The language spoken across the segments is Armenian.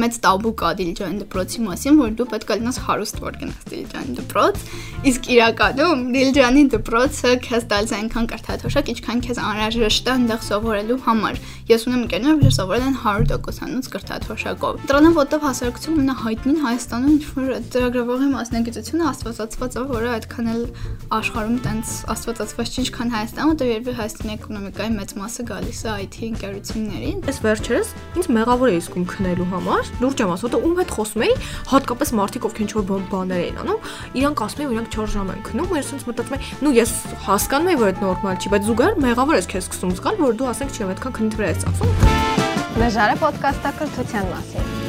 մեծ տաբու կա դիլիջանի դպրոցի մասին, որ դու պետք է լինես հարուստ որ գնաս դիլիջանի դպրոց, իսկ իրականում դիլիջանի դպրոցը քեզ տալիս այնքան կրթաթոշակ, ինչքան քեզ անհրաժեշտ է այնտեղ սովորելու համար։ Ես ունեմ ընկերներ, որ սովորել են 100%-անոց կրթաթոշակով։ Դրանով որտեվ հասարակություն ամենահայտնին Հայաստանում ինչ-որ ծրագրավորի մասնագիտությունը աստվածածված է, որը այդքան էլ աշխարհում տենց աստվածածված չի, ինչքան Հայաստանում, որտեվ երբ Հայաստանի էկոնոմիկայի մեծ մասը գալիս է IT ընկերություններին։ Այս վերջերս ինձ մեղավոր էի զգում քնելու համար։ Լուրջ եմ ասում, ում հետ խոսում էի, հատկապես մարդիկ ովքեր ինչ-որ բաներ էին անում, իրանք ասում էին, որ իրանք 4 ժամ են քնում, ես ինձ մտածում եմ, նու ես հասկանում եմ, որ դա նորմալ չի, բայց զուգահեռ մեղավոր ես քեզ սկսում զգալ, որ դու ասենք չի, այդքան քնի վրա ես ծախսում։ Մեժարը ոդկասթը կրթության մասին։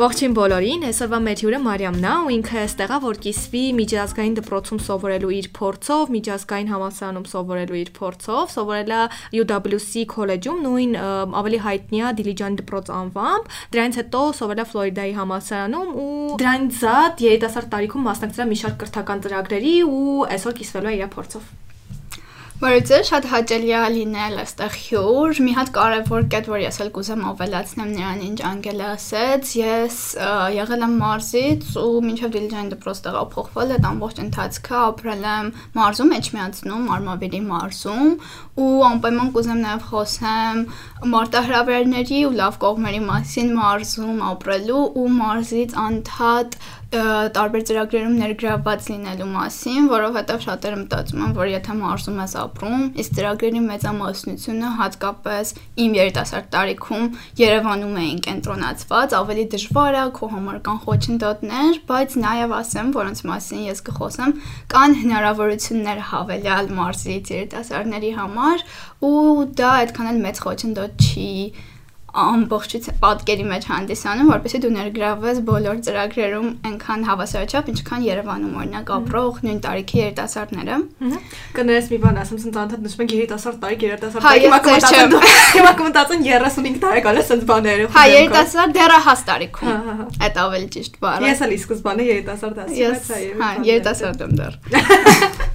Ողջույն բոլորին, այսօրվա մեր հյուրը Մարիամն է ու ինքը այստեղ է որ կիսվի միջազգային դպրոցում սովորելու իր փորձով, միջազգային համալսարանում սովորելու իր փորձով, սովորել է UWC քոլեջում նույն ավելի հայտնի է Դիլիջան դպրոց անվամբ, դրանից հետո սովորել է Ֆլորիդայի համալսարանում ու դրանից զատ երիտասարդ տարիքում մասնակցել է մի շարք կրթական ծրագրերի ու այսօր կիսվելու է իր փորձով։ Բարոյցը շատ հաճելի է լինել այստեղ հյուր։ Մի հատ կարևոր կետ, որ ես էլ կուզեմ ավելացնեմ նրան, ինչ Անգելը ասեց, ես եղել եմ մարզից ու մինչև դիլիջան դպրոց տեղափոխվել այդ ամբողջ ընթացքը ապրել եմ մարզում, Էջմիածնում, Արմավիրի մարզում ու անպայման կուզեմ նաև խոսեմ մարտահրավերների ու լավ կողմերի մասին մարզում ապրելու ու մարզից անդադ տարբեր ծրագրերում ներգրավված լինելու մասին, որովհետև շատերը մտածում են, որ եթե մարզում ես ապրում, իսկ ծրագրերի մեծամասնությունը հատկապես իմ երիտասարդ տարիքում Երևանում էին կենտրոնացված, ավելի դժվար է քո համար կան խոչընդոտներ, բայց նաև ասեմ, որոնց մասին ես կխոսեմ, կան հնարավորություններ հավելյալ մարզից երիտասարդների համար ու դա այդքան էլ մեծ խոչընդոտ չի ամբողջից պատկերի մեջ հանդիսանում, որպեսզի դու ներգրավես բոլոր ծրագրերում այնքան հավասարաչափ, ինչքան Երևանում օրինակ ապրող նույն տարիքի երիտասարդները։ Կներես մի բան ասեմ, ցած անդադ նշում են երիտասարդ տարիք, երիտասարդ տարիք, հիմա կմտածեն, հիմա կմտածեն 35 տարեկան է sense բաները։ Հա, երիտասարդ դեռահաս տարիքում։ Այդ ավելի ճիշտ բառը։ Ես էլ ի սկզբանե երիտասարդ ասում եմ, հա, երիտասարդ եմ դեռ։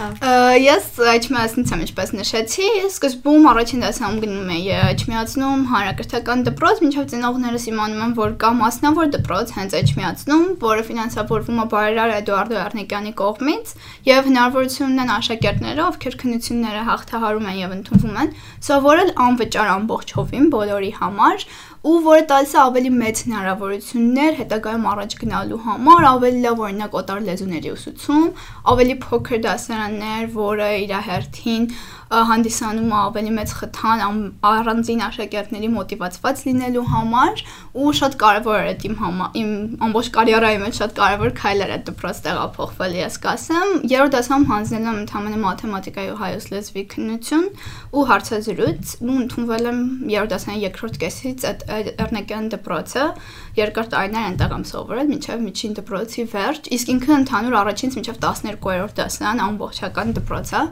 Ես Էջմիածնից եմ ինչպես նշեցի, սկզբում առաջին դասանում գնում էի Էջմիածնում հանրակրթական դպրոց, մինչև ծնողներս իմանում են, որ կա մասնավոր դպրոց հենց Էջմիածնում, որը ֆինանսավորվում է բարերար Էդուարդո Արնիկյանի կողմից, եւ հնարավորություն ունեն աշակերտները, ովքեր քննությունները հաղթահարում են եւ ընդունվում են, սովորել անվճար ամբողջ հովին բոլորի համար ու որը տալիս է ավելի մեծ հնարավորություններ հետագայում առաջ գնալու համար, ավելի լավ օրինակ օտար լեզուների ուսուցում, ավելի փոքր դասարաններ, որը իր հերթին հանդիսանում է ավելի մեծ խթան առանձին աշակերտների մոտիվացված լինելու համար ու շատ կարևոր էր իմ համար իմ ամբողջ կարիերայի մեջ շատ կարևոր քայլ էր այդ դպրոց տեղափոխվել ես կասեմ երրորդ դասում հանձնել եմ ընդհանրապես մաթեմատիկայի ու հայոց լեզվի քննություն ու հարցազրույց ու ընդունվել եմ երրորդ դասային երկրորդ կեսից այդ Էռնեկյան դպրոցը երկար տարիներ այնտեղ եմ սովորել մինչև միջին դպրոցի վերջ իսկ ինքը ընդհանուր առաջինից մինչև 12-րդ դասան ամբողջական դպրոց է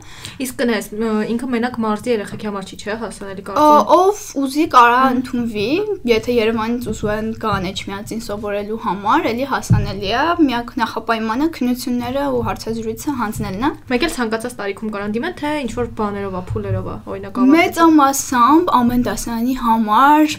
իսկ կնես ինքը մենակ մարզի երեխեքի համար չի, չէ՞, հասանելի կարծում։ Ով ուզի կարա ընդունվի, եթե Երևանից ուզում են գան Էջմիածին սովորելու համար, էլի հասանելի է, միակ նախապայմանը քննությունները ու հարցազրույցը հանձնելն է։ Մեկ էլ ցանկացած տարիքում կարան դիմեն, թե ինչ որ բաներով է, փուլերով է, օրինակ ավարտել։ Մեծամասամբ ամեն դասարանի համար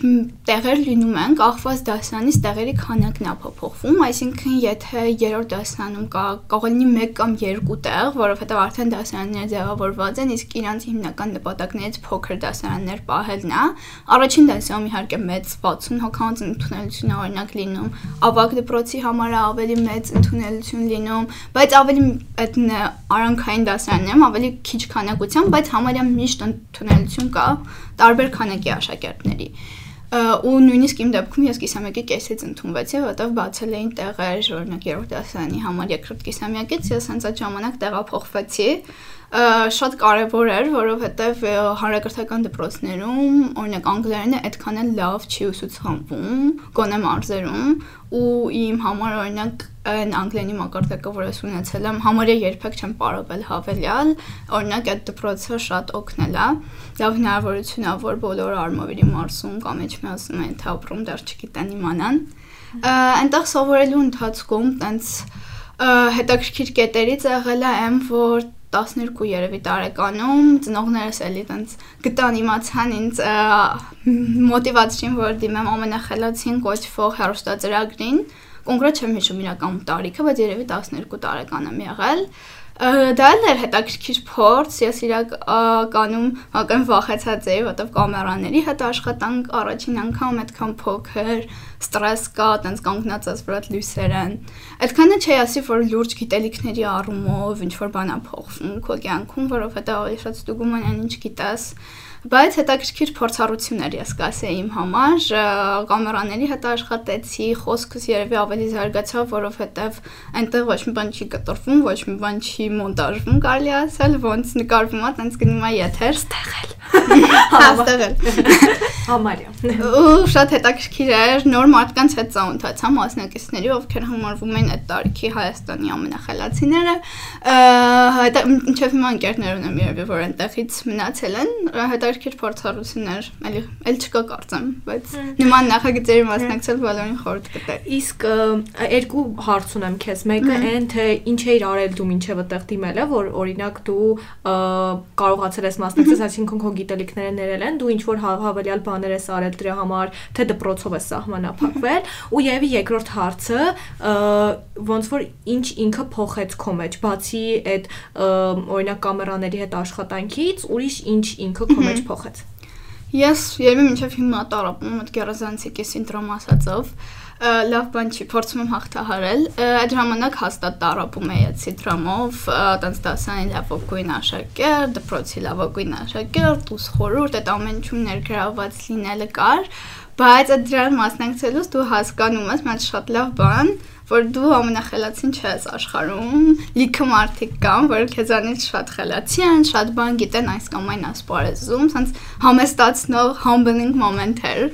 տեղեր լինում են, կախված դասարանից տեղերի քանակն է փոփոխվում, այսինքն եթե երրորդ դասարանում կա կարող լինի 1 կամ 2 տեղ, որովհետև արդեն դասարանները ձևավորված են, իսկ իրանց հիմնական նպատակներից փոքր դասարաններ պահելն է։ Առաջին դասարանում իհարկե մեծ 60 հոգանոց ընդունելություն է օրինակ լինում, ավագ դպրոցի համար ավելի մեծ ընդունելություն լինում, բայց ավելի այդ արանքային դասարաններում ավելի քիչ քանակությամբ, բայց համարյա միշտ ընդունելություն կա տարբեր քանակի աշակերտների ու նույնիսկ իմ դեպքում ես կիսամյակի կեսից ընդունվեցի, որովհետև բացել էին տեղեր, օրինակ երրորդ դասարանի համար երկրորդ կիսամյակից ես հենց այդ ժամանակ տեղափոխվեցի շատ կարևոր էր, որովհետև հանրակրթական դպրոցներում, օրինակ անգլերենը այդքան էլ լավ չի ուսուցանվում, գոնե մարզերում, ու իմ համար օրինակ այն անգլերենի մակարդակը, որ ես ունեցել եմ, համարյա երբեք չեմ ապարովել հավելյալ, օրինակ այդ դպրոցը շատ օգնել է։ Լավ հնարավորություն է, որ բոլորը արմավիրի մարզում կամ էջմիածնում են թե ապրում դեռ չգիտեն իմանան։ Այնտեղ սովորելու ընթացքում տենց հետաքրքիր կետերից եղել է այն, որ 12 երևի տարեկանում ծնողներս էլի տենց գտան իմացան ինձ մոտիվացրին որ դիմեմ ամենախելացին կոչվող հերոստաձրագրին կոնկրետ չեմ հիշում իրական տարիքը բայց երևի 12 տարեկան եմ եղել դա էլ էր հետաքրքիր փորձ, ես իրականում հական վախեցած էի, որտեվ կամերաների հետ աշխատանք առաջին անգամ այդքան փոքր, ստրես կա, տենց կանգնածած վրա լույսեր են։ Այդքանը չի ասի, որ լուրջ գիտելիքների առումով ինչ որ բան է փոխվում քո կյանքում, որովհետեւ ավելի շատ ստուգում են ինչ գիտես բայց հետաքրքիր փորձառություն էր ես կասեի իմ համար կամերաների հետ աշխատեցի խոսքս երևի ավելի զարգացավ որովհետև այնտեղ ոչ մի բան չի կտրվում ոչ մի բան չի մոնտաժվում կարելի ասել ոնց նկարվում է տենց գնում է եթեր ստեղել հաստեղել համարյա ու շատ հետաքրքիր էր նոր մարդկանց հետ ծանոթացա մասնակիցների ովքեր համարվում են այդ տարիքի Հայաստանի ամենախելացիները հետո ինչեւ հիմա ընկերներ ունեմ երևի որ այնտեղից մնացել են հետո հետաքրքիր փորձառություններ, էլի էլ չկա կարծեմ, բայց նման նախագծերի մասնակցել բոլորին խորհուրդ կտա։ Իսկ երկու հարց ունեմ քեզ։ Մեկը այն թե ինչ էիր արել դու մինչև այդտեղ դիմելը, որ օրինակ դու կարողացել ես մասնակցել, այսինքն քո գիտելիքները ներել են, դու ինչ որ հավելյալ բաներ ես արել դրա համար, թե դպրոցով ես սահմանափակվել, ու եւի երկրորդ հարցը ոնց որ ինչ ինքը փոխեց քո մեջ, բացի այդ օրինակ կամերաների հետ աշխատանքից, ուրիշ ինչ ինքը քո մեջ փոխեց։ Ես երբ մինչև հիմա տարապում եմ այդ գերազանցիկի սինդրոմ ասածով, լավ բան չի, փորձում եմ հաղթահարել։ Այդ ժամանակ հաստատ տարապում էի այդ սինդրոմով, տենց դասանի լավագույն աշակերտ, դպրոցի լավագույն աշակերտ, ուսս խորուրդ, այդ ամեն ինչում ներգրաված լինելը կար, բայց այդ դրան մասնակցելուց դու հասկանում ես, մած շատ լավ բան, որ դու ամենախելացին չես աշխարհում։ Լիքը մարդիկ կան, որ քեզանից շատ խելացի են, շատ բան գիտեն այս կամ այն ասպարեզում, ցած համեստացնող humbling moment էր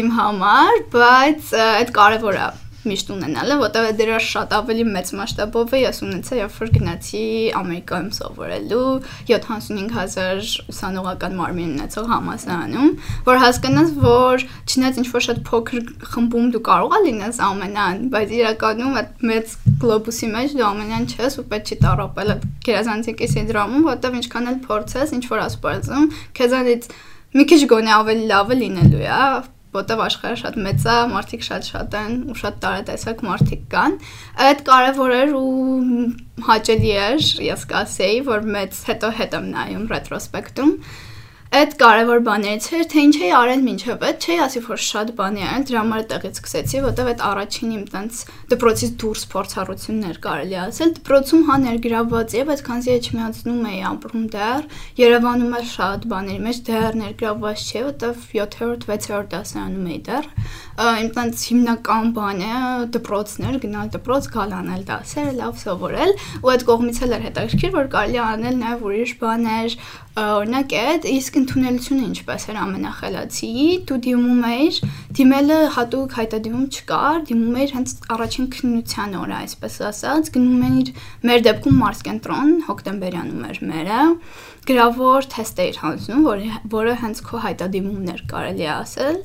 իմ համար, բայց այդ կարևոր է միշտ ունենալը, որտեղ դրա շատ ավելի մեծ մասշտաբով է ես ունեցա, երբ որ գնացի Ամերիկայում սովորելու 75000 ուսանողական մարմին ունեցող համասարանում, որ հասկանաս, որ չնայած ինչ որ շատ փոքր խմբում դու կարող ես լինես ամենան, բայց իրականում այդ մեծ գլոբուսի մեջ դու ամենան չես ու պետք չի տարապել այդ գերազանցիկի սինդրոմում, որտեղ ինչքան էլ փորձես, ինչ որ ասպարեզում, քեզանից մի քիչ գոնե ավելի լավը լինելու է, որտեվ աշխարհը շատ մեծ է, մարդիկ շատ-շատ են ու շատ տարատեսակ մարդիկ կան։ Այդ կարևոր էր ու հաճելի էր, ես կասեի, որ մեծ հետո հետ եմ նայում ռետրոսպեկտում Այդ կարևոր բաներից էր, թե ինչ էի արել մինչև այդ, չէի ասի, որ շատ բանի արել, դրա համար տեղից սկսեցի, որտեվ այդ առաջին իմ տենց դպրոցից դուրս փորձառություններ կարելի ասել, դպրոցում հա ներգրավված եւ այդքանզի էջ միացնում էի ապրում դեռ, Երևանում էլ շատ բաների մեջ դեռ ներգրավված չէ, որտեվ 7-րդ, 6-րդ դասարանում էի դեռ, իմ տենց հիմնական բանը դպրոցներ, գնալ դպրոց, գալ անել դասերը, լավ սովորել, ու այդ կողմից էլ էր հետաքրքիր, որ կարելի անել նաեւ ուրիշ բաներ, օրինակ այդ իսկ ընդունելությունը ինչպես էր ամենախելացի դու դիմում էիր դիմելը հատուկ հայտադիմում չկար դիմում էիր հենց առաջին քննության օրը այսպես ասած գնում էիր մեր դեպքում մարս կենտրոն հոկտեմբերյանում էր մերը գրավոր թեստ էիր հանձնում որը հենց քո հայտադիմումներ կարելի է ասել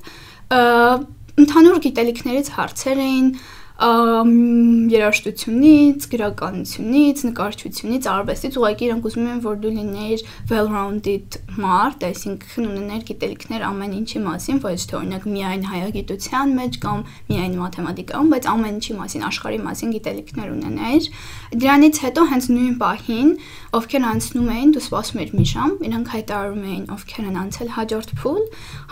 ընդհանուր գիտելիքներից հարցեր էին երաժշտությունից, գրականությունից, նկարչությունից, արվեստից ուղղակի իրանք ուզում են որ դու լինեիր well-rounded մարդ, այսինքն ունեներ գիտելիքներ ամեն ինչի մասին, ոչ թե օրինակ միայն հայագիտության մեջ կամ միայն մաթեմատիկայում, բայց ամեն ինչի մասին, աշխարհի մասին գիտելիքներ ունենեիր։ Դրանից հետո հենց նույն պահին, ովքեր անցնում էին, դու սպասում էիր մի ժամ, իրանք հայտարարում էին ովքեր են անցել հաջորդ փուլ։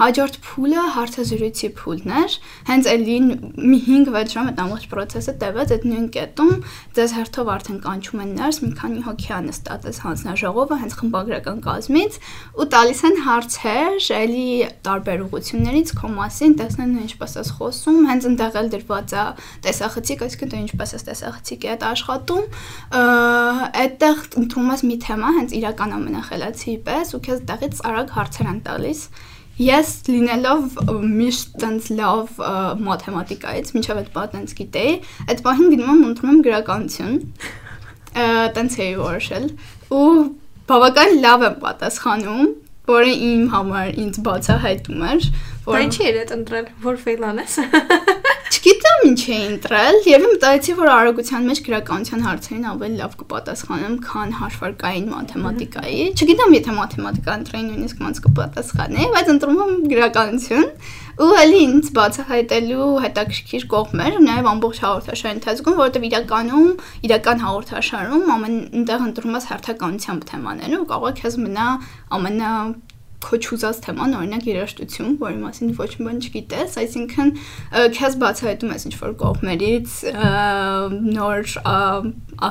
Հաջորդ փուլը հարցազրույցի փուլն էր։ Հենց էլի մի 5-6 ժամ այդ ամբողջ process-ը տևեց այդ նույն կետում, ձեզ հերթով արդեն կանչում են ներս, մի քանի հոգի ա նստած այս հանձնաժողովը հենց խմբագրական կազմից ու տալիս են հարցեր, էլի տարբեր ուղություններից քո մասին, տեսնեն ինչպես ես խոսում, հենց ընդեղ էլ դրված է տեսախցիկ, այսինքն դու ինչպես ես տեսախցիկի հետ աշխատում, այդտեղ ընդունում ես մի թեմա, հենց իրական ամենախելացի պես ու քեզ տեղից արագ հարցեր են տալիս Ես լինելով միշտ տենց լավ մաթեմատիկայից, մինչև այդ բա տենց գիտեի, այդ պահին գնում եմ ընտրում եմ գրականություն։ Տենց էի որոշել ու բավական լավ եմ պատասխանում, որը իմ համար ինձ բացահայտում էր, որ Դա ինչի էր այդ ընտրել, որ ֆեյլ անես։ Չգիտեմ ինչ էի ընտրել եւ մտածեցի, որ արագության մեջ գրականության հարցերին ավելի լավ կպատասխանեմ, քան հարվարկային մաթեմատիկայի։ Չգիտեմ, եթե մաթեմատիկա ընտրեի նույնիսկ ոնց կպատասխանեի, բայց ընտրում եմ գրականություն ու ելի ինձ բացահայտելու հետաքրքիր կողմեր, նաև ամբողջ հաղորդաշարի ընթացքում, որովհետև իրականում իրական հաղորդաշարում ամեն այնտեղ ընտրում ես հերթականությամբ թեմաները ու կարող է քեզ մնա ամենա քոչուզած թեման, օրինակ երաժշտություն, որի մասին ոչ մի բան չգիտես, այսինքն քեզ բացահայտում ես ինչ-որ կողմերից նոր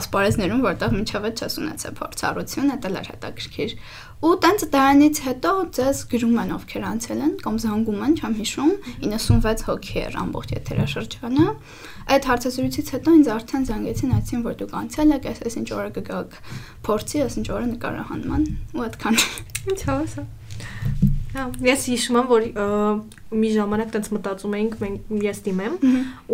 ասպարեզներում, որտեղ մինչև այդ չես ունեցել փորձառություն, դա լար հետաքրքիր ու տենց դրանից հետո ձեզ գրում են ովքեր անցել են կամ զանգում են, չեմ հիշում, 96 հոգի էր ամբողջ եթերաշրջանը։ Այդ հարցազրույցից հետո ինձ արդեն զանգեցին, ասին որ դուք անցել եք, այսպես ինչ օրը կգաք փորձի, այս ինչ օրը նկարահանման ու այդքան։ Ինչ հավասար։ Հա, ես հիշում եմ, որ մի ժամանակ տենց մտածում էինք մենք ես դիմեմ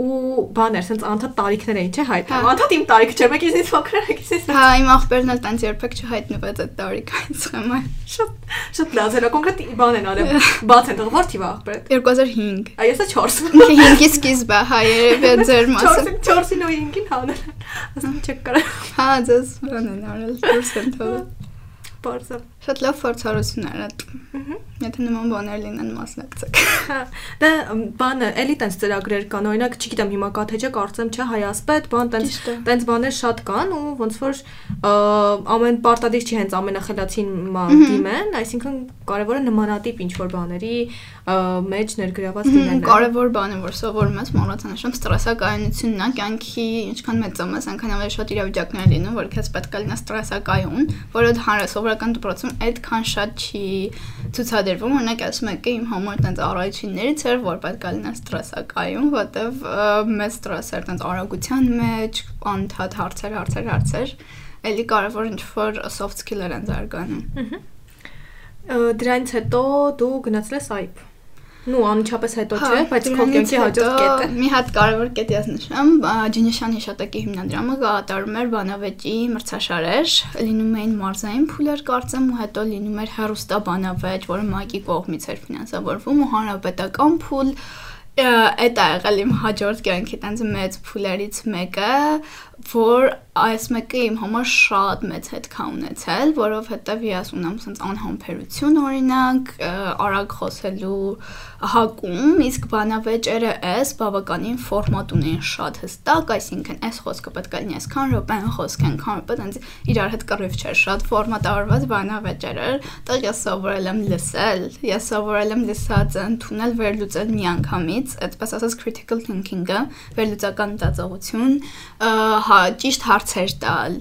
ու բաներ, սենց անդադ տարիքներ էին, չէ՞ հայտնում։ Հա։ Անդադ իմ տարիքը չէ, մեկ ինձ փոքր է, ինձ Հա, իմ աղբերն էլ տենց երբեք չհայտնվեց այդ տարիքը ինձ խմը։ շատ շատ լավ էր, կոնկրետ բան են արել։ Բաց են տղ որթի վաղ 2005։ Այ եսա 4։ Ինքը 5-ի սկիզբը, հա, երևի ձեր մասը։ 4-ին ու 5-ին հանել։ Ասում չեք կարա։ Հա, ձեզ բան են արել, դուրս են թողել։ Բարձր։ Շատ լավ փորձառություն էր այդ։ Եթե նման բաներ լինեն մասնակցեք։ Հա, դա բանը էլի տենց ծրագրեր կան, օրինակ, չգիտեմ հիմա կա թե չէ, կարծեմ չէ, հայասպետ, բան տենց տենց բաներ շատ կան ու ոնց որ ամեն պարտադիր չի հենց ամենախելացին դիմեն, այսինքն կարևորը նմանատիպ ինչ որ բաների մեջ ներգրաված լինելն է։ Կարևոր բան է, որ սովորում ես մոռացա նշում ստրեսակայությունն է, կյանքի ինչքան մեծում ես, այնքան ավելի շատ իրավիճակներ լինում, որ քեզ պետք է լինես ստրեսակայուն, որը հանրը սովորական դպրոցում այդքան շատ չի ցուցադրվում, օրինակ ասում եք իմ համար տենց առաջիններից էր, որ պետք է լինես ստրեսակայուն, որտեվ մեծ ստրես էր տենց արագության մեջ, անդադ հարցեր, հարցեր, հարցեր, էլի կարևոր ինչ որ soft skill-եր են զարգանում։ Ը, Դրանից հետո դու գնացել ես այբ։ Ну, անմիջապես հետո Հա, չէ, բայց քո կյանքի հաջորդ կետը։ Մի հատ կարևոր կետ ես նշեմ, Ջինիշան հիշատակի հիմնադրամը կատարում էր բանավեճի մրցաշարեր, լինում էին մարզային փուլեր կարծեմ ու հետո լինում էր հերոստա բանավեճ, որը ՄԱԿ-ի կողմից էր ֆինանսավորվում ու հանրապետական փուլ այդ ա եղել իմ հաջորդ կյանքի տենց մեծ փուլերից մեկը, որ այս մեկը իմ համար շատ մեծ հետ կա ունեցել, որովհետև ես ունեմ sense անհամբերություն օրինակ, արագ խոսելու հակում, իսկ բանավեճերը էս բավականին ֆորմատ ունեն շատ հստակ, այսինքն այս խոսքը պետք է լինի այսքան րոպե, այն խոսքը այնքան րոպե, տենց իրար հետ կռիվ չէ, շատ ֆորմատավորված բանավեճեր էր, դա ես սովորել եմ լսել, ես սովորել եմ լսած ընդունել վերլուծել միանգամից, այդպես ասած critical thinking-ը, վերլուծական մտածողություն, հա, ճիշտ հարցեր տալ,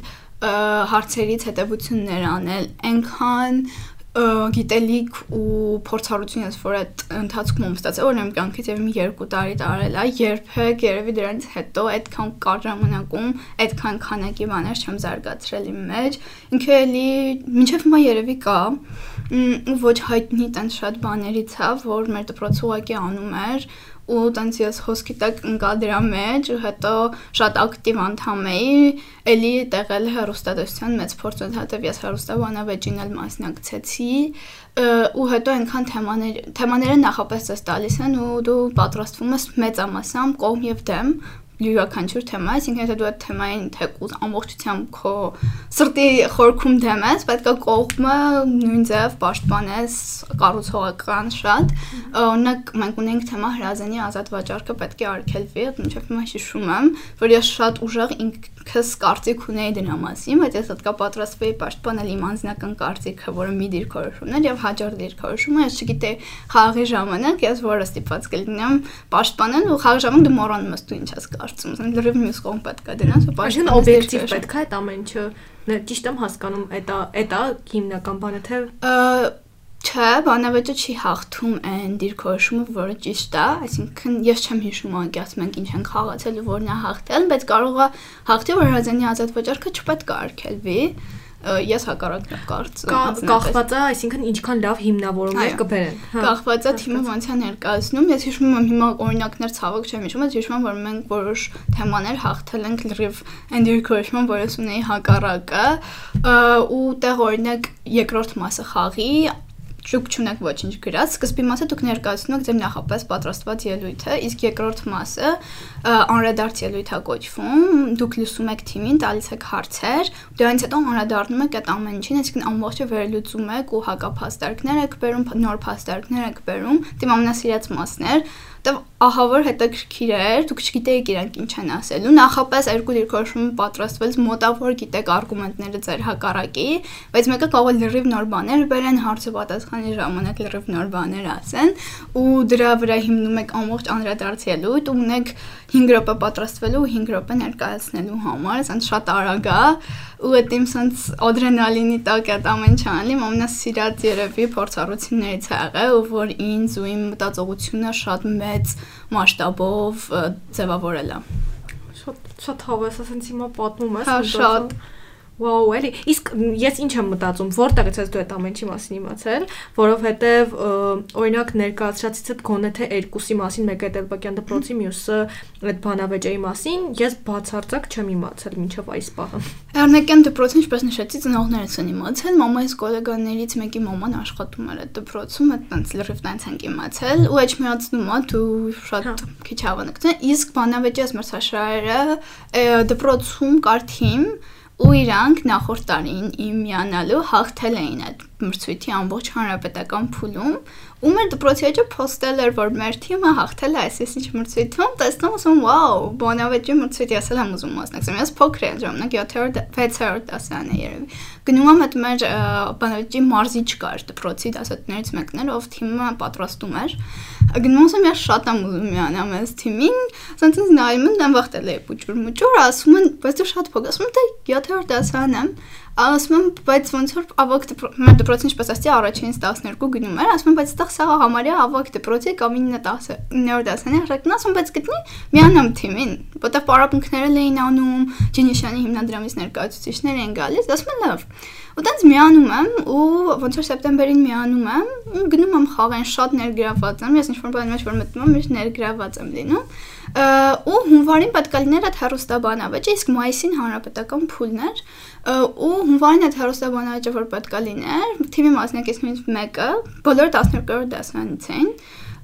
հարցերից հետևություններ անել, այնքան գիտելիք ու փորձառություն ես որ այդ ընթացքում եմ ստացել որ իմ կյանքից եւ մի երկու տարի տարել է երբեք երևի դրանից հետո այդքան կար ժամանակում այդքան քանակի բաներ չեմ զարգացրել իմ մեջ ինքը էլի մինչեւ հիմա երևի կա ոչ հայտնի տենց շատ բաներից է որ մեր դպրոցը ուղակի անում էր ու տենց ես հոսքի տակ ընկա դրա մեջ ու հետո շատ ակտիվ անդամ էի, էլի տեղել հերոստատեսության մեծ փորձ ընդհատև ես հերոստաբանավեճին էլ մասնակցեցի ու հետո այնքան թեմաներ թեմաները նախապես ես տալիս են ու դու պատրաստվում ես մեծամասամբ կողմ եւ դեմ յուրաքանչյուր թեմա, այսինքն եթե դու այդ թեմային թեկուզ ամբողջությամբ քո սրտի խորքում դեմ ես, պետք է կողմը նույն ձև պաշտպանես կառուցողական շատ։ Օրինակ մենք ունենք թեմա հրազենի ազատ վաճառքը պետք է արգելվի, այդ մինչև հիմա հիշում եմ, որ ես շատ ուժեղ ինքս կարծիք ունեի դրա մասին, բայց ես հատկա պատրաստվեի պաշտպանել իմ անձնական կարծիքը, որը մի դիրքորոշումն էր եւ հաջորդ դիրքորոշումը, ես չգիտեի խաղի ժամանակ ես որը ստիպված կլինեմ պաշտպանել ու խաղի ժամանակ դու մոռանում ես դու ինչ ես կարծում, ասեն լրիվ մյուս կողմ պետք է դնաս ու պաշտպանես օբյեկտիվ պետք է այդ ամեն ինչը ն- ճիշտ եմ հասկանում, էտա էտա հիմնական բանը թե Չէ, բանավեճը չի հաղթում այն դիրքորոշումը, որը ճիշտ է, այսինքն ես չեմ հիշում անկի ասում ենք ինչ են խաղացել ու որն է հաղթել, բայց կարող է հաղթի, որ հրազենի ազատ վճարքը չպետք է արգելվի։ Ես հակառակն եմ կարծում։ կախված է, այսինքն ինչքան լավ հիմնավորումներ կբերեն։ Հա։ Կախված է թիմը ոնց է ներկայացնում։ Ես հիշում եմ հիմա օրինակներ ցավոք չեմ հիշում, բայց հիշում եմ, որ մենք որոշ թեմաներ հաղթել ենք լրիվ այն դիրքորոշումը, որ ես ունեի հակառակը, ու տեղ օրինակ երկրորդ մասը խաղի շուկ չունեք ոչինչ գրած, սկզբի մասը դուք ներկայացնում եք ձեր նախապես պատրաստված ելույթը, իսկ երկրորդ մասը անրադարձ ելույթ է կոչվում։ Դուք լսում եք թիմին, տալիս եք հարցեր, դրանից հետո անդրադառնում եք այդ ամեն ինչին, այսինքն ամբողջը վերլուծում եք ու հակափաստարկներ եք բերում, նոր փաստարկներ եք բերում, դիմ ամենասիրած մասն էր Դե ահա որ հետաքրքիր էր, դուք չգիտեիք իրանք ինչ են ասելու։ Նախապես երկու դիրքորոշումը պատրաստվեց, մոտավոր գիտեք արգումենտները ձեր հակառակի, բայց մեկը կարող է լրիվ նոր բաներ բերեն, հարցը պատասխանի ժամանակ լրիվ նոր բաներ ասեն, ու դրա վրա հիմնում եք ամբողջ անդրադարձ ելույթ, ունեք 5 րոպե պատրաստվելու ու 5 րոպե ներկայացնելու համար, ասած շատ արագ է ու այդ իմ sense ադրենալինի տակ այդ ամեն չանի, ամենասիրած երևի փորձառություններից ա եղել, ու որ ինձ ու իմ մտածողությունը շատ մեծ մասշտաբով ձևավորել է։ Շատ շատ հավես, ասենց հիմա պատմում ես։ Հա, շատ Վաու, էլի։ Իսկ ես ինչ եմ մտածում, որտեղից ես դու այդ ամենի մասին իմացել, որովհետև օրինակ ներկայացրածից հետ գոնե թե երկուսի մասին, մեկը Տելբակյան դպրոցի, մյուսը այդ բանավեճերի մասին, ես բացարձակ չեմ իմացել մինչև այս պահը։ Արնեկյան դպրոցը, ինչպես նշեցի, ծնողներս են իմացել, մամայիս գոլեգաներից մեկի մաման աշխատում էր այդ դպրոցում, այդտենց լրիվ տենց ենք իմացել, ու այդ միացնում է դու շատ հա։ քիչ հավանական։ Իսկ բանավեճի ասմրցաշարերը դպրոցում կար թիմ, ու իրանք նախորդ տարին իմ միանալու հաղթել էին այդ մրցույթի ամբողջ հանրապետական փուլում ու մեր դպրոցի էջը post-ել էր որ մեր թիմը հաղթել է այսպես ինչ մրցույթում տեսնում ասում վաու բոնավեճի մրցույթի ասել եմ ուզում մասնակցեմ ես փոքր եմ ժամանակ 7-րդ 6-րդ դասան է երևի գնում եմ այդ մեր բանավեճի մարզիչ կար դպրոցի դասատուներից մեկն էր ով թիմը պատրաստում էր գնում եմ ես շատ եմ ուզում միանամ այս թիմին ասենց ինձ նայում են դեմ վախտել է փուճուր մուճուր ասում են բայց դու շատ փոքր ասում դե 7-րդ դասան եմ ասում եմ, բայց ոնց որ ավակ մեր դպրոցին ինչպես ասեցի, առաջինից 12 գնում էր, ասում եմ, բայց այդտեղ սա համարյա ավակ դպրոցի կամ 9-10 9-րդ դասանի առաջին, ասում բայց գտնի միանամ թիմին, որտեղ պարապմունքները էին անում, Ջինիշյանի հիմնադրամից ներկայացուցիչներ են գալիս, ասում եմ, լավ։ Ու տենց միանում եմ ու ոնց որ սեպտեմբերին միանում եմ ու գնում եմ խաղեն շատ ներգրաված եմ, ես ինչ-որ բանի մեջ որ մտնում եմ, միշտ ներգրաված եմ լինում ու հունվարին պետք է լիներ այդ հերոստաբանավեճը, իսկ մայիսին հանրապետական փուլն էր ու հունվարին այդ հերոստաբանավեճը որ պետք է լիներ, թիմի մասնակիցներից մեկը բոլոր 12-րդ դասարանից էին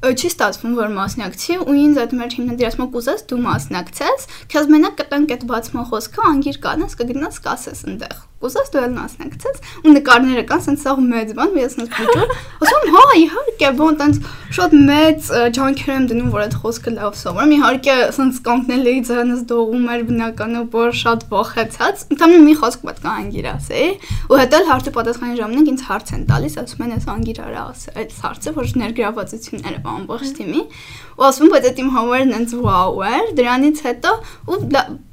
չի ստացվում որ մասնակցի ու ինձ այդ մեր հիմնադրամը կուզես դու մասնակցես, քեզ մենակ կտանք այդ բացման խոսքը անգիր կանես, կգնաս կասես այնտեղ կուզես դու էլ մասնակցես ու նկարները կան սենց սաղ մեծ բան մի ասած փոքր ասում հա իհարկե ոնց տենց շատ մեծ ջանքեր եմ դնում որ այդ խոսքը լավ սովորեմ իհարկե սենց կանգնել էի ձանս դողում էր բնականը որ շատ ողեցած ընդհանուր մի խոսք պետք է անգիր ասեի ու հետո հարցը պատասխանի ժամանակ ինձ հարց են տալիս ասում են ես անգիր արա ասել այդ հարցը որ ներգրավվածությունները ամբողջ թիմի ու ասում բայց այդ իմ համարն այնց վաու էր դրանից հետո ու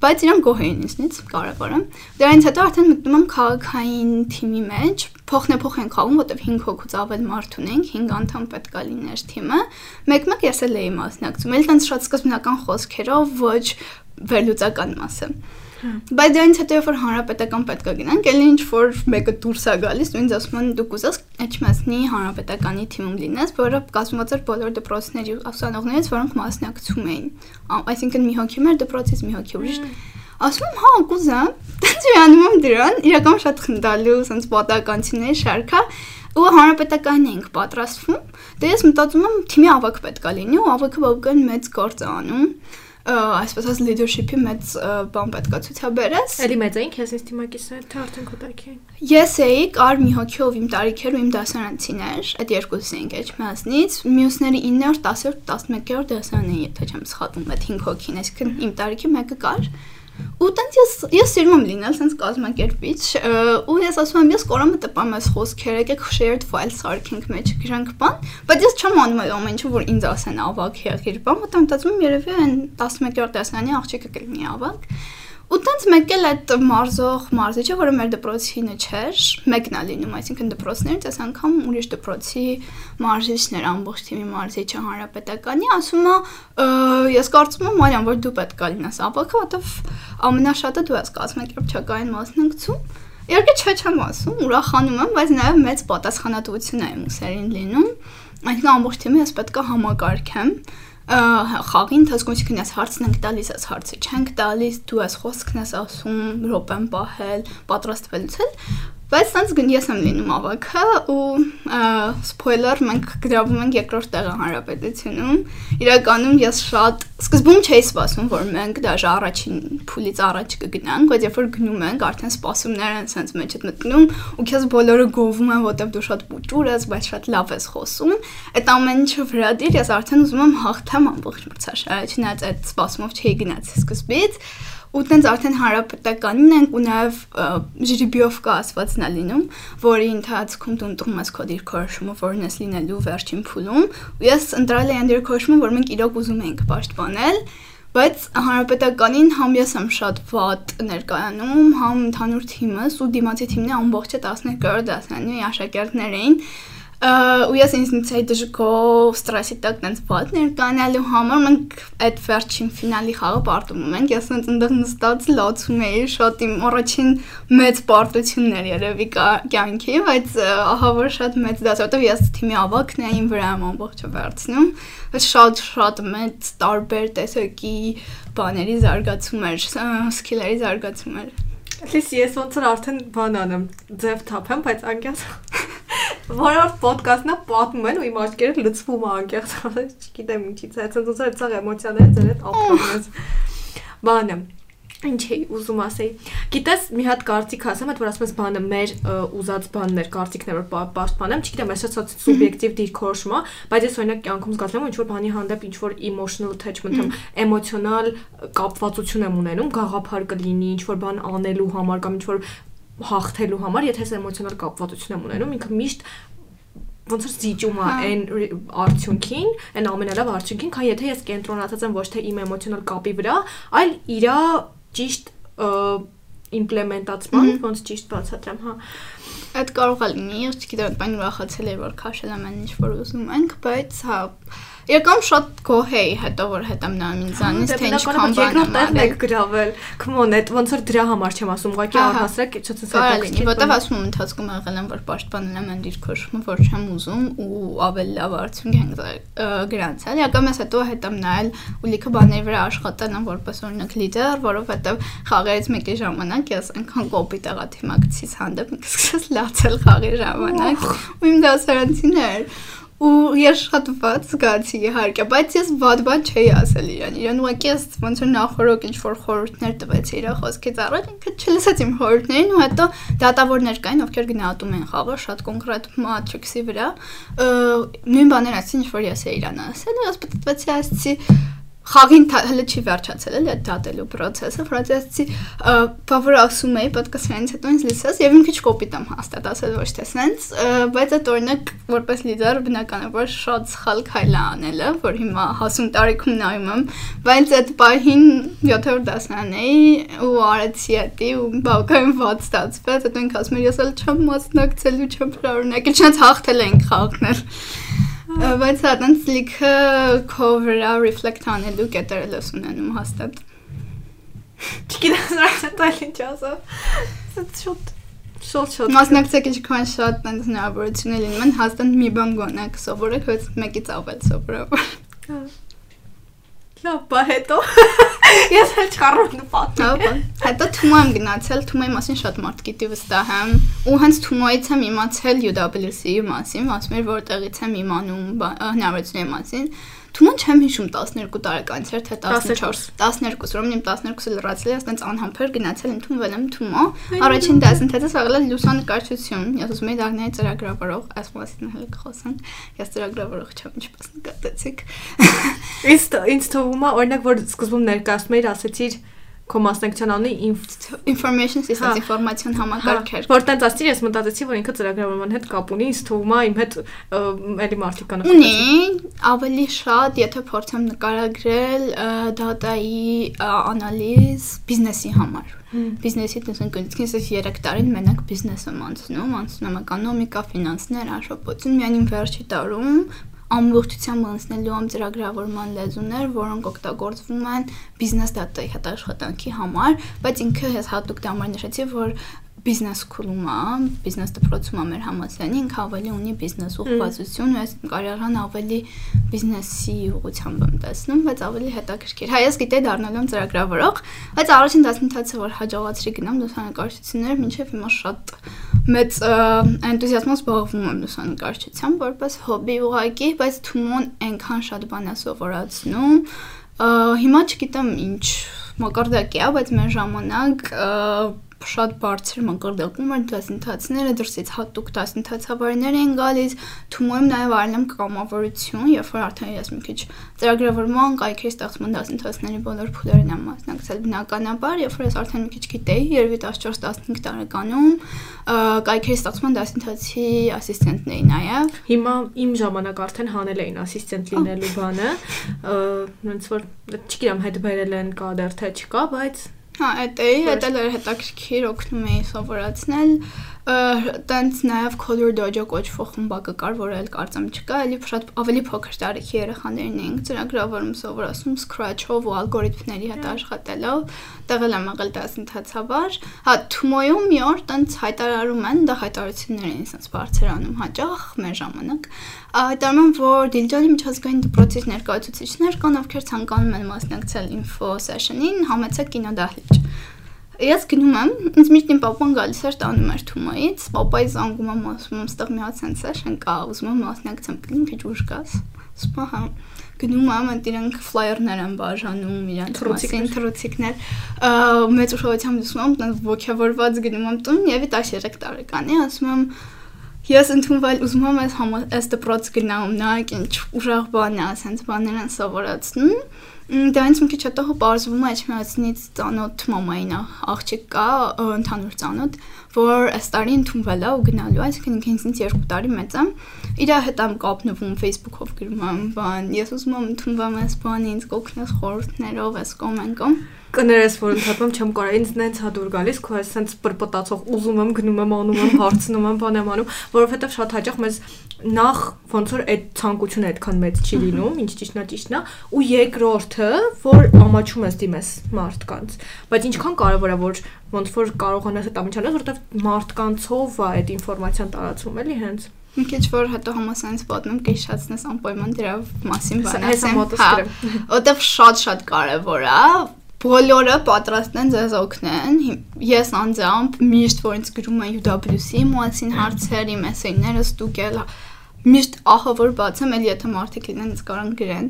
բայց իրան գոհ էին ինձնից կարևորը դրանից հետո արդեն մտնում եմ քաղաքային թիմի մեջ փոխնեփոխ են խաղում, որտեվ 5 հոգուց ավել մարդ ունենք, 5 անդամ պետք է լիներ թիմը։ Մեկ-մեկ ես էլ էի մասնակցում, էլ տենց շատ սկզբնական խոսքերով, ոչ վերլուծական մասը։ Բայց դրանից հետո երբ որ հանրապետական պետք է գնանք, ելի ինչ որ մեկը դուրս է գալիս, ինձ ասում են դու կուզես HMS-նի հանրապետականի թիմում լինես, որը կազմված էր բոլոր դպրոցների ուսանողներից, որոնք մասնակցում էին։ Այսինքն մի հոգի մեր դպրոցից, մի հոգի ուրիշ ասում եմ հա կուզեմ տենց միանում եմ դրան իրական շատ խնդալու sense պատականությունների շարքա ու հանրապետականն ենք պատրաստվում դե ես մտածում եմ թիմի ավակ պետք է լինի ու ավակը բավական մեծ գործ է անում այսպես ասած leadership-ի մեծ բան պետքա ցուցաբերես։ Էլի մեծ էին քեզ ինձ թիմակիցը, թե արդեն էին։ Ես էի, կար մի հոգիով իմ տարիքեր ու իմ դասարանցիներ, այդ երկուսն էին Էջմիածնից, մյուսները 9-րդ, 10-րդ, 11-րդ դասարան էին, եթե չեմ սխալվում, այդ 5 հոգին, այսինքն իմ տարիքի մեկը կար։ Ու տենց ես ես սիրում եմ լինել sense կազմակերպիչ ու ես ասում եմ ես կորամը տպամ այս խոսքերը, եկեք shared file սարքենք մեջ գրանք բան, բայց ես չեմ անում այդ ամեն ինչը որ ինձ ասեն ավակ եղիր բան, մտամ մտածում եմ երևի այն 11-րդ դասարանի աղջիկը կլինի ավակ Ու տենց մեկ էլ այդ մարզող մարզիչը, որը մեր դպրոցինը չէր, մեկն է լինում, այսինքն դպրոցներից այս անգամ ուրիշ դպրոցի մարզիչներ, ամբողջ թիմի մարզիչը հանրապետականի, ասում է, ես կարծում եմ, Մարիամ, որ դու պետք է լինես ապակը, որովհետև ամենաշատը դու ես կազմակերպչական մասնակցում։ Իհարկե չէ չեմ ասում, ուրախանում եմ, բայց նաև մեծ պատասխանատվություն է իմ ուսերին լինում։ Այսինքն ամբողջ թիմը ես պետք է համակարգեմ խաղի ընթացքում այսինքն ես հարցն ենք տալիս, ես հարցը չենք տալիս, դու ես խոսքն ես ասում, րոպեն պահել, պատրաստվելուց էլ Բայց ցած գն ես եմ լինում ավակը ու սփոյլեր մենք գրավում ենք երկրորդ տեղը հանրապետությունում։ Իրականում ես շատ սկզբում չէի սպասում, որ մենք դաժե առաջին փուլից առաջ կգնանք, բայց երբ որ գնում ենք, արդեն սպասումներ են ցած մեջդ մտնում ու քեզ բոլորը գովում են, որտեվ դու շատ բուճուր ես, բայց շատ լավ ես խոսում։ Այդ ամեն ինչը վրա դիր ես արդեն ուզում եմ հաղթեմ ամբողջ մրցաշարը, չնայած այդ սպասումով չէի գնաց սկզբից ու տենց արդեն հարաբերականին ենք ու նաև ժրիբիով կա ասվածն է լինում, որի ընթացքում դու ընտրում ես քո դիրքորոշումը, որն ես լինելու վերջին փուլում, ու ես ընտրել եմ դիրքորոշումը, որ մենք իրոք ուզում ենք պաշտպանել, բայց հանրապետականին համ ես եմ շատ վատ ներկայանում, համ ընդհանուր թիմս ու դիմացի թիմն ամբողջը 12-րդ դասարանի աշակերտներ էին, ու ես ինձ այդ դժգոհ ստրեսի տակ տենց ված ներկանալու համար մենք այդ վերջին ֆինալի խաղը պարտում ենք ես այնց այնտեղ նստած լացում էի շատ իմ առաջին մեծ պարտություններ երևի կյանքի բայց ահա որ շատ մեծ դաս որտեվ ես թիմի ավակն իմ վրա ամբողջը վերցնում շատ շատ մեծ տարբեր տեսակի բաների զարգացում էր սկիլերի զարգացում էր Լիս ես ոնց որ արդեն բան անեմ, ձև թափեմ, բայց անկյաս Որով ոդկաստնա պատմում են ու իմ աչքերը լցվում է անկեղծ, չգիտեմ ինչից է, ցած ոնց է ցած էմոցիաները ձեր հետ ապրում Բանը ինչ էի ուզում ասեի։ Գիտես, մի հատ կարծիք ասեմ, այդ որ ասում ես բանը մեր ուզած բաններ, կարծիքներ որ պաշտպանեմ, չգիտեմ, այսօր սա սուբյեկտիվ դիրքորոշում է, բայց ես օրինակ կյանքում զգացել եմ ինչ որ բանի հանդեպ ինչ որ emotional attachment եմ, էմոցիոնալ կապվածություն եմ ունենում, գաղափար կլինի, ինչ որ բան անելու համար կամ ինչ որ հաղթելու համար, եթե ես էմոցիոնալ կապվածություն եմ ունենում, ինքը միշտ ոնց որ զիջում է հա։ այն արդյունքին, այն ամենալավ արդյունքին, քան եթե ես կենտրոնացած եմ ոչ թե իմ էմոցիոնալ կապի վրա, այլ իրա ճիշտ իմպլեմենտացման, ոնց ճիշտ բացատրեմ, հա։ Այդ կարող է լինի, ես չգիտեմ, բան ուրախացել էր որ քաշել եմ այն ինչ որ ուզում ենք, բայց հա Եկամ շատ գոհ էի հետո որ հետամ նայում ինձանից թե ինչքան բան եմ տեղն եք գրավել։ Come on, այդ ոնց որ դրա համար չեմ ասում, ուղղակի առհասարակ չծծած որտեվ ասում եմ ընթացքում եղել եմ որ պաշտպանել եմ այն դիրքորոշումը, որ չեմ ուզում ու ավելի լավ արդյունք ենք գրանցել։ Եկամ ես հետո հետամ նայել ու լիքը բաների վրա աշխատել եմ որպես օրինակ լիդեր, որովհետեվ խաղերից մեկի ժամանակ ես այնքան կոպիտ եղա թիմակցից հանդեպ սկսեց լացել խաղի ժամանակ ու իմ դասարանցիներ ու ես շատ ված զգացի իհարկե, բայց ես վատ բան չէի ասել իրան։ Իրան ուղղակի ես ոնց որ նախորոք ինչ որ խորհուրդներ տվեց իր խոսքից առաջ, ինքը չլսեց իմ խորհուրդներին ու հետո դատավորներ կային, ովքեր գնահատում են խաղը շատ կոնկրետ matrix-ի վրա։ Նույն բաներ ասին, ինչ որ ես էի իրան ասել, ես պատտվեցի ասացի խաղին հələ չի վերջացել էլ այդ դատելու process-ը ֆրանսիացի բավար ասում էի պատկասրանից հետո ինձ լսած եւ ինքը չկոպիտ եմ հաստատ ասել ոչ թե սենց բայց այդ օրինակ որպես լիդեր բնականաբար շատ սխալ քայլ է անելը որ հիմա հասուն տարիքում նայում եմ բայց այդ պահին 7-րդ դասարան էի ու արեցի դա ու բավական ված ստացվեց հետո ինքը ասում էր ես էլ չեմ մասնակցել ու չեմ շարունակել չնայած հաղթել ենք խաղքներ Բայց հա տենց լիքը cover-ը reflect անելու կետերը լս ունենում հաստատ։ Չգիտեմ ռասետալ ինչ ասա։ Շոտ շոտ շոտ։ Մասնակցեք ինչքան շատ տենց հնարավորություն լինում են հաստատ մի բան գոնեք սովորեք, բայց մեկից ավել սովորով։ Հա։ Լավ, բա հետո ես էլ չառում նպատի։ Հա, հետո Թումո եմ գնացել, Թումոյի մասին շատ մարդ գիտի վստահ եմ, ու հենց Թումոյից եմ իմացել UWC-ի մասին, ասում էր որտեղից եմ իմանում հնարավորությունների մասին, Թուման չեմ հիշում 12 տարեկանից էր թե 14 12 ուրեմն իմ 12-ը լրացել է, ասենց անհամբեր գնացել ընդունվել եմ Թումո։ Առաջին դասընթացս աղել լուսանկարչություն։ Ես ուզում էի դառնալ ծրագրավորող, այս մասին հələ կխոսենք։ Ես ծրագրավորող չեմ, ինչպես նկատեցիք։ Ինձ ինձ թվում է օրինակ որ սկզբում ներկայացնում էիր, ասեցիր քո մասնակցության անունը information systems ինֆորմացիոն համակարգեր։ Որ տենց ասցի ես մտածեցի որ ինքը ծրագրավորման հետ կապ ունի, ինձ թվում է իմ հետ էլի մարդիկ կան։ Ունի, ավելի շատ, եթե փորձեմ նկարագրել data-ի անալիզ բիզնեսի համար բիզնեսի տեսանկյունից ես 3 տարին մենակ բիզնես եմ անցնում, անցնում եմ էկոնոմիկա, ֆինանսներ, աշխատություն, միայն իմ վերջի տարում ամբողջությամբ անցնելու ամ ծրագրավորման լեզուներ, որոնք օգտագործվում են բիզնես դատայի հետ աշխատանքի համար, բայց ինքը հատուկ դամար նշեցի, որ բիզնես քուլում է, բիզնես դպրոցում է մեր համասարանի, ինքը ավելի ունի բիզնես ուղղվածություն, ես կարիերան ավելի բիզնեսի ուղղությամբ եմ տեսնում, բայց ավելի հետաքրքիր։ Հայ ես գիտեի դառնալու եմ ծրագրավորող, բայց առաջին դասընթացը որ հաջողացրի գնամ լուսանկարչություններ, մինչև հիմա շատ մեծ ը, էնտուզիազմով զբաղվում եմ լուսանկարչությամբ որպես հոբի ուղակի, բայց Թումոն այնքան շատ բան է սովորացնում։ Հիմա չգիտեմ ինչ մակարդակի է, բայց մեր ժամանակ շատ բարձր մակարդակում էր դասընթացները, դրսից հատուկ դասընթացավարներ էին գալիս, Թումոյում նաև արել եմ կամավորություն, երբ որ արդեն ես մի քիչ ծրագրավորման, կայքերի ստեղծման դասընթացների բոլոր փուլերին եմ մասնակցել բնականաբար, երբ որ ես արդեն մի քիչ գիտեի, երևի 14-15 տարեկանում, կայքերի ստեղծման դասընթացի ասիստենտն էի նաև։ Հիմա իմ ժամանակ արդեն հանել էին ասիստենտ լինելու բանը, ոնց որ չգիտեմ հետ բերել են կա դեռ թե չկա, բայց Հա, այդ էի, այդ էլ էր հետաքրքիր օգնում էի սովորացնել։ Տենց նաև Color Dojo կոչվող խմբակը կար, որը էլ կարծեմ չկա, էլի շատ ավելի փոքր տարիքի երեխաներին էինք ծրագրավորում սովորացում Scratch-ով ու ալգորիթմների հետ աշխատելով։ Տեղել եմ եղել դասընթացավար։ Հա, Թումոյում մի օր տենց հայտարարում են, դա հայտարարություններ էին ասած բարձրանում հաճախ մեր ժամանակ։ Հայտարարում են, որ Դիլջանի միջազգային դպրոցի ներկայացուցիչներ կան, ովքեր ցանկանում են մասնակցել info session-ին, համեցեք կինոդահլիճ։ Ես գնում եմ, ինձ իմ papan գալիս էր տանում էր Թումոյից, papai զանգում եմ ասում եմ, ստեղ մի հատ sense session կա, ուզում եմ մասնակցեմ, գնում քիչ ուշ գաս։ Սպա հա գնում եմ, ընդ իրանք ֆլայերներ են բաժանում, իրանք մասին թրուցիկներ։ Մեծ ուշադրությամբ լսում եմ, տենց ողջավորված գնում եմ տուն, եւ 13 տարեկան է, ասում եմ Ես ընդունվել ուզում եմ այս այս դպրոց գնամ, նայեք ինչ ուրախ բան է, ասենց բաներ են սովորացնում։ Ինձ մի քիչ հետո բարձվում է իջմիածնից ծանոթ մամային աղջիկ կա, ընդհանուր ծանոթ, որ այս տարի ընդունվել է ու գնալու այսինքն ինքն ինձ 2 տարի մեծ է։ Իր հետ եմ կապնվում Facebook-ով գրում եմ, բան, ես ուզում եմ ընդունվեմ այս բանը, ինձ կօգնես խորհուրդներով, այս կոմենտով կներես որ ընդհանրապես չեմ կարող ինձ նենց հադուր գալիս քո այս sense պրպտացող ուզում եմ գնում եմ անում եմ հարցնում եմ բան եմ անում որովհետև շատ հաճախ մեզ նախ ոնց որ այդ ցանկությունը այդքան մեծ չի լինում ինչ ճիշտն է ճիշտն է ու երկրորդը որ ամաչում ես դիմես մարդկանց բայց ինչքան կարևոր է որ ոնց որ կարողանաս այդ ամիջանալ որովհետև մարդկանցով է այդ ինֆորմացիան տարածվում էլի հենց քիչ որ հետո համասանից պատմում կեշացնես անպայման դրա մասին բան ասեմ։ Հա, որտեվ շատ-շատ կարևոր է բոլորը պատրաստ են ձեզ օգնեն։ Ես անձամբ միշտ որ ինձ գրում են UWC մասին հարցեր, իմ էսեյները ստուգել, միշտ ահա որ բացեմ, էլ եթե մարդիկ լինեն, ինձ կարան գրեն։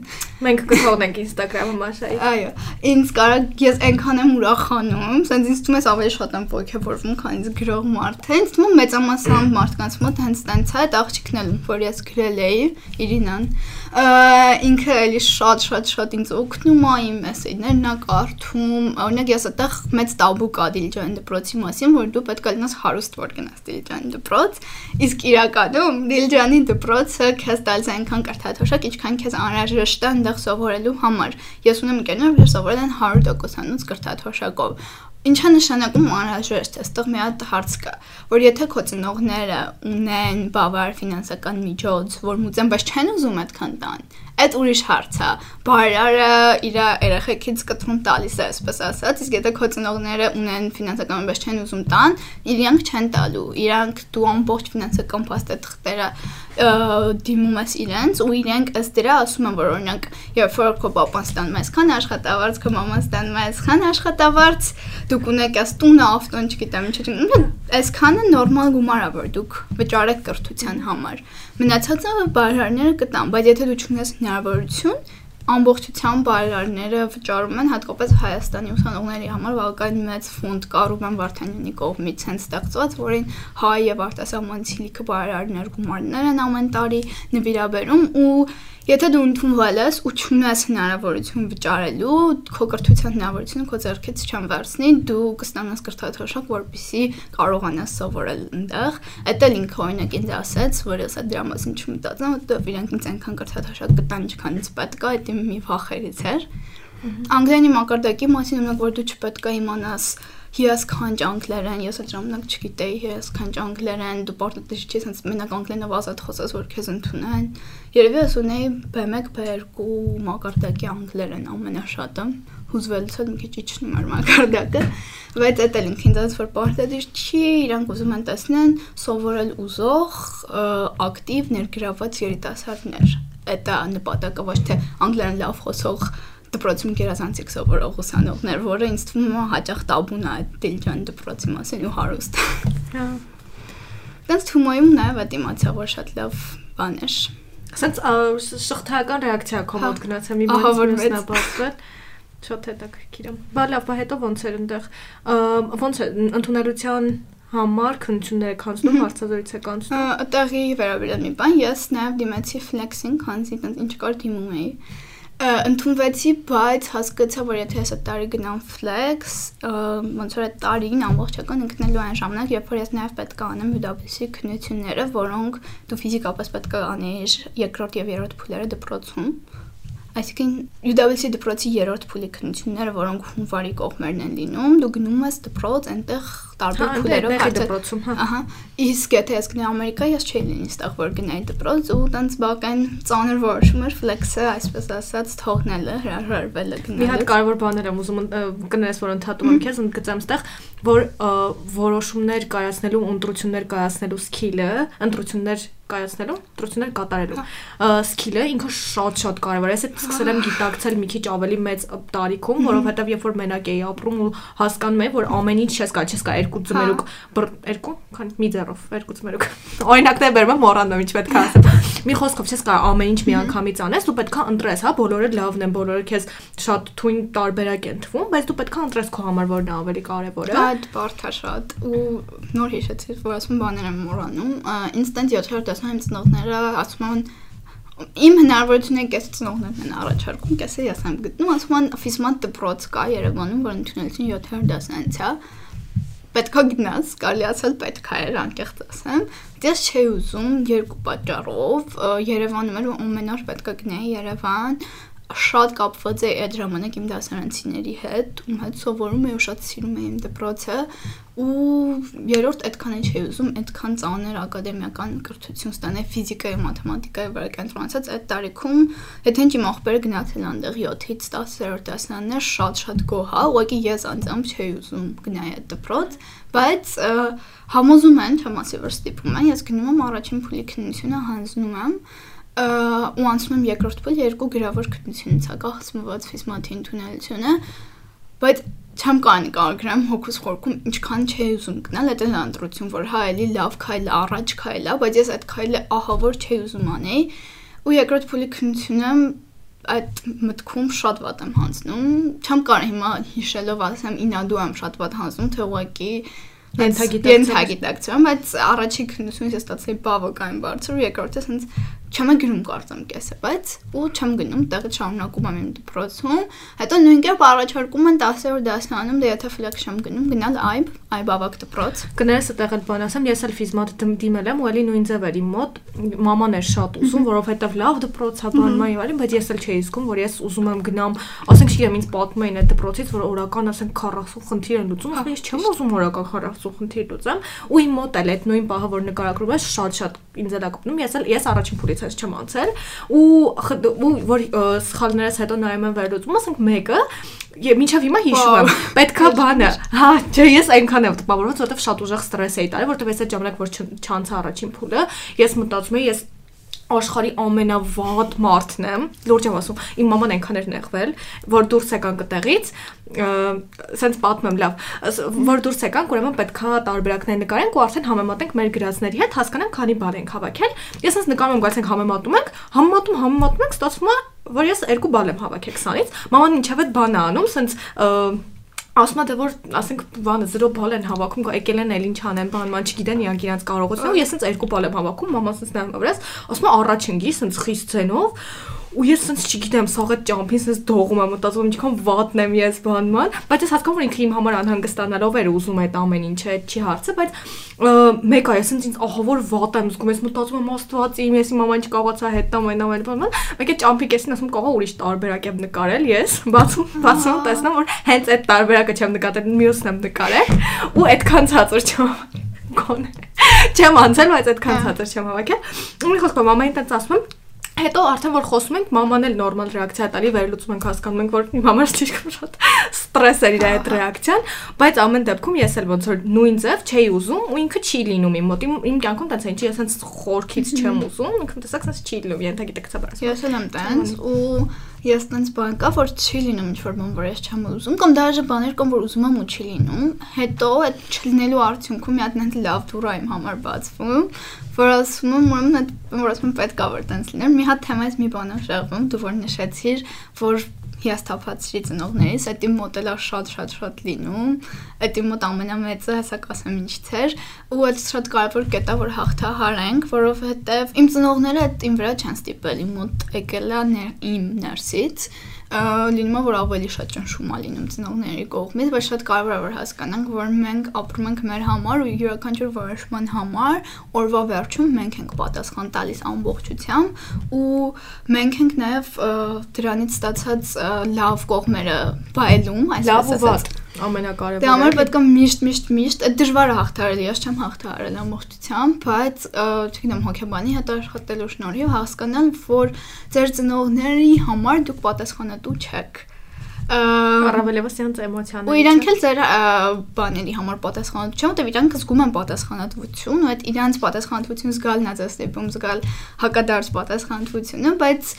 Մենք կթողնենք Instagram-ը Մաշայի։ Այո, ինձ կարա ես այնքան եմ ուրախանում, սենց ինձ թվում է ավելի շատ եմ ողջավորվում, քան ինձ գրող մարդը։ Ինձ թվում է մեծամասամբ մարդկանց մոտ հենց տենց է, այդ աղջիկն էլ որ ես գրել էի, Իրինան, ինքը էլի շատ շատ շատ ինձ օգնում է իմ մեսեջներն ա կարդում։ Օրինակ ես այդտեղ մեծ տաբու կա Դիլջան դպրոցի մասին, որ դու պետք է լինես հարուստ որ գնաս Դիլջան դպրոց, իսկ իրականում Դիլջանի դպրոցը քեզ տալիս այնքան կրթաթոշակ, ինչքան քեզ անհրաժեշտ է այնտեղ սովորելու համար։ Ես ունեմ ընկերներ, որ սովորել են 100%-անոց կրթաթոշակով Ինչ է նշանակում անհրաժեշտ է, այստեղ մի հատ հարց կա, որ եթե քո ծնողները ունեն բավարար ֆինանսական միջոց, որ մուծեն, բայց չեն ուզում այդքան տան, այդ ուրիշ հարց է։ Բարարը իր երեխեքից կտրում տալիս է, այսպես ասած, իսկ եթե քո ծնողները ունեն ֆինանսական, բայց չեն ուզում տան, իրանք չեն տալու։ Իրանք դու ամբողջ ֆինանսական փաստաթղթերը դիմում ես իրենց ու իրենք ըստ դրա ասում են, որ օրինակ, երբ որ քո papan ստանում այսքան աշխատավարձ, քո մաման ստանում այսքան աշխատավարձ, դուք ունեք այս տունը, ավտոն, չգիտեմ, ինչ, այսքանը նորմալ գումար է, որ դուք վճարեք կրթության համար։ Մնացածը բարերարները կտան, բայց եթե դու չունես հնարավորություն, ամբողջությամբ բարերարները վճարում են հատկապես Հայաստանի ուսանողների համար բավական մեծ ֆոնդ կա Ռուբեն Վարդանյանի կողմից հենց ստեղծված, որին հայ եւ արտասահմանցի լիքը բարերարներ գումարներ են ամեն տարի նվիրաբերում ու Եթե դու ընդունվել ես ու չունես հնարավորություն վճարելու, քո կրթության հնարավորությունը քո ձեռքից չեն վերցնի, դու կստանաս կրթաթոշակ, որպեսզի կարողանաս սովորել այնտեղ։ Այդ էլ ինքը օրինակ ինձ ասաց, որ ես այդ դրա մասին չմտածեմ, որովհետև իրանք ինձ այնքան կրթաթոշակ կտան, ինչքան ինձ պետք է, այդ իմ մի վախերից էր։ Անգլիանի մակարդակի մասին ունենք, որ դու չպետք է իմանաս հիասքանչ անգլերեն, ես այդ ժամանակ չգիտեի հիասքանչ անգլերեն, դու պարտադիր չի sense մենակ անգլերենով ազատ խոսես, որ քեզ ընդունեն։ Երևի ես ունեի B1, B2 մակարդակի անգլերեն ամենաշատը, հուզվելուց հետո մի քիչ իջնում էր մակարդակը, բայց դա էլ ինքին դաս որ պարտադիր չի, իրանք ուզում են տեսնեն սովորել ուզող, ակտիվ ներգրաված երիտասարդներ։ Դա նպատակը ոչ թե անգլերեն լավ խոսող դպրոցում գերազանցիկ սովորող ուսանողներ, որը ինձ թվում է հաճախ տաբուն է այդ Դիլջան դպրոցի մասին ու հարուստ։ Հա։ Տենց Թումոյում նաև այդ իմացա, որ շատ լավ բան էր։ Ասենց շղթայական ռեակցիա Հա։ կոմոդ գնացա մի բանից որ մյուսն մեծ։ է բացվել։ Շատ հետաքրքիր է։ Բա լավ, բա հետո ոնց էր այնտեղ ոնց է ընդունելության համար քննություններ եք անցնում, հարցազրույց եք անցնում։ Այդտեղի վերաբերյալ մի բան, ես նաև դիմեցի ֆլեքսին, քանզի տենց ինչ կար դիմում էի։ Ընդունվեցի, բայց հասկացա, որ եթե այդ տարի գնամ flex, ոնց որ այդ տարին ամբողջական ընկնելու այն ժամանակ, երբ որ ես նաև պետք է անեմ UWC քննությունները, որոնք դու ֆիզիկապես պետք է անեիր երկրորդ եւ երրորդ փուլերը դպրոցում։ Այսինքն UWC դպրոցի երրորդ փուլի քննությունները, որոնք հունվարի կողմերն են լինում, դու գնում ես դպրոց, այնտեղ տարբեր Հա, փուլերով դպրոցում, հա։ Ահա, իսկ եթե ես գնայի Ամերիկա, ես չէի լինի ստեղ որ գնայի դպրոց ու տենց բական ծանր որոշում էր ֆլեքսը, այսպես ասած, թողնելը, հրաժարվելը Մի հատ գնալը։ կարևոր բաներ եմ ուզում կներես, որ ընդհատում եմ քեզ, ընդգծեմ ստեղ, որ որոշումներ կայացնելու, ընտրություններ կայացնելու սկիլը, ընտրություններ կայացնելու, դրություններ կատարելու։ հա։ Սկիլը ինքը շատ-շատ կարևոր է։ Ես էլ սկսել եմ հա։ գիտակցել մի քիչ ավելի մեծ տարիքում, որովհետև երբ որ մենակ էի ապրում ու հասկանում էի, որ ամեն ինչ չես կա, չես կա երկու ձմերուկ, հա։ երկու, քան մի ձեռով, երկու ձմերուկ։ Օրինակներ բերում եմ, մոռանում ինչ պետք է ասեմ։ Մի խոսքով չես կա ամեն ինչ միանգամից անես, դու պետքա ընտրես, հա, բոլորը լավն են, բոլորը քեզ շատ թույն տարբերակ են թվում, բայց դու պետքա ընտրես քո համար որն է ավելի կարևորը։ Այդ բարդ է շատ ու նոր հիշեցի, որ ասում բաներ եմ մոռանում։ Ինստանտ 7-րդ ասում եմ ծնողները ասում են իմ հնարավորությունը կես ծնողներն են առաջարկում, կեսը ես եմ գտնում, ասում են ֆիզման դպրոց կա Երևանում, որ ընդունելություն 700 դասանից է։ Պետքա գնաս, կարելի ասել պետքա էր անկեղծ ասեմ, ես չէի ուզում երկու պատճառով Երևանում էր ու ամեն օր պետքա գնայի Երևան, շատ կապված էի այդ ժամանակ իմ դասարանցիների հետ, ում հետ սովորում էի ու շատ սիրում էի իմ դպրոցը ու երրորդ այդքան էլ չէի ուզում այդքան ծանր ակադեմիական կրթություն ստանալ ֆիզիկայի, մաթեմատիկայի վրա կենտրոնացած այդ տարիքում, եթե ինչ իմ ախպերը գնացել անդեղ 7-ից 10-րդ դասարաններ շատ-շատ գոհ, հա, ուղղակի ես անձամբ չէի ուզում գնալ այդ դպրոց, բայց համոզում են, չեմ ասի որ ստիպում են, ես գնում եմ առաջին փուլի քննությունը հանձնում եմ ու անցնում եմ երկրորդ փուլ երկու գրավոր քննությունից է կախսմված ֆիզմաթի ընդունելությունը բայց չեմ կանի կարողրամ հոգուս խորքում ինչքան չէի ուզում գնալ այդ ընտրություն որ հա էլի լավ քայլ առաջ քայլ է բայց ես այդ քայլը ահա որ չէի ուզում անեի ու երկրորդ փուլի քննությունը այդ մտքում շատ վատ եմ հանձնում չեմ կարող հիմա հիշելով ասեմ ինադու եմ շատ վատ հանձնում թե ուղղակի Ենթագիտակցել ես։ ենթագիտակցում, բայց առաջին քննությունից ես ստացել բավական բարձր ու երկրորդը ասենց չեմ գնում կարծեմ կեսը, բայց ու չեմ գնում, տեղից շարունակում եմ իմ դպրոցում։ Հետո նույն կերպ առաջարկում են 10-րդ դասարանում, դե եթե ֆլեքս չեմ գնում, գնալ այբ, այբ ավակ դպրոց։ Կներես այդտեղ էլ բան ասեմ, ես էլ ֆիզմատ դիմել եմ ու էլի նույն ձև էր իմ մոտ։ Մաման էր շատ ուզում, որովհետև լավ դպրոց է բան մայ այլն, բայց ես էլ չէի զգում, որ ես ուզում եմ գնամ, ասենք չգիտեմ, ինձ պատմում էին այդ դպրոցից, որ օրական ասենք 40 խնդիր են լուծում, ասում ես չեմ ուզում օրական 40 խնդիր լուծեմ, ու իմ մոտ էլ այդ նույն պահը, որ նկարագրում ես, շատ-շատ ինձ էլ է կպնում, ես էլ ես առաջին փուլից ես չեմ անցել ու ու որ ը, սխալներս հետո նայում եմ վերլուծում, ասենք մեկը Եվ մինչև հիմա հիշում եմ, պետքա բանը։ Հա, չէ, ես այնքան եմ տպավորված, որովհետև շատ ուժեղ ստրես էի տարել, որովհետև ես այդ ժամանակ որ չանցա առաջին փուլը, ես մտածում էի, ես աշխարի ամենավատ մարդն եմ, լուրջ եմ ասում, իմ մաման այնքան էր նեղվել, որ դուրս եկանք այդտեղից, սենց պատմեմ լավ, որ դուրս եկանք, ուրեմն պետքա տարբերակներ նկարենք ու արդեն համեմատենք մեր գրածների հետ, հասկանանք քանի բալ ենք հավաքել։ Ես sense նկարում եմ, գալիս ենք համեմատում ենք, համեմատում, համեմատում ենք, ստացվում է, որ ես երկու բալ եմ հավաքել 20-ից։ Մաման ինչև այդ բանը անում, sense ասում է դե որ ասենք բանը 0 բալ են հավաքում, եկել են էլ ինչ անեն, բան ման չգիտեն իրանք իրանք կարողությունը, ու ես sense երկու բալ եմ հավաքում, մաման sense նայում վրաս, ասում է առաջին գի sense խիստ ցենով ու ես sense չգիտեմ, սաղ այդ ճամփին sense դողում եմ, մտածում եմ ինչքան վատն եմ ես բանման, բայց ես հասկանում որ ինքը իմ համար անհանգստանալով էր ուզում այդ ամեն ինչը, այդ չի հարցը, բայց ը, մեկ այ sense ինձ ահա որ վատ եմ զգում, ես մտածում եմ աստված իմ, ես իմ մաման չկարողացա հետամ այն ամեն բան, մեկ է ճամփի կեսին ասում կողա ուրիշ տարբերակ եմ նկարել ես, բացում, բացում տեսնում որ հենց այդ տարբերակը չեմ նկատել, մյուսն եմ նկարել ու այդքան ցածր չեմ գոնե չեմ անցել, բայց այդքան ցածր չեմ հավաքել։ Ու մի խոսքով մամային տենց ասում եմ Հետո արդեն որ խոսում ենք, մաման էլ նորմալ ռեակցիա տալի, վերլուծում ենք, հասկանում ենք, որ իմ համար ճիշտ շատ ստրես էր իր այդ ռեակցիան, բայց ամեն դեպքում ես էլ ոնց որ նույն ձև չէի ուզում ու ինքը չի լինում իմ մոտ։ Իմ կյանքում տենց ինչի ես հենց խորքից չեմ ուզում, ինքն տեսակ sense չի լինում, ենթագիտակցաբար ասում։ Ես էլ եմ տենց ու ես տենց բան կա, որ չի լինում ինչ որ բան, որ ես չեմ ուզում, կամ դաժե բաներ կան, որ ուզում եմ ու չի լինում։ Հետո այդ չլինելու արդյունքում մի հատ նենց լավ դուրա իմ համար բացվում, որ ասում եմ, ուրեմն այդ որ ասում պետք է որ տենց լիներ։ Մի հատ թեմայից մի բան եմ շեղվում, դու որ նշեցիր, որ հիասթափացրի ծնողներիս, այդ իմ մոտ էլա շատ-շատ շատ լինում։ Այդ իմ մոտ ամենամեծը, հեսա կասեմ ինչ ցեր, ու այդ շատ կարևոր կետա որ հաղթահարենք, որովհետև իմ ծնողները այդ իմ վրա չեն ստիպել, իմ մոտ եկել է իմ ներսից լինում է որ ավելի շատ ճնշում է լինում ծնողների կողմից, բայց շատ կարևոր է որ հասկանանք, որ մենք ապրում ենք մեր համար ու յուրաքանչյուր որոշման համար օրվա վերջում մենք ենք պատասխան տալիս ամբողջությամբ ու մենք ենք նաև դրանից ստացած լավ կողմերը վայելում, այսպես ասած ամենակարևորը։ Դե համար պետք է միշտ միշտ միշտ այդ դժվար է հաղթարել, ես չեմ հաղթարել ամբողջությամբ, բայց չգիտեմ հոգեբանի հետ աշխատելու շնորհիվ հասկանալ, որ ձեր ծնողների համար դուք պատասխանատու չեք առավելևս իրանց էմոցիաները։ Ու իրանք էլ ձեր բաների համար պատասխանատու չեն, որտեղ իրանք զգում են պատասխանատվություն, ու այդ իրանց պատասխանատվություն զգալն է ձեզ դեպքում զգալ հակադարձ պատասխանատվությունը, բայց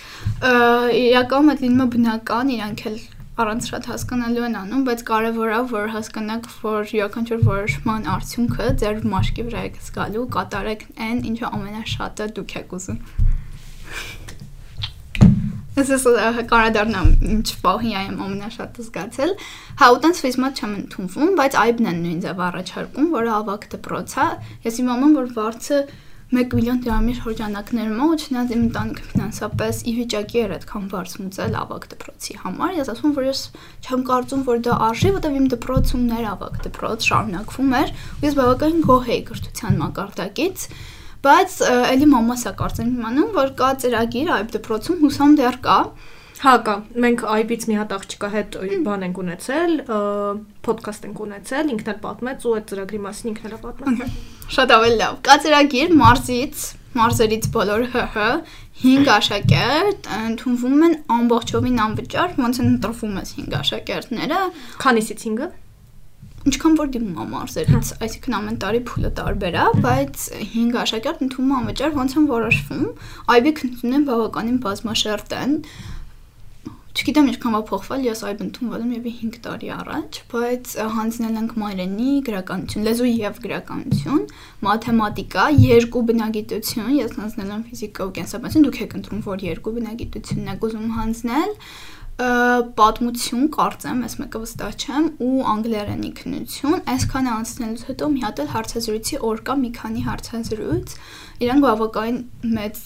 իրականում այդ լինում է բնական, իրանք էլ առանց շատ հասկանալու են անում, բայց կարևոր է որ հասկանաք, որ յուրաքանչյուր որոշման արդյունքը ձեր մաշկի վրա է զգալու, կատարեք այն, ինչը ամենաշատը դուք եք ուզում։ Ես կարադառնամ ինչ պահի եմ ամենաշատը զգացել։ Հա, ուտենց ֆիզմատ չեմ ընդունվում, բայց այբն են նույն ձև առաջարկում, որը ավակ դպրոց է։ Ես իմանում եմ, որ վարձը 1 միլիոն դրամի շրջանակներում ու չնայած իմ ընտանիքը ֆինանսապես ի վիճակի էր այդքան բարձ մուծել ավակ դպրոցի համար, ես ասում որ ես չեմ կարծում, որ դա արժի, որտեղ իմ դպրոցումներ ավակ դպրոց շարունակվում էր, ու ես բավականին գոհ էի կրթության մակարդակից, բայց ելի մամաս է կարծեմ իմանում, որ կա ծրագիր այբ դպրոցում հուսամ դեռ կա, Հա կա։ Մենք IB-ից մի հատ աղջկա հետ բան ենք ունեցել, ոդքասթ ենք ունեցել, ինքն էլ պատմեց ու այդ ծրագրի մասին ինքն էլ պատմեց։ Շատ ավելի լավ։ Կա ծրագիր մարզից, մարզերից բոլոր ՀՀ 5 աշակերտ ընդունվում են ամբողջովին անվճար, ոնց են ընտրվում այս 5 աշակերտները։ Քանիսից 5-ը։ Ինչքան որ դիմում է մարզերից, այսինքն ամեն տարի փուլը տարբեր է, բայց 5 աշակերտ ընդունվում անվճար ոնց են որոշվում։ IB քննությունները բավականին բազմաշերտ են Չգիտեմ ինչքանվա փոխվել, ես այբ ընդունվել եմ եւի 5 տարի առաջ, բայց հանձնել ենք մայրենի գրականություն, լեզու եւ գրականություն, մաթեմատիկա, երկու բնագիտություն, ես հանձնել եմ ֆիզիկա ու կենսաբանություն, դուք եք ընտրում որ երկու բնագիտությունն եք ուզում հանձնել, պատմություն կարծեմ, ես մեկը վստահ չեմ, ու անգլերենի քննություն, այսքանը անցնելուց հետո մի հատ էլ հարցազրույցի օր կա մի քանի հարցազրույց, իրանք բավականին մեծ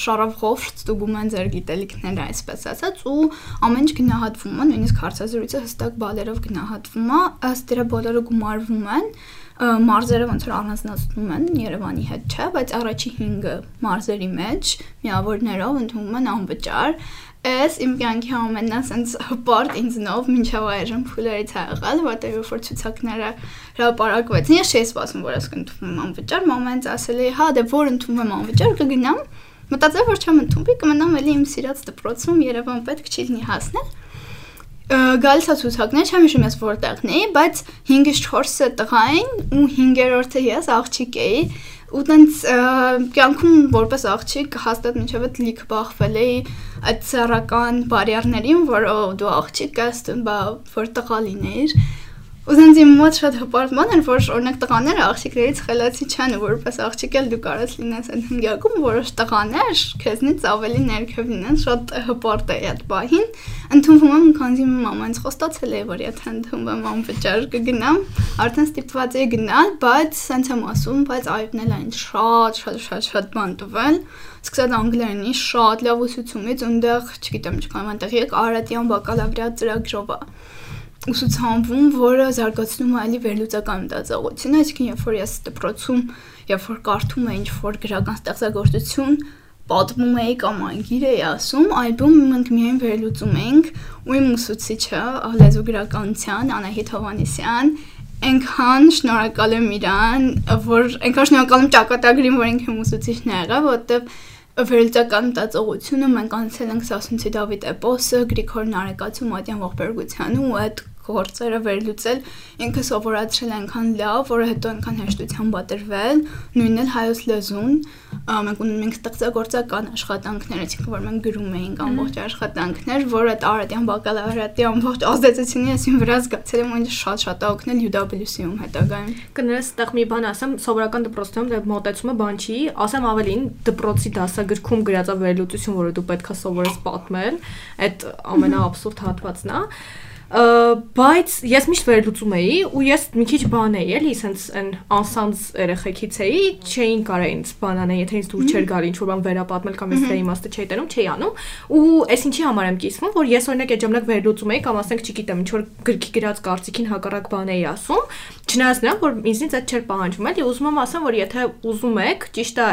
շարավղով ստուգում են ձեր գիտելիքները, այսպես ասած, ու ամեն ինչ գնահատվում է, նույնիսկ հարցազրույցը հստակ բալերով գնահատվում է, ըստ դրա բոլորը գումարվում են մարզերը ոնց որ առանձնացնում են Երևանի հետ, չէ, բայց առաջի 5 մարզերի մեջ միավորներով ընդունվում են անվճար Էս իմ կյանքի ամենա սենց հպարտ ինձնով մինչև այժմ փուլերից ա եղել, որտեղ երբ որ ցուցակները հրապարակվեցին, ես չէի սպասում, որ ես կընդունվեմ անվճար, մամայից ասել էի, հա, դե որ ընդունվեմ անվճար, կգնամ։ Մտածել որ չեմ ընդունվի, կմնամ էլի իմ սիրած դպրոցում Երևան պետք չի լինի հասնել գալիս է ցուցակներ, չեմ հիշում ես որտեղն էի, բայց 5-ից 4-ը տղա էին ու 5-րդը ես աղջիկ էի ու տենց կյանքում որպես աղջիկ հաստատ մինչև այդ լիք բախվել էի այդ սեռական բարիերներին, որ դու աղջիկ ես, բա որ տղա լինեիր Ու զենց իմ մոտ շատ հպարտման էր, որ օրինակ տղաները աղջիկներից խելացի չեն, որպես աղջիկ էլ դու կարաս լինես այդ հնգյակում, որոշ տղաներ քեզնից ավելի ներքև լինեն, շատ հպարտ է այդ բահին։ Ընդունվում եմ, քանզի մամանց խոստացել է, որ եթե ընդունվեմ անվճար կգնամ, արդեն ստիպված էի գնալ, բայց սենց եմ ասում, բայց այդն էլ այն շատ շատ շատ շատ բան տվել սկսած անգլերենի շատ լավ ուսուցումից, այնտեղ, չգիտեմ, չկամ, այնտեղ եկ Արարատյան բակալավրիատ ծրագրով է ուսուցանվում, որը զարգացնում է այլի վերլուծական մտածողությունը, այսինքն երբ որ ես դպրոցում, երբ որ կարդում եմ ինչ-որ գրական ստեղծագործություն, պատմում էի կամ անգիր էի ասում, այլբում մենք միայն վերլուծում ենք, ու իմ ուսուցիչը լեզու գրականության Անահիտ Հովանեսյան այնքան շնորհակալ եմ իրան, որ այնքան շնորհակալ եմ ճակատագրին, որ ինքը ուսուցիչն է եղավ, որովհետև վերլուծական մտածողությունը մենք անցել ենք Սասունցի Դավիթ էպոսը, Գրիգոր Նարեկացու Մատյան Ողբերգությանը ու այդ գործերը վերլուծել ինքը սովորացրել այնքան լավ, որը հետո այնքան հեշտությամբ պատրվել, նույնն էլ հայոց լեզուն, մենք ունենք մենք ստեղծագործական աշխատանքներ, այսինքն որ մենք գրում էինք ամբողջ աշխատանքներ, որը տարատյան բակալավրիատի ամբողջ ազդեցությունի այսին վրա զգացել եմ, ինձ շատ-շատ օգնել UW-ում հետագայում։ Կներես, այդտեղ մի բան ասեմ, սովորական դպրոցում դե մոտեցումը բան չի, ասեմ ավելին, դպրոցի դասագրքում գրած վերլուծություն, որը դու պետքա սովորես պատմել, այդ ամենաաբսուրդ հատվածն է բայց ես միշտ վերլուծում էի ու ես մի քիչ բան էի, էլի, սենց այն անսանց երեխեքից էի, չէին կարող ինձ բան անել, եթե ինձ դուր չէր գալի ինչ որ բան վերապատմել կամ ես դրա իմաստը չէի տենում, չէի անում։ Ու այս ինչի համար եմ կիսվում, որ ես օրինակ այդ ժամանակ վերլուծում էի կամ ասենք, չգիտեմ, ինչ որ գրքի գրած կարծիքին հակառակ բան էի ասում, չնայած նրան, որ ինձնից այդ չէր պահանջվում, էլի ուզում եմ ասեմ, որ եթե ուզում եք, ճիշտ է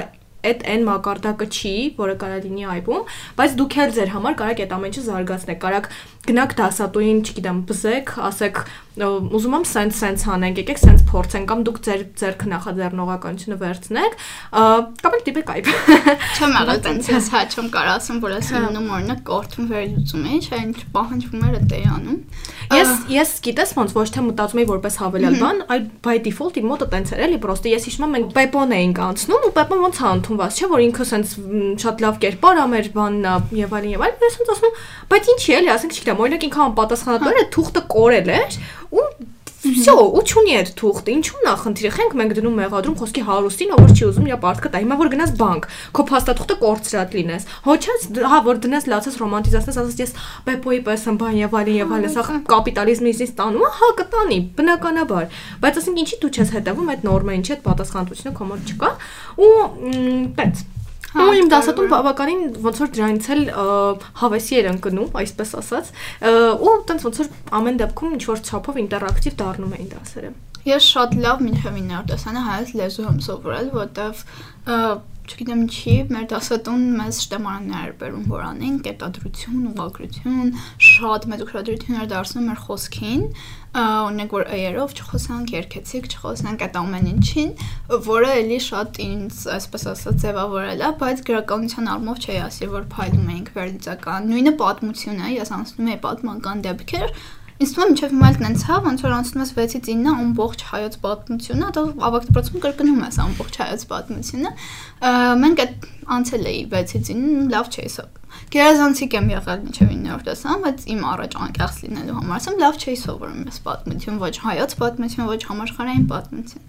այդ այն մակարդակը չի, որը կարա լինի այբում, բայց դուք էլ ձեր համար կարաք այդ ամենը զարգացնեք, կարաք գնաք դասատուին, չգիտեմ, բզեք, ասեք, ուզում եմ սենց սենց անենք, եկեք սենց փորձենք կամ դուք ձեր ձերքը նախաձեռնողականությունը վերցնեք, կամ էլ դիպեք այբ։ Չեմ եղել տենց ես հա չեմ կարող ասեմ, որ ես ինում օրինակ կորթում վերլուծում էի, չէ, ինչ պահանջվում էր դա անում։ Ես ես գիտես ոնց ոչ թե մտածում էի որպես հավելյալ բան, այլ by default իմ մոտը տենց էր էլի, պրոստը ես հիշում եմ մենք Պեպոն էինք անցնում ու Պեպոն ոնց է ընդունված, չէ, որ ինքը սենց շատ լավ կերպար ա մեր բանն եւ այլն եւ այլն, ես սենց ասում, բայց ինչի էլի, ասենք չգիտեմ, օրինակ ինքը անպատասխանատու էր, թուղթը կորել էր ու Всё, ու չունի այդ թուղթը։ Ինչու՞ նա խնդիրը խենք մենք դնում մեղադրում խոսքի հարուստին, ով չի ուզում իր պարտքը տա։ Հիմա որ գնաս բանկ, քո փաստաթուղթը կորցրած լինես։ Հոչած, հա, որ դնես լացես ռոմանտիզացնես, ասես ես Պեպոյի պես եմ բան եւ այլն եւ այլն, սա կապիտալիզմից տանում, հա, կտանի, բնականաբար։ Բայց ասենք ինչի դու չես հետևում այդ նորմային, չէ՞, այդ պատասխանատվությունը քո մոտ չկա։ Ու տենց Ու իմ դասատուն բավականին ոնց որ դրանից էլ հավեսի էր ընկնում, այսպես ասած, ու տենց ոնց որ ամեն դեպքում ինչ որ չափով ինտերակտիվ դառնում էին դասերը։ Ես շատ լավ մինչև 9-րդ դասանը հայոց լեզու եմ սովորել, որտեվ չգիտեմ ինչի, մեր դասատուն մեզ շտեմարաններ բերում որ անենք, կետադրություն, ուղղագրություն, շատ մեծ ուշադրություն էր դարձնում մեր խոսքին, օրինակ որ էերով չխոսանք, երկեցիկ չխոսանք այդ ամեն ինչին, որը էլի շատ ինձ, այսպես ասած, ձևավորել է, բայց գրականության առումով չի ասի, որ փայլում էինք վերլուծական։ Նույնը պատմությունը, ես անցնում եի պատմական դեպքեր, Ինձ թվում է մինչև հիմա էլ տենց հա, ոնց որ անցնում ես 6-ից 9-ը ամբողջ հայոց պատմությունը, դա ավագ դպրոցում կրկնում ես ամբողջ հայոց պատմությունը։ Մենք այդ անցել էի 6-ից 9, լավ չէի սա։ Գերազանցիկ եմ եղել մինչև 9-րդ դասան, բայց իմ առաջ անկեղծ լինելու համար ասեմ, լավ չէի սովորում ես պատմություն, ոչ հայոց պատմություն, ոչ համաշխարհային պատմություն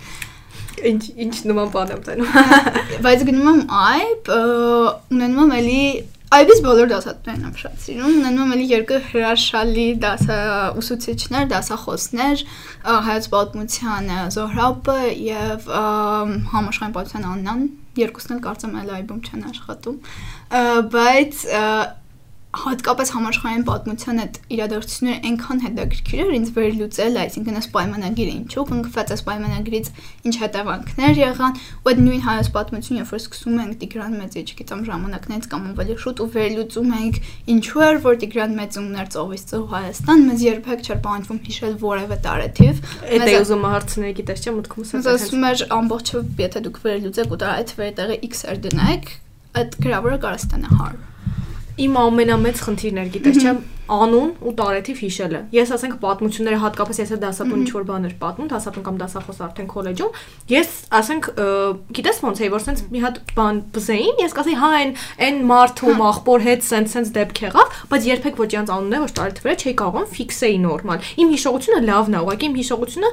ինչ ինչ նման բան եմ տենում բայց գնում եմ այբ ունենում եմ էլի Այդպես բոլոր դասատուներն եմ շատ սիրում։ Ունենում էլի երկու հրաշալի դասա ուսուցիչներ, դասախոսներ, հայոց պատմության Զոհրաբը եւ համաշխարհային պատմության Աննան, երկուսն էլ կարծեմ այլ այբում չեն աշխատում։ Բայց հատկապես համաշխարհային պատմության այդ իրադարձությունները այնքան հետաքրքիր էր ինձ վերլուծել, այսինքն այս պայմանագիրը ինչու կնքված, այս պայմանագրից ինչ հետևանքներ եղան, ու այդ նույն հայոց պատմությունը, երբ որ սկսում ենք Տիգրան Մեծի, չգիտեմ, ժամանակներից կամ ավելի շուտ ու վերլուծում ենք ինչու էր, որ Տիգրան Մեծը ուներ ծովից ծով Հայաստան, մեզ երբեք չէր պահանջվում հիշել որևէ տարեթիվ։ Այդ է ուզում հարցնել, գիտես չէ, մտքումս է։ Ասում էր ամբողջը, եթե դուք վերլուծեք ու դա այդ վերտեղը x-եր դնեք, այդ գրավորը կարող ստանա 100 իմ ամենամեծ խնդիրն էր, գիտես չէ, անուն ու տարեթիվ հիշելը։ Ես ասենք պատմությունները հատկապես ես դասատուն ինչ որ բաներ պատմում, դասատուն կամ դասախոս արդեն քոլեջում, ես ասենք գիտես ոնց է, որ սենց մի հատ բան բզեին, ես կասեի հա այն այն մարդու աղբոր հետ սենց սենց դեպք եղավ, բայց երբեք ոչ իրանց անունն է ոչ տարեթվերը չի կարողում ֆիքսեի նորմալ։ Իմ հիշողությունը լավն է, ուղղակի իմ հիշողությունը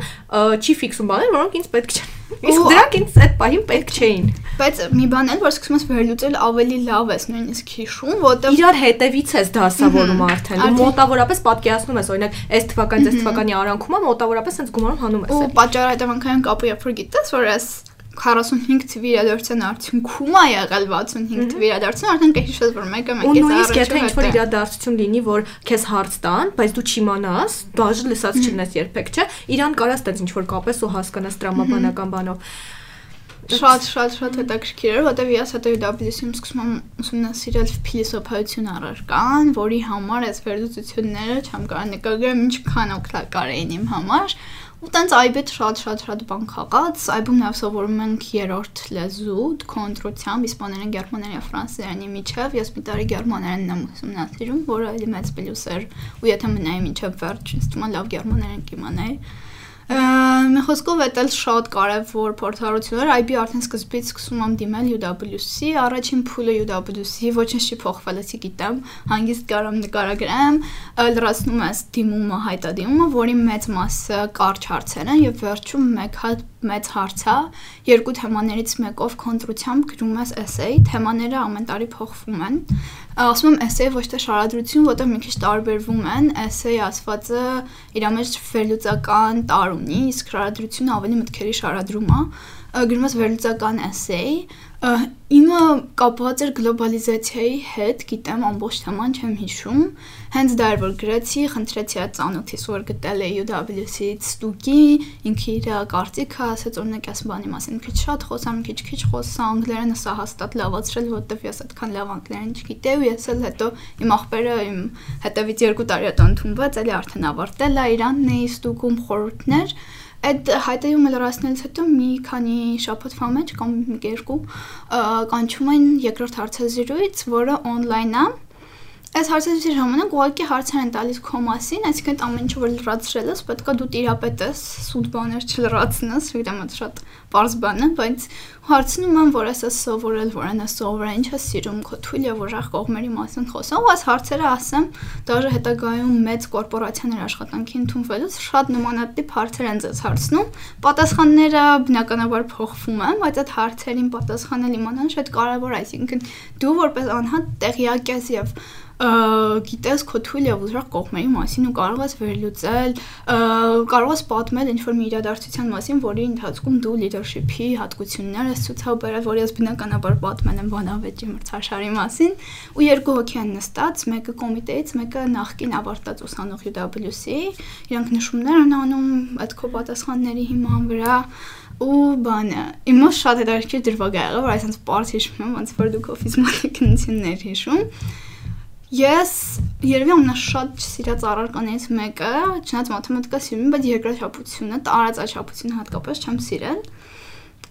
չի ֆիքսում բաներ, որոնք ինձ պետք չեն։ Իսկ դրանք ինձ այդ պահին պետք չէին։ Բայց մի բան էլ, որ սկսում ես վերլուծել ավելի լավ ես նույնիսկ հիշում, որտեղ իրար հետևից ես դասավորում արդեն մոտավորապես պատկերացնում ես, օրինակ, այս թվականից այս թվականի արանքումը մոտավորապես հենց գումարում հանում ես։ Ու պատճառահետևանքային կապը երբ որ գիտես, որ ես 45 թվի իրադարձության արդյունքում է եղել 65 թվի իրադարձություն, արդեն կհիշես, որ մեկը մեկից առաջ։ Ու նույնիսկ եթե ինչ-որ իրադարձություն լինի, որ քեզ հարց տան, բայց դու չիմանաս, դաժե լսած չնես երբեք, չէ, իրան կարաս տես ինչ-որ կապես ու հասկանաս տրամաբանական բանով շատ շատ շատ հետաքրքիր էր, որտեվ ես հետո WC-ում սկսում եմ ուսումնասիրել փիլիսոփայություն առարկան, որի համար այս վերլուծությունները չեմ կարող նկարագրեմ ինչքան օգտակար էին իմ համար, ու տենց այբետ շատ-շատ-շատ բան քաղած, այբում նաև սովորում ենք երրորդ լեզու, քոնտրությամբ, իսպաներեն, գերմաներեն ֆրանսերենի միջև, ես մի տարի գերմաներենն եմ ուսումնասիրում, որը էլի մեծ պլյուս էր, ու եթե մնայի միջև վերջ, ինձ թվում է լավ գերմաներեն կիմանայի։ Մի խոսքով էլ շատ կարևոր փորձառություն էր, IB արդեն սկզբից սկսում եմ դիմել UWC, առաջին փուլը UWC ոչինչ չի փոխվել, ասի գիտեմ, հանգիստ կարամ նկարագրեմ, լրացնում ես դիմումը, հայտադիմումը, որի մեծ մասը կարճ հարցեր են եւ վերջում մեկ հատ մեծ հարց է, երկու թեմաներից մեկով կոնտրությամբ գրում ես էսեյ, թեմաները ամեն տարի փոխվում են։ Ասում եմ էսեյ ոչ թե շարադրություն, որտեղ մի քիչ տարբերվում են, էսեյ ասվածը իր մեջ վերլուծական տար ունի, իսկ շարադրությունը ավելի մտքերի շարադրում է գրում ես վերլուծական էսեյ, իմը կապված էր գլոբալիզացիայի հետ, գիտեմ ամբողջ թեման չեմ հիշում։ Հենց դա էր որ գրեցի, խնդրեցի այդ ծանոթիս որ գտել է UWC-ից ստուկի, ինքը իր կարծիքը ասեց օրինակ այս բանի մասին քիչ շատ խոսամ, քիչ-քիչ խոսա անգլերենը սա հաստատ լավացրել, որովհետև ես այդքան լավ անգլերեն չգիտեի ու ես էլ հետո իմ ախպերը իմ հետևից երկու տարի հետո ընդունված, էլի արդեն ավարտել է Իրանն էի ստուկում խորհուրդներ այդ հայտարարումը լրացնելուց հետո մի քանի շաբաթվա մեջ կամ երկու կանչում են երկրորդ հարցազրույց, որը on-line է Այս հարցերի ժամանակ ուղղակի հարցեր են տալիս քո մասին, այսինքն ամեն ինչ որ լրացրել ես, պետքա դու տիրապետես, սուտ բաներ չլրացնես, դա շատ པարզ բան է, բայց հարցնում եմ, որ ասես սովորել, որ անա սովորել, ինչ է սիրում քո թույլ եւ ուժեղ կողմերի մասին խոսամ, ու այս հարցերը ասեմ, դաժե հետագայում մեծ կորպորացիաներ աշխատանքի ընդունվելուց շատ նմանատիպ հարցեր են ձեզ հարցնում։ Պատասխանները բնականաբար փոխվում են, բայց այդ հարցերին պատասխանել իմանալը շատ կարեւոր է, այսինքն դու որպես անհատ տեղյակ ես եւ գիտես քո թույլ եւ ուժեղ կողմերի մասին ու կարող ես վերլուծել, կարող ես պատմել ինչ որ մի իրադարձության մասին, որի ընթացքում դու leadership-ի հատկություններ ես ցուցաբերել, որ ես բնականաբար պատմել եմ Վանավեճի մրցաշարի մասին, ու երկու հոգի են նստած, մեկը կոմիտեից, մեկը նախկին ավարտած ուսանող UWC, իրանք նշումներ են անում այդ քո պատասխանների հիման վրա ու բանը իմը շատ հետաքրքիր դրվագ ա եղել որ այսպես պարզ հիշում եմ ոնց որ դուք օֆիսմանի քննություններ հիշում Ես երևի ամենաշատ սիրած առարկաներից մեկը, չնայած մաթեմատիկա սիրում եմ, բայց երկրաչափությունը, տարածաչափությունը հատկապես չեմ սիրել։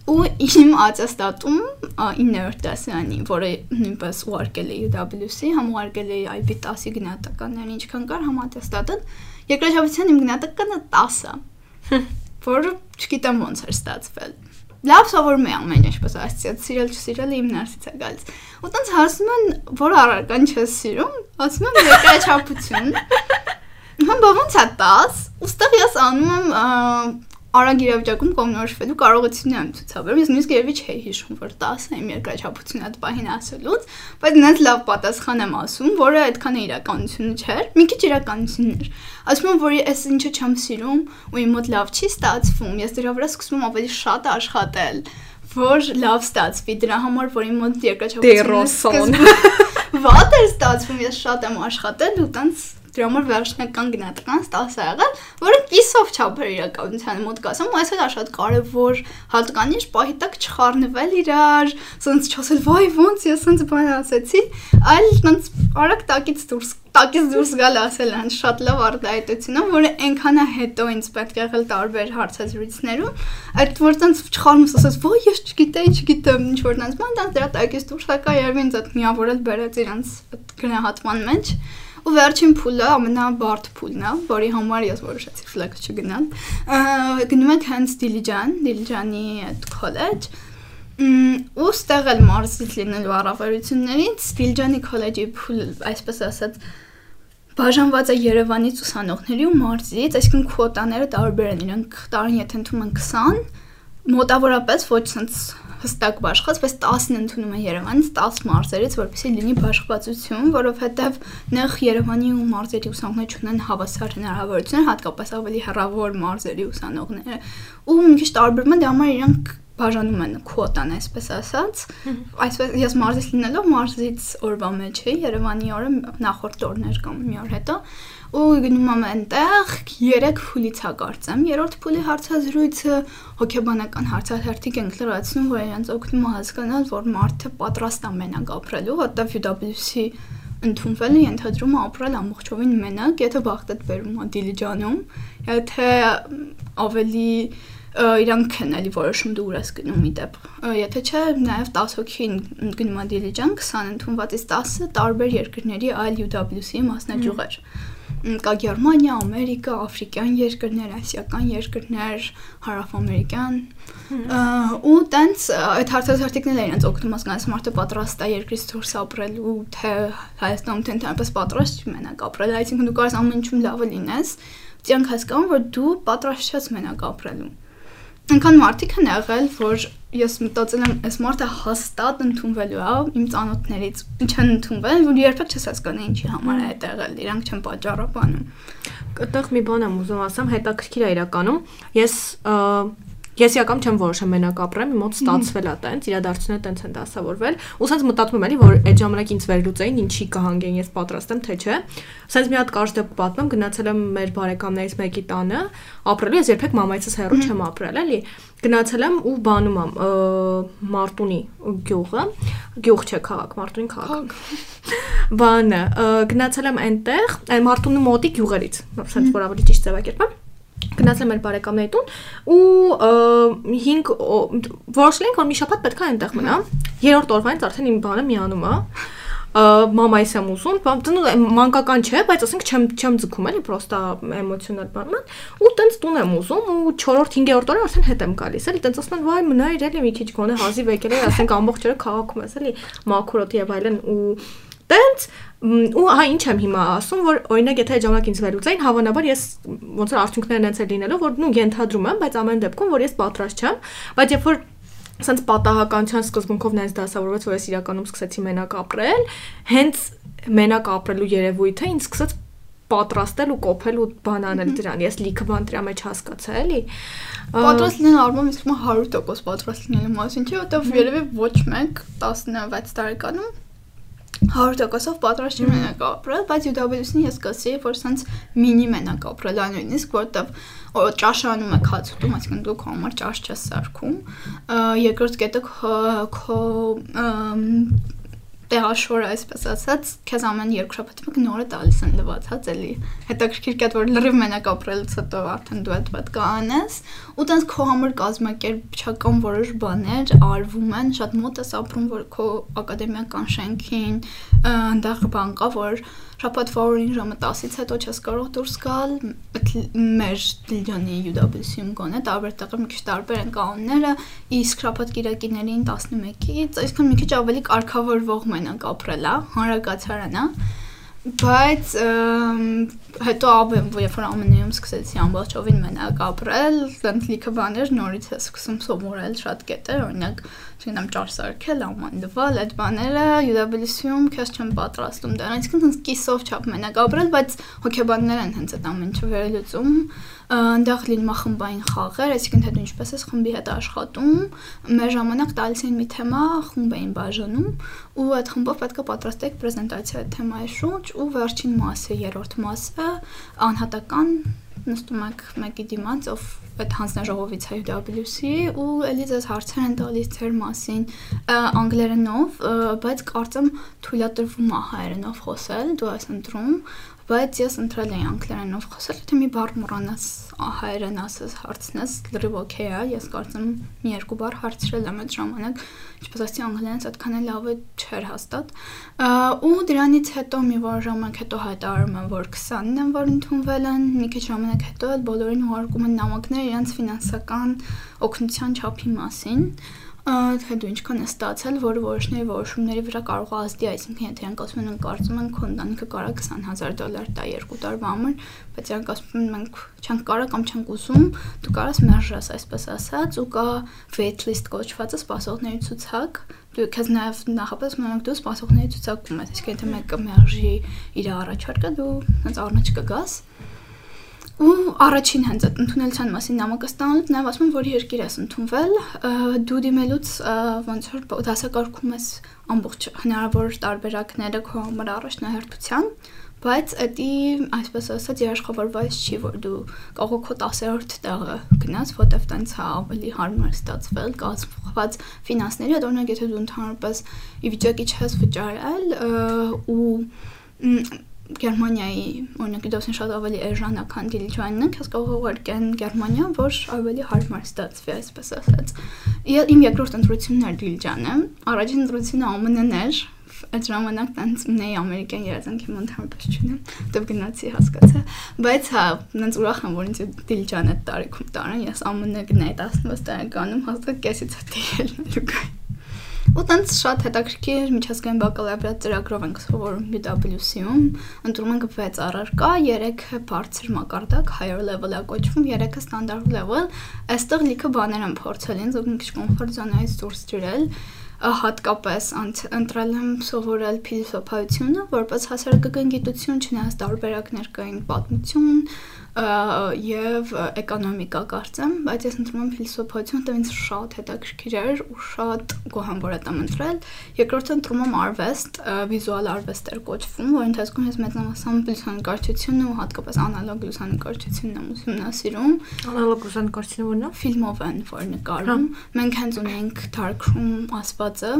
Ու իմ ատեստատում 9-րդ դասարանի, որը նույնպես ուղարկել է UWC, համ ուղարկել է IB 10-ի գնահատականները, ինչքան կար համ ատեստատը, երկրաչափության իմ գնահատականը 10-ը, որը չգիտեմ ոնց էր ստացվել լավ սովորում եմ ամեն ինչպես ասացիած, սիրել չսիրել իմ ներսից է գալիս։ Ու տենց հարցնում են, որ առարկան չես սիրում, ասում եմ երկրաչափություն։ Համ բա ոնց է 10, ուստեղ ես անում եմ արագ իրավիճակում կողմնորոշվելու կարողություն եմ ցուցաբերում։ Ես նույնիսկ երևի չէի հիշում, որ 10 եմ երկրաչափությունը այդ պահին ասելուց, բայց նենց լավ պատասխան եմ ասում, որը այդքան իրականությունը չէր։ Մի քիչ իրականություն էր։ Ասում եմ, որ ես ինչը չեմ սիրում ու իմ մոտ լավ չի ստացվում, ես դրա վրա սկսում եմ ավելի շատ աշխատել որ լավ ստացվի դրա համար որ իմ մոտ երկրաչափությունը վատ է ստացվում ես շատ եմ աշխատել ու տենց դրա համար վերջնական գնահատական 10 ա եղել, որը կիսով չափ էր իրականության մոտ կասեմ, ու այսօր շատ կարևոր հատկանիշ պահի տակ չխառնվել իրար, ասենց չասել, վայ, ոնց ես ասենց բան ասեցի, այլ ասենց արագ տակից դուրս տակից դուրս գալ ասել են շատ լավ արտահայտությունը, որը այնքան է հետո ինձ պետք է եղել տարբեր հարցազրույցներում, այդ որ տենց չխառնես ասես, «Ոյ, ես չգիտեի, չգիտեմ, ինչ որ տենց բան, դրա տակից դուրս եկա եւ ինձ այդ միավորել բերեց իրանց գնահատման մեջ ու վերջին փուլը ամենաբարդ փուլն է, որի համար ես որոշեցի ֆլեքս չգնալ։ Գնում ենք հենց Դիլիջան, Դիլիջանի այդ քոլեջ ու ստեղ էլ մարզից լինելու առավելություններից Դիլջանի քոլեջի փուլ, այսպես ասած, բաժանված է Երևանից ուսանողների ու մարզից, այսինքն քվոտաները տարբեր են, իրանք տարին եթե ընդունում են 20, մոտավորապես ոչ sense հստակ բաշխած, բայց 10-ն ընդունում են Երևանից 10 մարզերից, որպեսզի լինի բաշխվածություն, որովհետև նեղ Երևանի ու մարզերի ուսանողները ունեն հավասար հնարավորություններ, հատկապես ավելի հեռավոր մարզերի ուսանողները։ Ու մի քիչ տարբերում է դա համար իրանք բաժանում են քվոտան, այսպես ասած։ Այսպես ես մարզից լինելով մարզից օրվա մեջ էի Երևանի օրը նախորդ օրներ կամ մի օր հետո ու գնում եմ այնտեղ 3 փուլից հա կարծեմ։ Երրորդ փուլի հարցազրույցը հոգեբանական հարցահերթիկ ենք լրացնում, որ իրենց օգնում է հասկանալ, որ մարդը պատրաստ է մենակ ապրելու, որտեղ UWC ընդունվելը ենթադրում է ապրել ամբողջովին մենակ, եթե բախտդ բերում է Դիլիջանում, եթե ավելի իրանք են էլի որոշում դու ուր ես գնում իդեպ։ Եթե չէ, նաև 10 հոգի գնում է Դիլիջան, 20 ընդունվածից 10-ը տարբեր երկրների այլ UWC մասնաճյուղեր։ mm կա Գերմանիա, Ամերիկա, Աֆրիկյան երկրներ, ասիական երկրներ, հարավամերիկյան ու տենց այդ հարցազրույցներն են իրենց օգնում ասկանց մարդը պատրաստ է երկրից դուրս ապրելու, թե Հայաստանում թե ընդհանրապես պատրաստ չի մենակ ապրել, այսինքն դու կարես ամեն ինչում լավը լինես, ցանկ հասկանում որ դու պատրաստ ես մենակ ապրելու Այնքան մարդիկ են եղել, որ ես մտածել եմ, այս մարդը հաստատ ընդունվելու է իմ ծանոթներից։ Ինչ են ընդունվել, որ երբեք չես հասկանում ինչի համար է այդ եղել։ Իրանք չեն պատճառաբանում։ Այդտեղ մի բան եմ ուզում ասեմ, հետաքրքիր է իրականում։ Ես Ես իակամ չեմ որոշեմ մենակ ապրեմ, մոտ ստացվել է տենց, իրադարձությունները տենց են դասավորվել, ու սենց մտածում եմ էլի, որ այդ ժամանակ ինձ վերլուծեին, ինչի կհանգեն, ես պատրաստ եմ, թե չէ։ Սենց մի հատ կարճ դեպք պատմեմ, գնացել եմ մեր բարեկամներից մեկի տանը, ապրելու ես երբեք մամայցս հեռու չեմ ապրել, էլի։ Գնացել եմ ու բանում եմ Մարտունի գյուղը, գյուղ չէ քաղաք, Մարտունի քաղաք։ Բանը, գնացել եմ այնտեղ, այն Մարտունի մոտի գյուղերից, սենց որ ավելի ճիշտ ձևակերպեմ գնացել մեր բարեկամների տուն ու 5 որոշել որ մի շաբաթ պետք է այնտեղ մնամ։ Երրորդ օրվանից արդեն իմ բանը միանում է մամայիս եմ ուզում, բան մանկական չէ, բայց ասենք չեմ չեմ ձգում էլի, պրոստա էմոցիոնալ բանն ու տենց տուն եմ ուզում ու 4-րդ 5-րդ օրը արդեն հետ եմ գալիս, էլի տենց ասում են, վայ մնա իրել մի քիչ գոնե հազիվ եկել է, ասենք ամբողջ օրը քաղաքում ես էլի, մաքրոտ եւ այլն ու տենց ու հա ինչ եմ հիմա ասում որ օրինակ եթե ժամանակ ինձ վերլուծային հավանաբար ես ոնց որ արդյունքներն այնց է լինելով որ նու ենթադրում եմ բայց ամեն դեպքում որ ես պատրաստ չեմ բայց երբ որ ասենց պատահականության սկզբունքով նայած դասավորված որ ես իրականում սկսեցի մենակ ապրել հենց մենակ ապրելու երևույթը ինձ սկսեց պատրաստել ու կոփել ու բան անել դրան։ Ես լիքը բան դրա մեջ հասկացա, էլի։ Պատրաստ լինել առումով իսկ 100% պատրաստ լինելու մասին չէ, որովհետև երևի ոչ մեկ 16 տարեկանում 100%-ով պատրաստ չեմ մենակ ապրել, բայց UW-ին ես կասեի, որ սենց մինի մենակ ապրել անույնիսկ, որտեվ ճաշանում է քաց ուտում, այսինքն դու քո համար ճաշ չես սարքում։ Երկրորդ կետը քո տեղաշորը, այսպես ասած, քեզ ամեն շաբաթ մեկ նորը տալիս են լվացած էլի։ Հետաքրքիր կետ որ լրիվ մենակ ապրելուց հետո արդեն դու այդ պետք է անես, ու տենց քո համար կազմակերպչական որոշ բաներ արվում են, շատ մոտ ես ապրում, որ քո ակադեմիական շենքին այնտեղ բան կա, որ շաբաթվա օրին ժամը 10-ից հետո չես կարող դուրս գալ մեր Դիլյանի UWC-ում գոնե տարբեր տեղեր մի քիչ տարբեր են կանոնները իսկ շաբաթ կիրակիներին 11-ից այսքան մի քիչ ավելի կարգավորվող մենակ ապրելա հանրակացարանա բայց հետո ամեն երբ որ ամենայում սկսեցի ամբողջովին մենակ ապրել, դրանց լիքը բաներ նորից է սկսում սովորել շատ կետեր, օրինակ, չգիտեմ, ճարսարկել, ամանդվալ, այդ բաները UWC-ում քեզ չեմ պատրաստում դրան, այսինքն կիսով չափ մենակ ապրել, բայց հոգեբաններ են հենց այդ ամեն ինչը վերելուծում այնտեղ լինում է խմբային խաղեր, այսինքն թե դու ինչպես ես խմբի հետ աշխատում, մեր ժամանակ տալիս են մի թեմա, խումբ էին բաժանում ու այդ խմբով պետք է պատրաստեք պրեզենտացիա թեմայի շուրջ ու վերջին մասը, երրորդ մասը անհատական նստում եք մեկի դիմաց, ով այդ հանձնաժողովից է UWC ու էլի ձեզ հարցեր են տալիս ձեր մասին անգլերենով, բայց կարծեմ թույլատրվում է հայերենով խոսել, դու ես ընտրում, բայց ես ընտրել էի անգլերենով խոսել, թե մի բառ մոռանաս հայերեն ասես հարցնես, լրիվ օքեյ է, ես կարծեմ մի երկու բառ հարցրել եմ այդ ժամանակ, ինչպես ասեցի անգլերենից այդքան էլ լավ չէր հաստատ։ Ու դրանից հետո մի որ ժամանակ հետո հայտարարում են, որ 20-ն են, որ ընդունվել են, մի քիչ ժամանակ հետո էլ բոլորին ուղարկում են նամակներ իրենց ֆինանսական օգնության չափի մասին թե դու ինչքան ես ստացել, որը որոշների որոշումների վրա կարող է ազդի, այսինքն եթե իրանք ասում են կարծում են քո ընտանիքը կարա 20000 դոլար տա երկու տարվա համար, բայց իրանք ասում են մենք չենք կարա կամ չենք ուզում, դու կարաս մերժես, այսպես ասած, ու կա wait list կոչվածը սպասողների ցուցակ, դու քեզ նաև նախապես մենակ դու սպասողների ցուցակում ես, իսկ եթե մեկը մերժի իր առաջարկը, դու հենց առնաչ կգաս ու առաջին հենց այդ ընդունելության մասին նամակը ստանալուց նաև ասում եմ որ երկիր ես ընդունվել դու դիմելուց ոնց որ դասակարգում ես ամբողջ հնարավոր տարբերակները քո համար առաջնահերթության բայց դա այսպես ասած երաշխավորված չի որ դու կարող քո 10-րդ տեղը գնաս, որտեվ տենց հա ավելի հարմար ստացվել, կազմված ֆինանսների, օրինակ եթե դու ընդհանրապես ի վիճակի չես վճարել ու Գերմանիայի օրինակ դասին շատ ավելի էժանական դիլիջանն է, քեզ կարող ուղարկեն Գերմանիա, որ ավելի հարմար ստացվի, այսպես ասած։ Իմ երկրորդ ընտրությունն էր դիլիջանը, առաջին ընտրությունը ԱՄՆ-ն էր, այդ ժամանակ տենց ունեի ամերիկյան երազանքի չունեմ, դեպ գնացի հասկացա, բայց հա, նենց ուրախ եմ, որ ինձ դիլիջան այդ տարիքում տարան, ես ԱՄՆ գնայի 16 տարեկանում հաստատ կեսից հետի ելնելու գայ։ Ու տենց շատ հետաքրքիր միջազգային բակալավրիատ ծրագրով ենք սովորում UW-ում, ընտրում ենք 6 առարկա, 3-ը բարձր մակարդակ, higher level-ը կոչվում, 3-ը standard level։ Այստեղ լիքը բաներ եմ փորձել, ինձ ու մի քիչ կոմֆորտ զոնայից դուրս ջրել հատկապես ընտրել եմ սովորել փիլիսոփայությունը որպես հասարակական գիտություն, չնայած տարբերակներ կային պատմություն, եւ էկոնոմիկա կարծեմ, բայց ես ընտրում եմ փիլիսոփայություն, դա ինձ շատ հետաքրքիր էր ու շատ գոհամ որ եմ ընտրել։ Երկրորդը ընտրում եմ արվեստ, վիզուալ արվեստ էր կոչվում, որ ընթացքում ես մեծամասամբ լուսանկարչությունն ու հատկապես անալոգ լուսանկարչությունն եմ ուսումնասիրում։ Անալոգ լուսանկարչությունը ո՞րն է։ Ֆիլմով են որ նկարում։ Մենք հենց ունենք darkroom ասվածը,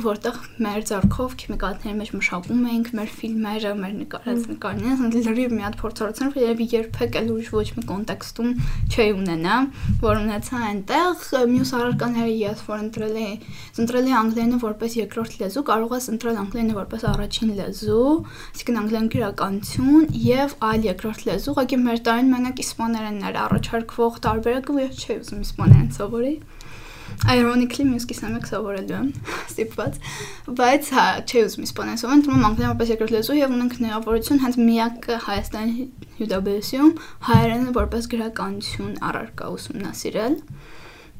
որտեղ մեր ձեռքով քիմիկատների մեջ մշակում ենք մեր ֆիլմերը, մեր նկարած նկարները, լրիվ մի հատ փորձառություն, երբ երբեք էլ ուրիշ ոչ մի կոնտեքստում չի ունենա, որ ունեցա այնտեղ մյուս առարկաները ես որ ընտրել էի, ընտրել էի անգլերենը որպես երկրորդ լեզու, կարող ես ընտրել անգլերենը որպես առաջին լեզու, այսինքն անգլերեն գրականություն եւ այլ երկրորդ լեզու, ուղղակի մեր տարին մենակ իսպաներենն էր առաջարկվող տարբերակը, ես չէի ուզում իսպաներեն սովորել ironically մյուս կիսամեկ սովորելու եմ ստիպված բայց հա չի ուզում իսպաներեն սովորել դու անգլերեն որպես երկրորդ լեզու եւ ունենք հնարավորություն հենց միակ Հայաստանի UW-ում հայերենը որպես գրականություն առարկա ուսումնասիրել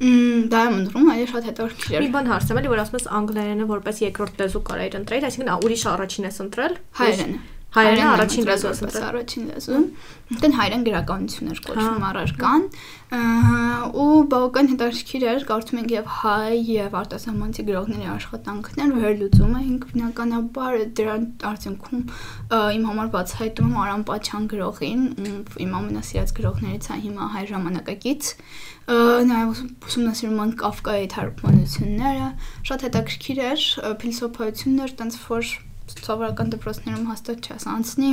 դա եմ ընդրում, այլ շատ հետաքրքիր է։ Մի բան հարցեմ, էլի որ ասում ես անգլերենը որպես երկրորդ լեզու կարայր ընտրել, այսինքն ուրիշ առաջին ես ընտրել։ Հայերենը։ Հայերենը առաջին լեզու է, առաջին լեզու։ Դեն հայերեն գրականություն էր կոչվում առարկան, ու բավական հետաքրքիր էր, կարծում ենք եւ հայ եւ արտասահմանցի գրողների աշխատանքներ վերլուծում էինք բնականաբար դրան արդյունքում իմ համար բացահայտում եմ Արամ Պաչյան գրողին, իմ ամենասիրած գրողներից է հիմա հայ ժամանակակից նաև ուսումնասիրում են Կաֆկայի թարգմանությունները, շատ հետաքրքիր էր, փիլիսոփայություններ, տենց որ սովորական դպրոցներում հաստատ չես անցնի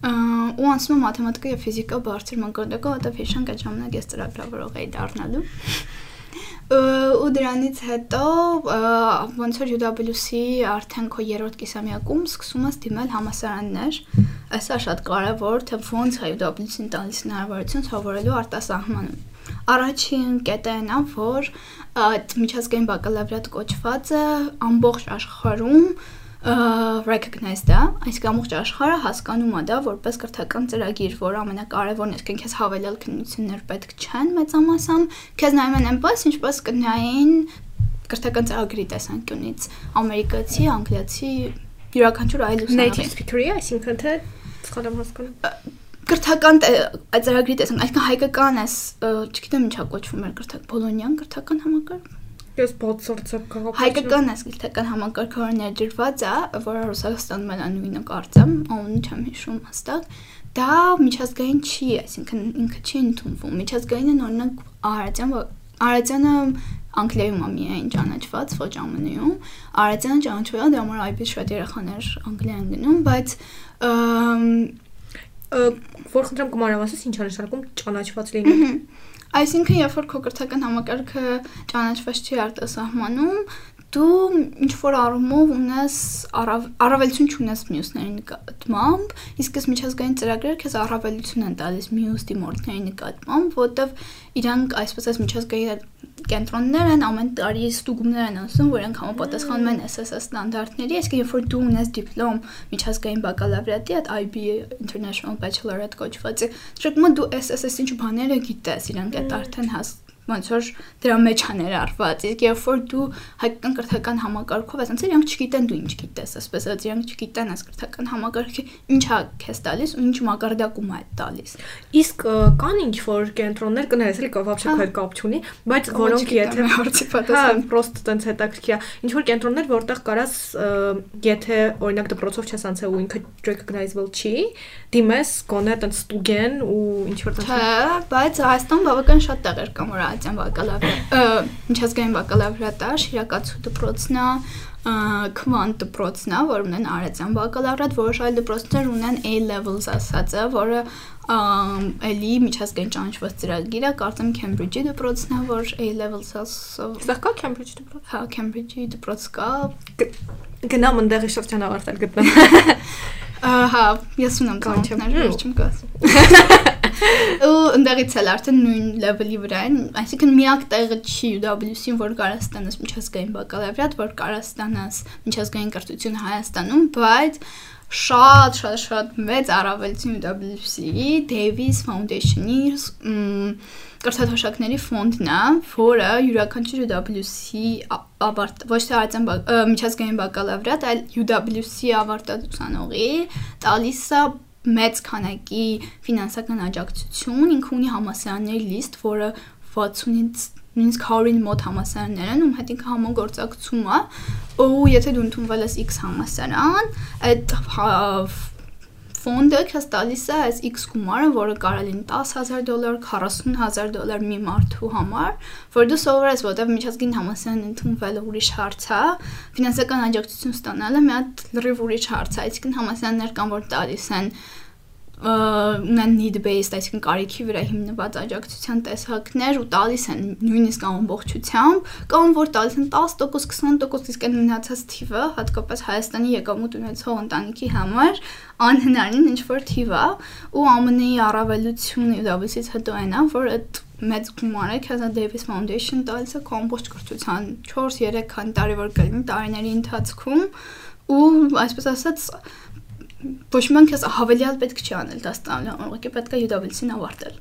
ու անցնում եմ մաթեմատիկա եւ ֆիզիկա բարձր մակարդակով, որտեղ հիշանք այդ ժամանակ ես ծրագրավորող էի դառնալու ու դրանից հետո ոնց որ UW-ի արդեն քո երրորդ կիսամյակում սկսում ես դիմել համասարաններ այսա շատ կարևոր թե ոնց է UW-ին տալիս հնարավորություն սովորելու արտասահմանում առաջին կետը նա որ միջազգային բակալավրիատ կոչվածը ամբողջ աշխարհում recognized է, այսինքն ամբողջ աշխարհը հասկանում է դա որպես կրթական ծրագիր, որ ամենակարևորն է, քեզ հավելյալ քննություններ պետք չեն մեծամասամբ, քեզ նայում են այնպես, ինչպես կնային կրթական ծրագրի տեսանկյունից, ամերիկացի, անգլիացի, յուրաքանչյուր այլ native speaker-ի, այսինքն թե սխալ եմ հասկանում կրթական ծրագրի տեսանք, այսինքն հայկական էս, չգիտեմ ինչա կոչվում է կրթակ, բոլոնյան կրթական համակարգ Ես բացարձակ հայկական ասկիլտական համակարգը ներդրված է, որը Ռուսաստանում էլ նույնը կարծեմ, անունը չեմ հիշում հստակ։ Դա միջազգային չի, այսինքն ինքը չի ընդունվում։ Միջազգայինը օրինակ Արարատյան Արարատյանը Անգլիայում է միայն ճանաչված, ոչ ԱՄՆ-ում։ Արարատյանը ճանաչվել է, դրա համար այդպես շատ երեխաներ Անգլիա են գնում, բայց որ խնդրեմ կմարավասես ինչ է նշանակում ճանաչված լինել։ Այսինքն, երբ որ քո կրթական համակարգը ճանաչված չի արտասահմանում, դու ինչ որ առումով ունես առավելություն չունես մյուսների նկատմամբ, իսկ այս միջազգային ծրագրերը քեզ առավելություն են տալիս մյուս դիմորդների նկատմամբ, որտեվ իրանք այսպես այս միջազգային կենտրոններ են ամեն տարի ստուգումներ են անցնում, որոնք համապատասխանում են SSS ստանդարտների, այսինքն երբ որ դու ունես դիպլոմ միջազգային բակալավրիատի, այդ IB International Bachelorette կոչվածը, դրսում դու SSS ինչ բաները գիտես, իրանք այդ արդեն հաս ոնց որ դրա մեջ է ներառված։ Իսկ երբ որ դու հայկական կրթական համակարգով ես, ոնց էլ իրանք չգիտեն դու ինչ գիտես, ասպես ասած իրանք չգիտեն այս կրթական համակարգի ինչ է քեզ տալիս ու ինչ մակարդակում է տալիս։ Իսկ կան ինչ որ կենտրոններ կներես, էլի կավաբշե հա։ քայլ կապ չունի, բայց որոնք եթե հարցի հա, պատասխան պրոստ տենց հետաքրքիր է, ինչ որ կենտրոններ, որտեղ կարաս եթե օրինակ դպրոցով չես անցել ու ինքը recognizable չի, դիմես գոնե տենց ստուգեն ու ինչ որ տենց։ Չէ, բայց Հայաստան բավական շատ տեղ էր կամ որ Ատյան բակալավրիատ, միջազգային բակալավրիատ է, Շիրակացու դպրոցն է, Քվանտ դպրոցն է, որ ունեն Արեցյան բակալավրիատ, որոշ այլ դպրոցներ ունեն A levels ասածը, որը էլի միջազգային ճանաչված ծրագիր է, կարծեմ Cambridge-ի դպրոցն է, որ A levels ասով։ Ստեղ կա Cambridge դպրոց։ Հա, Cambridge-ի դպրոց կա։ Գնամ ընդեղի շրջան ավարտել գտնեմ։ Ահա, ես ունեմ կանչներ, վերջում կաս։ ու ընդեղից էլ արդեն նույն լեվելի վրա են, այսինքն միակ տեղը չի UW-ին, որ կարա ստանաս միջազգային բակալավրիատ, որ կարա ստանաս միջազգային կրթություն Հայաստանում, բայց շատ շատ շատ մեծ առավելություն UW-ի Davis Foundation-ի կրթաթոշակների ֆոնդն է, որը յուրաքանչյուր UW-ի ավարտ ոչ թե արցան միջազգային բակալավրիատ, այլ UW-ի ավարտած ուսանողի տալիս է մեծ քանակի ֆինանսական աջակցություն, ինքը ունի համասարանների լիստ, որը 60-ից նույնիսկ 100-ին մոտ համասարաններ են, ում հետ ինքը համագործակցում է, ու եթե դու ընդունվել ես X համասարան, այդ ֆոնդը քեզ տալիս է այս X գումարը, որը կարող լինի 10000 դոլար, 40000 դոլար մի մարդու համար, որ դու սովորես, որտեղ միջազգային համասարան ընդունվելը ուրիշ հարց է, ֆինանսական աջակցություն ստանալը մի հատ լրիվ ուրիշ հարց է, այսինքն համասարաններ կան, որ տալիս են ունեն need based, այսինքն կարիքի վրա հիմնված աջակցության տեսակներ ու տալիս են նույնիսկ ամբողջությամբ, կամ որ տալիս են 10%, 20%, իսկ այն մնացած թիվը, հատկապես Հայաստանի եկամուտ ունեցող ընտանիքի համար անհնարին ինչ որ թիվ է, ու ԱՄՆ-ի առավելությունը դավիսից հետո այն է, որ այդ մեծ գումարը Քազա Davis Foundation տալիս է կոմպոստ կրթության 4-3 քանի տարի որ կլինի տարիների ընթացքում ու այսպես ասած ոչ մենք քեզ հավելյալ պետք չի անել դաստանը, ուղղակի պետք է UW-ին ավարտել։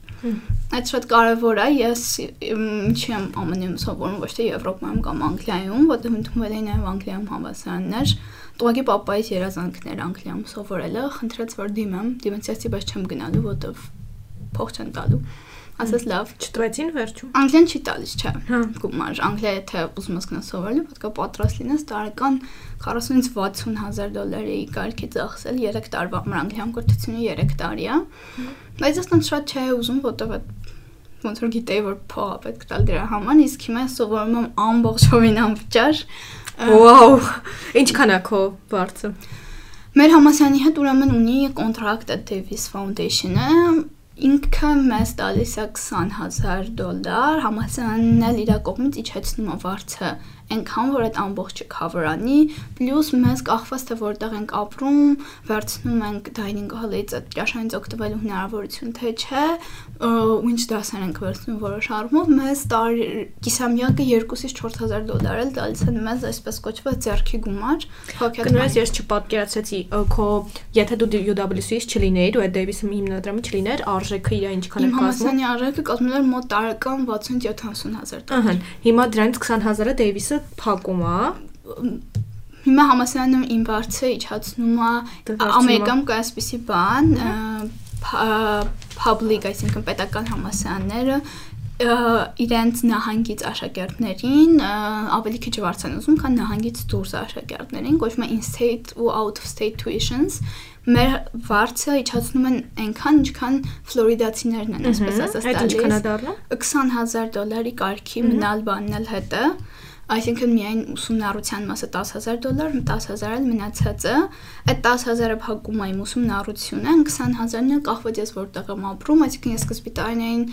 Այդ շատ կարևոր է, ես ինչի եմ ԱՄՆ-ում սովորում, ոչ թե Եվրոպայում կամ Անգլիայում, որտեղ ընդունվել էին նաև Անգլիայում հավասարաններ, Տուղակի papaից երազանքներ Անգլիայում սովորելը, խնդրեց որ դիմեմ, դիմեցի, բայց չեմ գնալու, որտեղ փող չեն տալու ասես լավ չտվեցին վերջում անգլիան չի տալիս չէ հա գումար անգլիա եթե ուզում ես գնաս սովորելու պետք է պատրաստ լինես տարեկան 40-ից 60 հազար դոլարի կարգի ծախսել 3 տարվա համար անգլիան կրթությունը 3 տարի է բայց ես տան շատ չէ ուզում որտեղ ոնց որ գիտեի որ փող պետք տալ դրա համար իսկ հիմա սովորում եմ ամբողջովին անվճար Վաու ինչքան է քո բարձը Մեր համասյանի հետ ուրեմն ունի կոնտրակտ Davis Foundation-ը ինքը մեզ տալիս է 20000 դոլար, համասյանն էլ իր կողմից իջեցնում է վարձը այնքան որ այդ ամբողջը cover-անի, պլյուս մեզ կախված թե որտեղ ենք ապրում, վերցնում ենք dining hall-ից այդ ճաշանից օգտվելու հնարավորություն թե չէ, ու ինչ դասեր ենք վերցնում որոշ առումով, մեզ տարի կիսամյակը 2-ից 4000 դոլար էլ տալիս են մեզ այսպես կոչված ձեռքի գումար։ Կներես ես չպատկերացրեցի քո եթե դու UW-ից չլինեիր ու այդ Davis-ի հիմնադրամի չլիներ, արժեքը իր ինչքան է կազմում։ Իմ համասանի արժեքը կազմում էր մոտ տարեկան 60-70 հազար դոլար։ Ահա, հիմա դրանից 20000-ը Davis-ը փակում է հիմա համասարանում իմ բարձը իջացնում է ամերիկայում կա այսպիսի բան public, այսինքն պետական համասարանները իրենց նահանգից աշակերտներին ավելի քիչ վարձ են ուզում, քան նահանգից դուրս աշակերտներին, կոչվում է in-state ու out-of-state tuitions։ Մեր վարձը իջացնում են այնքան, ինչքան ֆլորիդացիներն են, այսպես ասած, տալիս։ Այդ ինչքան է դառնում։ 20000 դոլարի կարգի մնալ բանն էլ հետը։ Այսինքն միայն ուսումնառության մասը 10000 դոլար, 10000 էլ մնացածը, այդ 10000-ը փակում իմ ուսումնառությունը, 20000-ն էլ կախված ես որտեղ եմ ապրում, այսինքն ես սկզբի տարիներին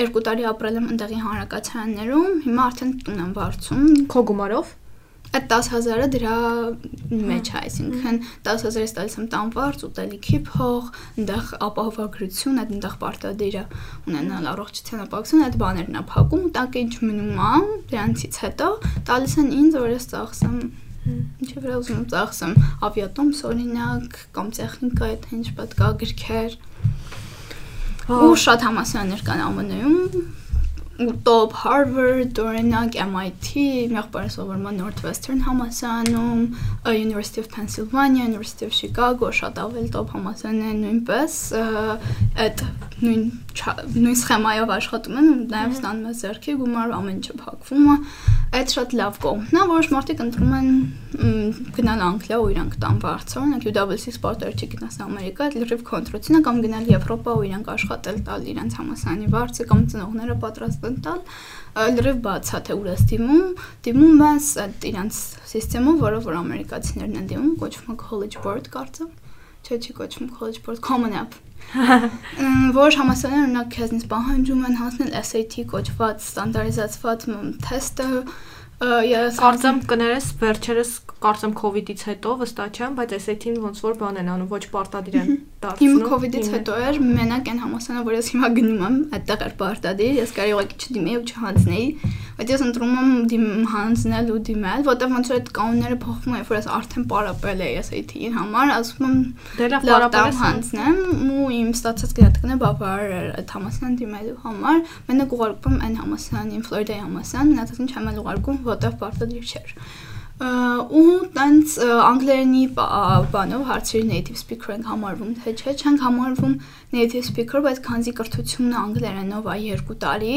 երկու տարի ապրել եմ ընդեղի հանրակացարաններում, հիմա արդեն տուն եմ վարձում։ Քո գումարով։ Այդ 10000-ը դրա մեջ է, այսինքն 10000-ից տալիս եմ տանվարձ, ուտելիքի փող, այնտեղ ապահովագրություն, այդ այնտեղ պարտադիրը ունենալ առողջության ապահովություն, այդ բաներն է փակում, ու տակ ինչ մնում է, դրանցից հետո տալիս են ինձ, որ ես ծախսեմ ինչի վրա ուզում ծախսեմ, ավիատոմս օրինակ, կամ տեխնիկա, եթե ինչ պետք է գրքեր։ Ու շատ համասարաններ կան ԱՄՆ-ում, ու top Harvard, օրինակ MIT, միախպարը սովորում եմ Northwestern համալսարանում, University of Pennsylvania, University of Chicago, շատ ավելի top համալսարաններ նույնպես այդ նույն նույն սխեմայով աշխատում են նաև ստանում են ձեռքի գումար, ամեն ինչը փակվում է։ Այդ շատ լավ կողմն է, որոշ մարդիկ ընտրում են գնալ Անգլիա ու իրանք տան բարձր, օրինակ UWC Sport-ը չգնաս Ամերիկա, այդ լրիվ կոնտրոլցինը կամ գնալ Եվրոպա ու իրանք աշխատել տալ իրանք համասանի բարձր կամ ծնողները պատրաստ են տալ լրիվ բաց է թե ուր է դիմում, դիմում ես այդ իրանք համակարգում, որը որ ամերիկացիներն են դիմում, կոչվում է college board կարծեմ։ Չէ, չի կոչվում college board, common app Որ համասարները օրինակ քեզնից պահանջում են հասնել SAT կոչված ստանդարտիզացված թեստը, ես կարծեմ կներես վերջերս կարծեմ COVID-ից հետո վստահ չեմ, բայց SAT-ին ոնց որ բան են անում, ոչ պարտադիր են դարձնում։ Իմ COVID-ից հետո էր մենակ այն համասանը, որ ես հիմա գնում եմ, այդտեղ էր պարտադիր, ես կարող եք չդիմեի ու չհանձնեի, բայց ես ընտրում եմ դիմ հանձնել ու դիմել, որտեղ ոնց որ այդ կանոնները փոխվում են, որ ես արդեն պարապել եմ SAT-ին համար, ասում եմ դե լավ պարապել հանձնեմ ու իմ ստացած գրատկանը բավարար էր այդ համասան դիմելու համար, մենակ ուղարկում այն համասանին, Ֆլորիդայի համասան, մնացածին չեմ ուղարկում, որտեղ պարտադիր չէր ու տենց անգլերենի բանով հարցերի native speaker ենք համարվում, թե չէ, չենք համարվում native speaker, բայց քանզի կրթությունը անգլերենով է 2 տարի,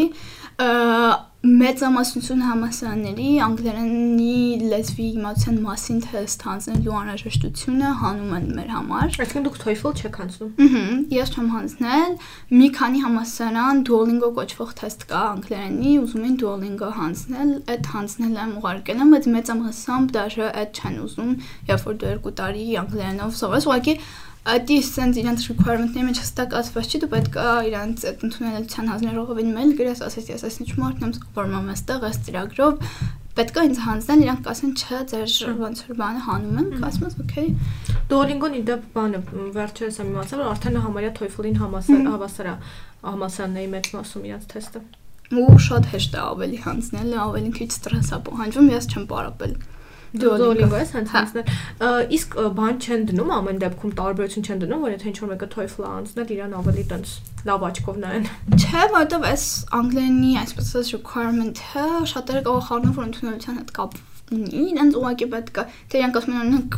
մեծամասնություն համասարանների անգլերենի լեզվի իմացության մասին թեստ հանձնելու անհրաժեշտությունը հանում են մեր համար։ Այսինքն դուք TOEFL չեք հանձնում։ Ահա, ես չեմ հանձնել։ Մի քանի համասարան Duolingo կոչվող թեստ կա անգլերենի, ուզում են Duolingo հանձնել, այդ հանձնել եմ ուղարկել եմ, բայց մեծամասամբ դաժե այդ չեն ուզում, երբ որ դու երկու տարի անգլերենով սովորես, ուղղակի Ադի sense իրանց requirement-ների մեջ հստակ ասված չի, դու պետք է իրանց այդ ընդունելության հանձնարողովին մեյլ գրես, ասես ես այս ինչ մարդ եմ սովորում այստեղ, այս ծրագրով, պետք է ինձ հանձնեն, իրանք ասեն, չէ, ձեր ոնց որ բանը հանում ենք, ասում ես, okay։ Duolingo-ն իդե բանը վերջերս եմ իմացել, որ արդեն համարյա TOEFL-ին հավասարա համասարանների մեջ մասում իրանց թեստը ու շատ հեշտ է ավելի հանձնել, ավելի քիչ ստրես է պահանջվում, ես չեմ պարապել։ Duolingo է հենց հանձնել։ Իսկ բան չեն դնում ամեն դեպքում տարբերություն չեն դնում, որ եթե ինչ-որ մեկը TOEFL-ը անցնել, իրան ավելի տենց լավ աչքով նայեն։ Չէ, որովհետև այս անգլերենի այսպես ասած requirement-ը շատերը կարող խառնում որ ընդունելության հետ կապ ունի, իրենց ուղղակի պետք է թե իրանք ասում են օրինակ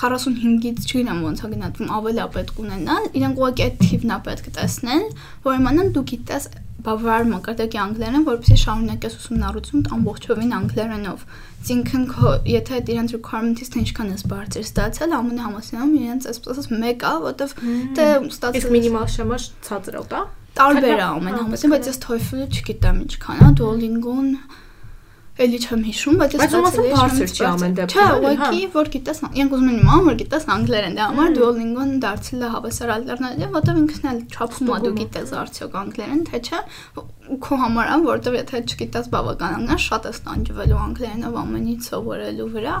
45-ից չգիտեմ ոնց է գնահատվում, ավելի է պետք ունենալ, իրենք ուղղակի այդ թիվն է պետք տեսնել, որ իմանան դու գիտես բավարար մակարդակի անգլերեն, որովհետեւ շարունակես ուսումնառություն ամբողջովին անգլերենով։ Այսինքն եթե այդ իրենց requirement-ից թե ինչքան ես բարձր ստացել, ամենը համասարանում իրենց այսպես մեկ է, որովհեւ դե ստացել Իսկ մինիմալ շեմը ցածր է, դա։ Տարբեր է ամեն համասարում, բայց ես TOEFL-ը չգիտեմ ինչքան է, Duolingo-ն Էլի չեմ հիշում, բայց ես ստացել եմ բարձր չի ամեն դեպքում։ Չէ, ուղղակի որ գիտես, իրենք ուզում են իմանալ, որ գիտես անգլերեն, դա համար Duolingo-ն դարձել է հավասար ալտերնատիվ, որտեղ ինքն էլ չափում է դու գիտես արդյոք անգլերեն, թե չէ, քո համար ան, որտեղ եթե չգիտես բավականանա, շատ է ստանջվելու անգլերենով ամեն ինչ սովորելու վրա։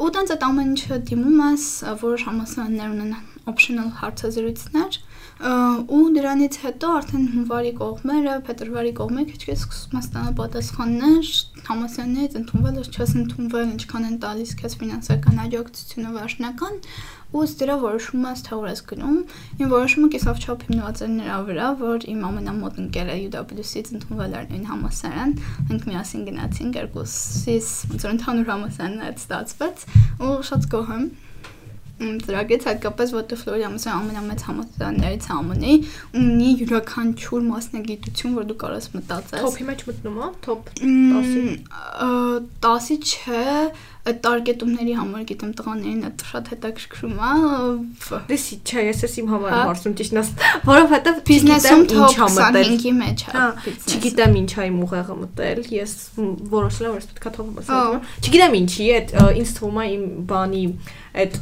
Ու տենց այդ ամեն ինչը դիմում ես, որոշ համասարաններ ունեն optional հարցազրույցներ, ու դրանից հետո արդեն հունվարի կողմերը, փետրվարի կողմերը քիչ-քիչ սկսում են ստանալ պատասխաններ, համասարներից ընդունվել, չես ընդունվել, ինչքան են տալիս քեզ ֆինանսական աջակցությունը վերջնական, ու ըստ դրա որոշում ես թե ուր ես գնում։ Իմ որոշումը կիսավ չափ հիմնված էր նրա վրա, որ իմ ամենամոտ ընկերը UW-ից ընդունվել էր նույն համասարան, մենք միասին գնացինք երկուսիս, ոնց որ ընդհանուր համասարն այդ ստացվեց, ու շատ գոհ եմ ծրագրից հատկապես որտեղ Ֆլորիամսը ամենամեծ համալսարաններից ամենի ունի յուրաքանչյուր մասնագիտություն, որ դու կարող ես մտածես։ Թոփի մեջ մտնում է, թոփ 10-ի։ 10-ի չէ, այդ տարկետումների համար գիտեմ տղաներին այդ շատ հետաքրքրում է։ Դեսի չէ, ես ես իմ համար հարցում ճիշտ ասած, որովհետև բիզնեսում ինչա մտել։ 25-ի մեջ է։ Չգիտեմ ինչա իմ ուղեղը մտել, ես որոշել եմ որ ես պետքա թողում ասեմ։ Չգիտեմ ինչի, այդ ինձ թվում է իմ բանի այդ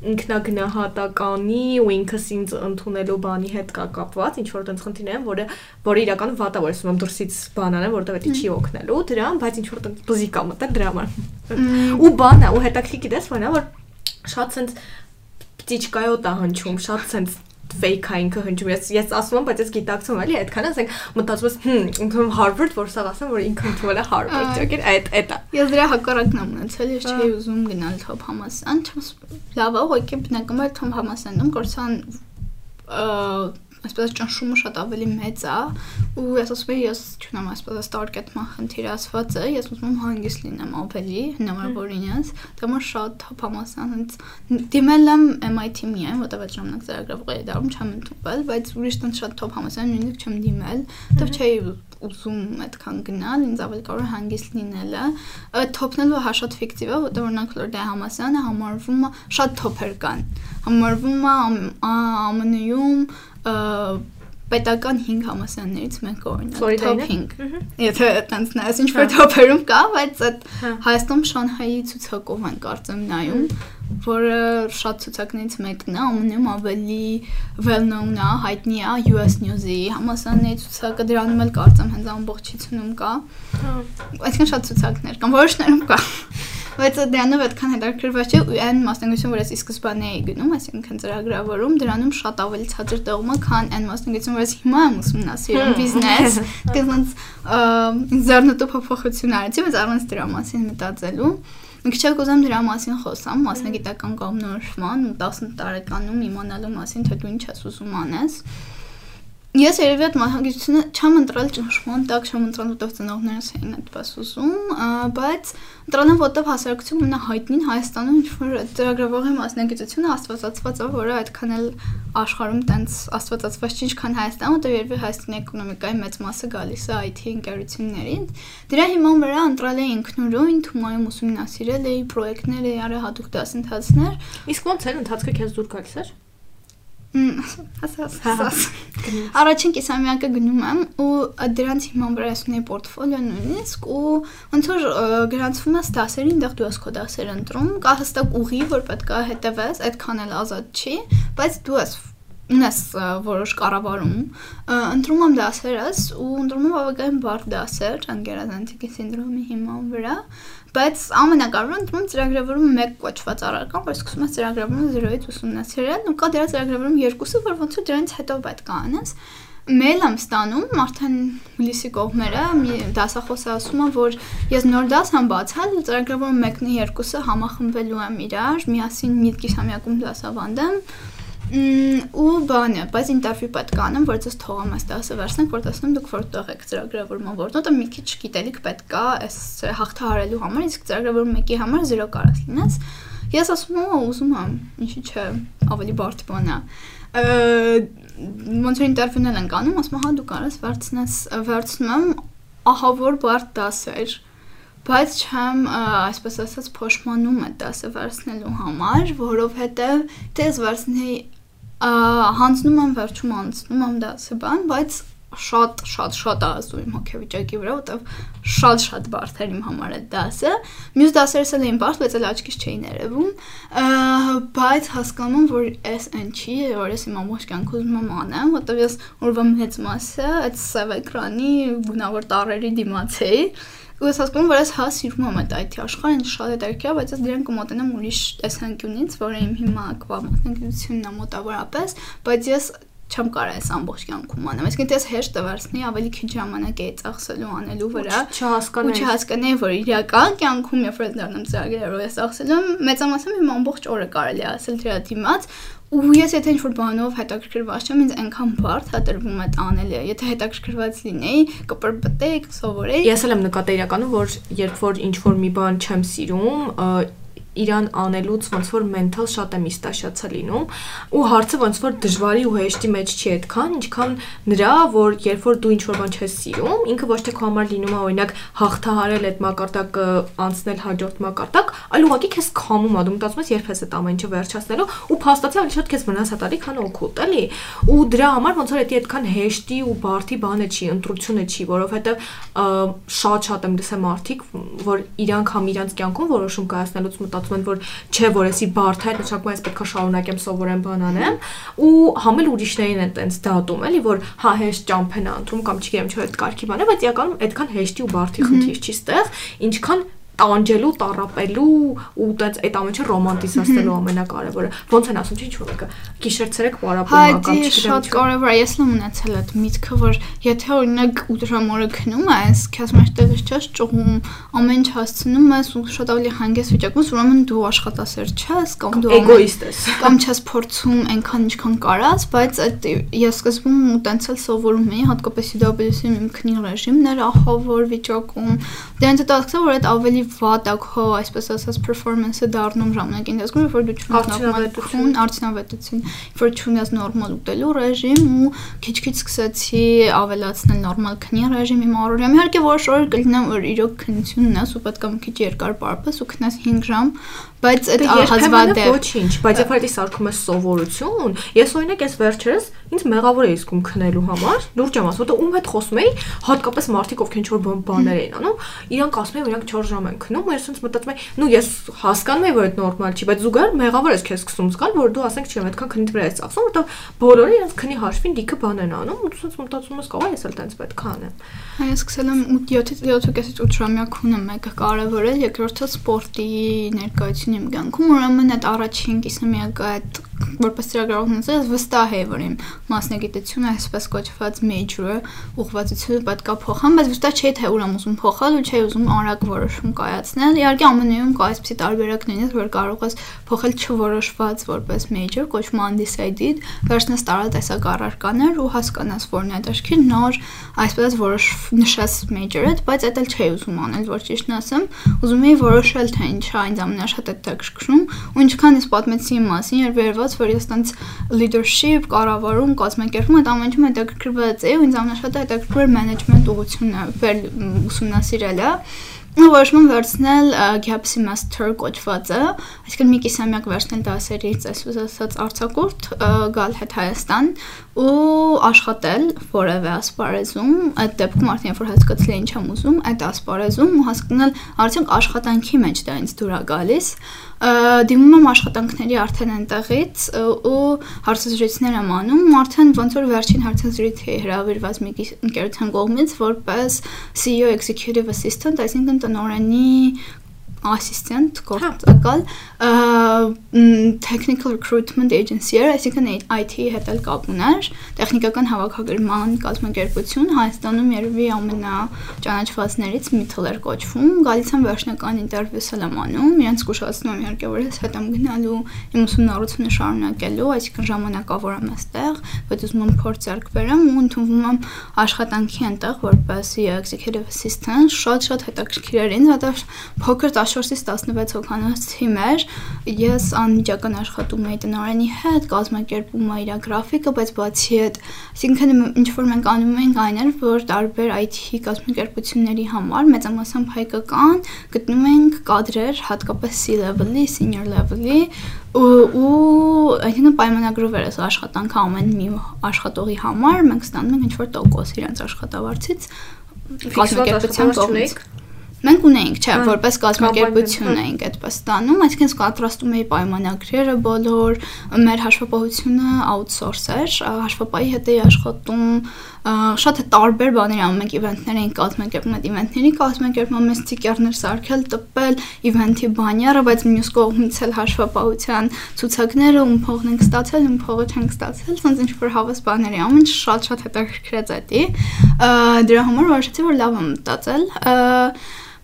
ինքնագնահատականի ու ինքս ինձ ընդունելու բանի հետ կա կապված ինչ որ տենց խնդիրներ են, որը որը իրականում վատ է, որ ասում եմ դուրսից բան անեմ, որտեղ դա չի օգնելու դրան, բայց ինչ որ տենց բզիկա մտել դրա համար։ Ու բանը, ու հետաքրքիր գիտես, որ նա որ շատ ցենց պտիչկայոտ է հնչում, շատ ցենց fake-ա ինքը հնչում։ Ես ես ասում եմ, բայց ես գիտակցում եմ, էլի, այդքան ասենք մտածում ես, հմ, ինքն Harvard, որ սա ասեմ, որ ինքը ընդունել է Harvard, ճոգեր, այդ այդ է։ Ես դրա հակառակն եմ ունեցել, ես չէի ուզում գնալ top համասան, լավ է, ուղղակի բնական է top համասանում կորցան այսպես ճնշումը շատ ավելի մեծ է ու ես ասում եմ ես չունեմ այսպես տարկետման խնդիր ասված է ես ուզում եմ հանգիստ լինեմ ավելի հնարավոր ինձ դա մա շատ համասան հենց դիմել եմ MIT միայն որտեղ այդ ժամանակ ծրագրավորել դառնում չեմ ընդունել բայց ուրիշ տեղ շատ top համասան նույնիսկ չեմ դիմել որտեղ չէի ուզում այդքան գնալ, ինձ ավելի կարող է հանգիստ լինելը։ Թոփնելու հա շատ ֆիկտիվ է, որտեղ օրինակ Ֆլորիդայի համասարանը համարվում է շատ թոփեր կան։ Համարվում է ԱՄՆ-ում պետական 5 համասարաններից մեկը օրինակ top 5։ Եթե այտենց նայես ինչ որ top-երում կա, բայց այդ հա։ Հայաստանում Շանհայի ցուցակով են կարծեմ նայում, որը շատ ցուցակներից մեկն է, ամենում ավելի well known է, հայտնի է US News-ի համասարանների ցուցակը դրանում էլ կարծեմ հենց ամբողջությունում կա։ Հա։ Այսինքն շատ ցուցակներ կան, որոշներում կա բայց դրանով այդքան հետաքրքրված չէ ու այն մասնագիտություն, որ ես ի սկզբանե էի գնում, այսինքն ծրագրավորում, դրանում շատ ավելի ցածր տեղում է, քան այն մասնագիտություն, որ ես հիմա եմ ուսումնասիրում բիզնես, դրանց զարնոտու փոփոխություն արեցի, բայց առանց դրա մասին մտածելու։ Մի քիչ կուզեմ դրա մասին խոսամ, մասնագիտական կողմնորոշման ու 10 տարեկանում իմանալու մասին, թե դու ինչ ես ուզում անես։ Ես երևի այդ մահագիտությունը չեմ ընտրել ճնշման տակ, չեմ ընտրել որտեղ ծնողներս էին այդպես ուզում, բայց ընտրել եմ որտեղ հասարակություն ամենահայտնին Հայաստանում ինչ որ ծրագրավորի մասնագիտությունը աստվածածված է, որը այդքան էլ աշխարհում տենց աստվածածված չի, ինչքան Հայաստանում, որտեղ երևի Հայաստանի էկոնոմիկայի մեծ մասը գալիս է IT ընկերություններից։ Դրա հիման վրա ընտրել էի ինքնուրույն Թումայում ուսումնասիրել էի պրոյեկտներ, էի արել հատուկ դասընթացներ։ Իսկ ո՞նց էր ընթացքը քեզ դուր գալիս էր։ ասաս ասաս առաջին կիսամյակը գնում եմ ու դրանց հիման վրա ես ունեի պորտֆոլիո նույնիսկ ու ոնց որ գրանցվում ես դասերին դեռ դու ես քո դասեր ընտրում կա հստակ ուղի որ պետք է հետևես այդքան էլ ազատ չի բայց դու ես ունես որոշ կառավարում ընտրում եմ դասերս ու ընտրում եմ բավականին բարդ դասեր անգերազանցիկի սինդրոմի հիման վրա բայց ամենակարևորը ընդդեմ ծրագրավորում մեկ կոչված առարկան, որ սկսում ես ծրագրավորումը 0-ից ուսումնասիրել, ու կա դրա ծրագրավորում երկուսը, որ ոնց որ դրանից հետո պետք է անես մեյլ եմ ստանում արդեն հուլիսի կողմերը մի դասախոսը ասում է որ ես նոր դաս եմ բացել ծրագրավորում մեկն ու երկուսը համախմբվելու եմ իրար միասին մի կիսամյակում դասավանդեմ ու բանը, բայց ինտերվյու պետք է անեմ, որ ես թողամ այս դասը վերցնենք, որ տեսնեմ դուք որտեղ եք ծրագրավորման որտեղ մի քիչ գիտելիք պետք է այս հաղթահարելու համար, իսկ ծրագրավորում մեկի համար 0 կարաս լինես։ Ես ասում եմ, ուզում եմ, ինչի՞ չէ, ավելի բարդ բան է ոնց որ ինտերվյուն են անում, ասում հա դու կարաս վերցնես, վերցնում եմ ահա որ բարդ դասեր բայց չեմ այսպես ասած փոշմանում է դասը վերցնելու համար, որովհետև դες վերցնեի հանձնում եմ վերջում անցնում եմ դասը բան, բայց շատ շատ շատ ազդու իմ հոգեվիճակի վրա, որտեվ շատ-շատ բարդ էր իմ համար այդ դասը։ Մյուս դասերս էլ էին բարդ, բայց էլ աչքից չէին երևում, բայց հասկանում որ էս այն չի, որ ես իմ ամբողջ կյանք ուզում եմ անեմ, որտեվ ես օրվա մեծ մասը այդ սև էկրանի գունավոր տարերի դիմաց էի ու ես հասկանում որ ես հա սիրում եմ այդ IT աշխարհը, ինձ շատ է, բայց ես դրան կմոտենամ ուրիշ տեսանկյունից, որը իմ հիմա կվամասնագիտությունն է մոտավորապես, բայց ես չեմ կարող այս ամբողջ կյանքում անեմ։ Այսինքն դες հեշտ տվարսնի ավելի քիչ ժամանակ է ծախսելու անելու վրա։ Չհասկանայի։ Ու չհասկանայի, որ իրական կյանքում երբ որ դառնամ ծրագրերով ես ծախսելու, մեծամասամբ իմ ամբողջ օրը կարելի է ասել դրա դիմաց, ու ես եթե ինչ-որ բանով հետաքրքրված չեմ, ինձ այնքան բարդ է տրվում այդ անելը։ Եթե հետաքրքրված լինեի, կպրպտեի, կսովորեի։ Ես էլ եմ նկատել իրականում, որ երբ որ ինչ-որ մի բան չեմ սիրում, իրան անելուց ոնց որ մենթալ շատ է միստաշացա լինում ու հարցը ոնց որ դժվարի ու հեշտի մեջ չի այդքան ինչքան նրա որ երբ որ դու ինչ որ բան չես սիրում ինքը ոչ թե քո համար լինում է օրինակ հաղթահարել այդ մակարդակը անցնել հաջորդ մակարդակ այլ ուղղակի քեզ քամում է դու մտածում ես երբ ես այդ ամեն ինչը վերջացնելու ու փաստացի ավելի շատ քեզ վնաս է տալի քան օգուտ էլի ու դրա համար ոնց որ դա այդքան հեշտի ու բարդի բանը չի ընտրությունը չի որովհետև շատ շատ եմ լսել մարդիկ որ իրանք համ իրանք կյանքում որոշում կայացնելուց մտածում մտածում են, որ չէ, որ էսի բարդ է, նշանակում է ես պետքա շարունակեմ սովորեմ բան անեմ, ու համել ուրիշներին են տենց դատում, էլի, որ հա հեշտ ճամփեն անդրում կամ չգիտեմ, չէ, այդ կարգի բան է, բայց իրականում այդքան հեշտի ու բարդի խնդիր չի ստեղ, ինչքան տանջելու, տարապելու ու տենց այդ ամենը ռոմանտիզացնելու ամենակարևորը։ Ոնց են ասում, ինչ որ գիշեր-ցերեկ պարապում կամ չգիտեմ։ Շատ կարևոր է, ես լում ունեցել այդ միտքը, որ եթե օրինակ 8 ժամը քնում ես, քեզ մեջ տեղից չես ճողում, ամեն ինչ հասցնում ես ու շատ ավելի հանգես վիճակում ես, ուրեմն դու աշխատասեր չես կամ դու էգոիստ ես։ Կամ չես փորձում այնքան ինչքան կարած, բայց այդ ես սկզբում ու տենցել սովորում էի, հատկապես UWC-ի իմ քնի ռեժիմներ ահավոր վիճակում։ Դրանց հետո ասացա, որ այդ ավելի վատ է քո, այսպես ասած, performance-ը դառնում ժամանակի ընթացքում, որ դու չունես նորմալ արդյունավետություն, որ չունես նորմալ ուտելու ռեժիմ ու քիչ-քիչ սկսեցի ավելացնել նորմալ քնի ռեժիմի մառորյամ։ Իհարկե որոշ օր կլինեմ, որ իրոք քնությունն է, ու պետք է մի քիչ երկար պարպես ու քնես 5 ժամ, բայց այդ հազվադեպ ոչինչ, բայց երբ այդ սարքում է սովորություն, ես օրինակ այս վերջերս ինձ մեղավոր էի զգում քնելու համար, լուրջ եմ ասում, որտեղ ում հետ խոսում էի, հատկապես մարդիկ ովքեր ինչ-որ բաներ էին անում, իրանք ասում էին, իրանք 4 ժամ են քնում, ու ես ինձ մտածում եի, նու ես հասկանում եմ, որ այդ նորմալ չի, բայց զուգահեռ մեղավոր ես քեզ սկսում զգալ, որ դու ասենք չեմ այդքան քնի վրա ես ծախսում, որտեղ բոլորը իրենց քնի հաշվին դիքը բան են անում, ու դու մտածում ես, կարող ես էլ տենց պետք է անեմ։ Այս սկսել եմ 7-ից 7-ից 8 ժամյա քունը մեկը կարևոր է, երկրորդը սպորտի ներկայություն իմ կյանքում, ուրեմն այդ առաջին կիսամյակը այդ որպես ծրագրավորություն ես վստահ եմ, որ իմ մասնագիտությունը այսպես կոչված major-ը ուղղվածությունը պետքա փոխեմ, բայց վստահ չէի թե ուր եմ ուզում փոխել ու չէի ուզում արագ որոշում կայացնել։ Իհարկե ամենայում կա այսպիսի տարբերակ լինես, որ կարող ես փոխել չորոշված որպես major, կոչվում undecided, վերցնես տարատեսակ առարկաներ ու հասկանաս որն է դաշքի նոր այսպես որոշ նշած major-ը, բայց դա էլ չէի ուզում անել, որ ճիշտն ասեմ, ուզում էի որոշել թե ինչա ինձ ամենաշատ է դակշկրում ու ինչքան ես պատմեցի իմ մասին, երբ վերված, որ ես տենց leadership, կառավարում, կազմակերպում այդ ամենում հետաքրքրված էի ու ինձ ամենաշատը հետաքրքրել management ուղղությունը, ուսումնասիրելը որոշում վերցնել gap semester կոչվածը, այսինքն մի կիսամյակ վերցնել դասերից, այսպես ասած արձակուրդ, գալ հետ Հայաստան ու աշխատել որևէ ասպարեզում, այդ դեպքում արդեն որ հասկացել ինչ եմ ուզում, այդ ասպարեզում ու հասկանալ արդյոք աշխատանքի մեջ դա ինձ դուր է գալիս, դիմում եմ աշխատանքների արդեն այնտեղից ու հարցազրույցներ եմ անում, արդեն ոնց որ վերջին հարցազրույցի հրավիրված մի ընկերության կողմից որպես CEO executive assistant, այսինքն տնօրենի assistant գործակալ technical recruitment agency-ը, այսինքն IT-ի հետ էլ կապ ուներ, տեխնիկական հավաքագրման կազմակերպություն Հայաստանում երևի ամենա ճանաչվածներից Mitel էր կոչվում, գալիս եմ վերջնական ինտերվյուս եմ անում, իրենց զգուշացնում եմ իհարկե որ ես հետ եմ գնալու իմ ուսումնառությունը շարունակելու, այսինքն ժամանակավոր եմ այստեղ, բայց ուզում եմ փորձ ձեռք բերեմ ու ընդունվում եմ աշխատանքի այնտեղ որպես executive assistant, շատ-շատ հետաքրքիր էր ինձ, որտեղ փոքր 14-ից 16 հոգանոց թիմ էր։ Ես անմիջական աշխատում էի տնօրենի հետ, կազմակերպում էի իր գրաֆիկը, բայց բացի այդ, այսինքն ինչ որ մենք անում ենք այն էր, որ տարբեր IT կազմակերպությունների համար մեծամասամբ հայկական գտնում ենք կադրեր, հատկապես C-level-ի, senior level-ի ու այսինքն պայմանագրով էր այս աշխատանքը ամեն մի աշխատողի համար մենք ստանում ենք ինչ-որ տոկոս իրենց աշխատավարձից կազմակերպության կողմից Մենք ունեինք, չէ, որպես կազմակերպություն էինք այդպես ստանում, այսինքն կատրաստում էի պայմանագրերը բոլոր, մեր հաշվապահությունը outsource էր, հաշվապահի հետ էի աշխատում, շատ է տարբեր բաներ անում ենք իվենտներ էին կազմակերպում, այդ իվենտների կազմակերպումը մեծ տիկերներ սարքել, տպել իվենտի բանյարը, բայց մյուս կողմից էլ հաշվապահության ցուցակները ում փողն ենք ստացել, ում փողը չենք ստացել, ցած ինչ որ հավես բաներ է անում, շատ-շատ հետաքրքրեց դա։ Դրա համար որոշեցի, որ լավ եմ մտածել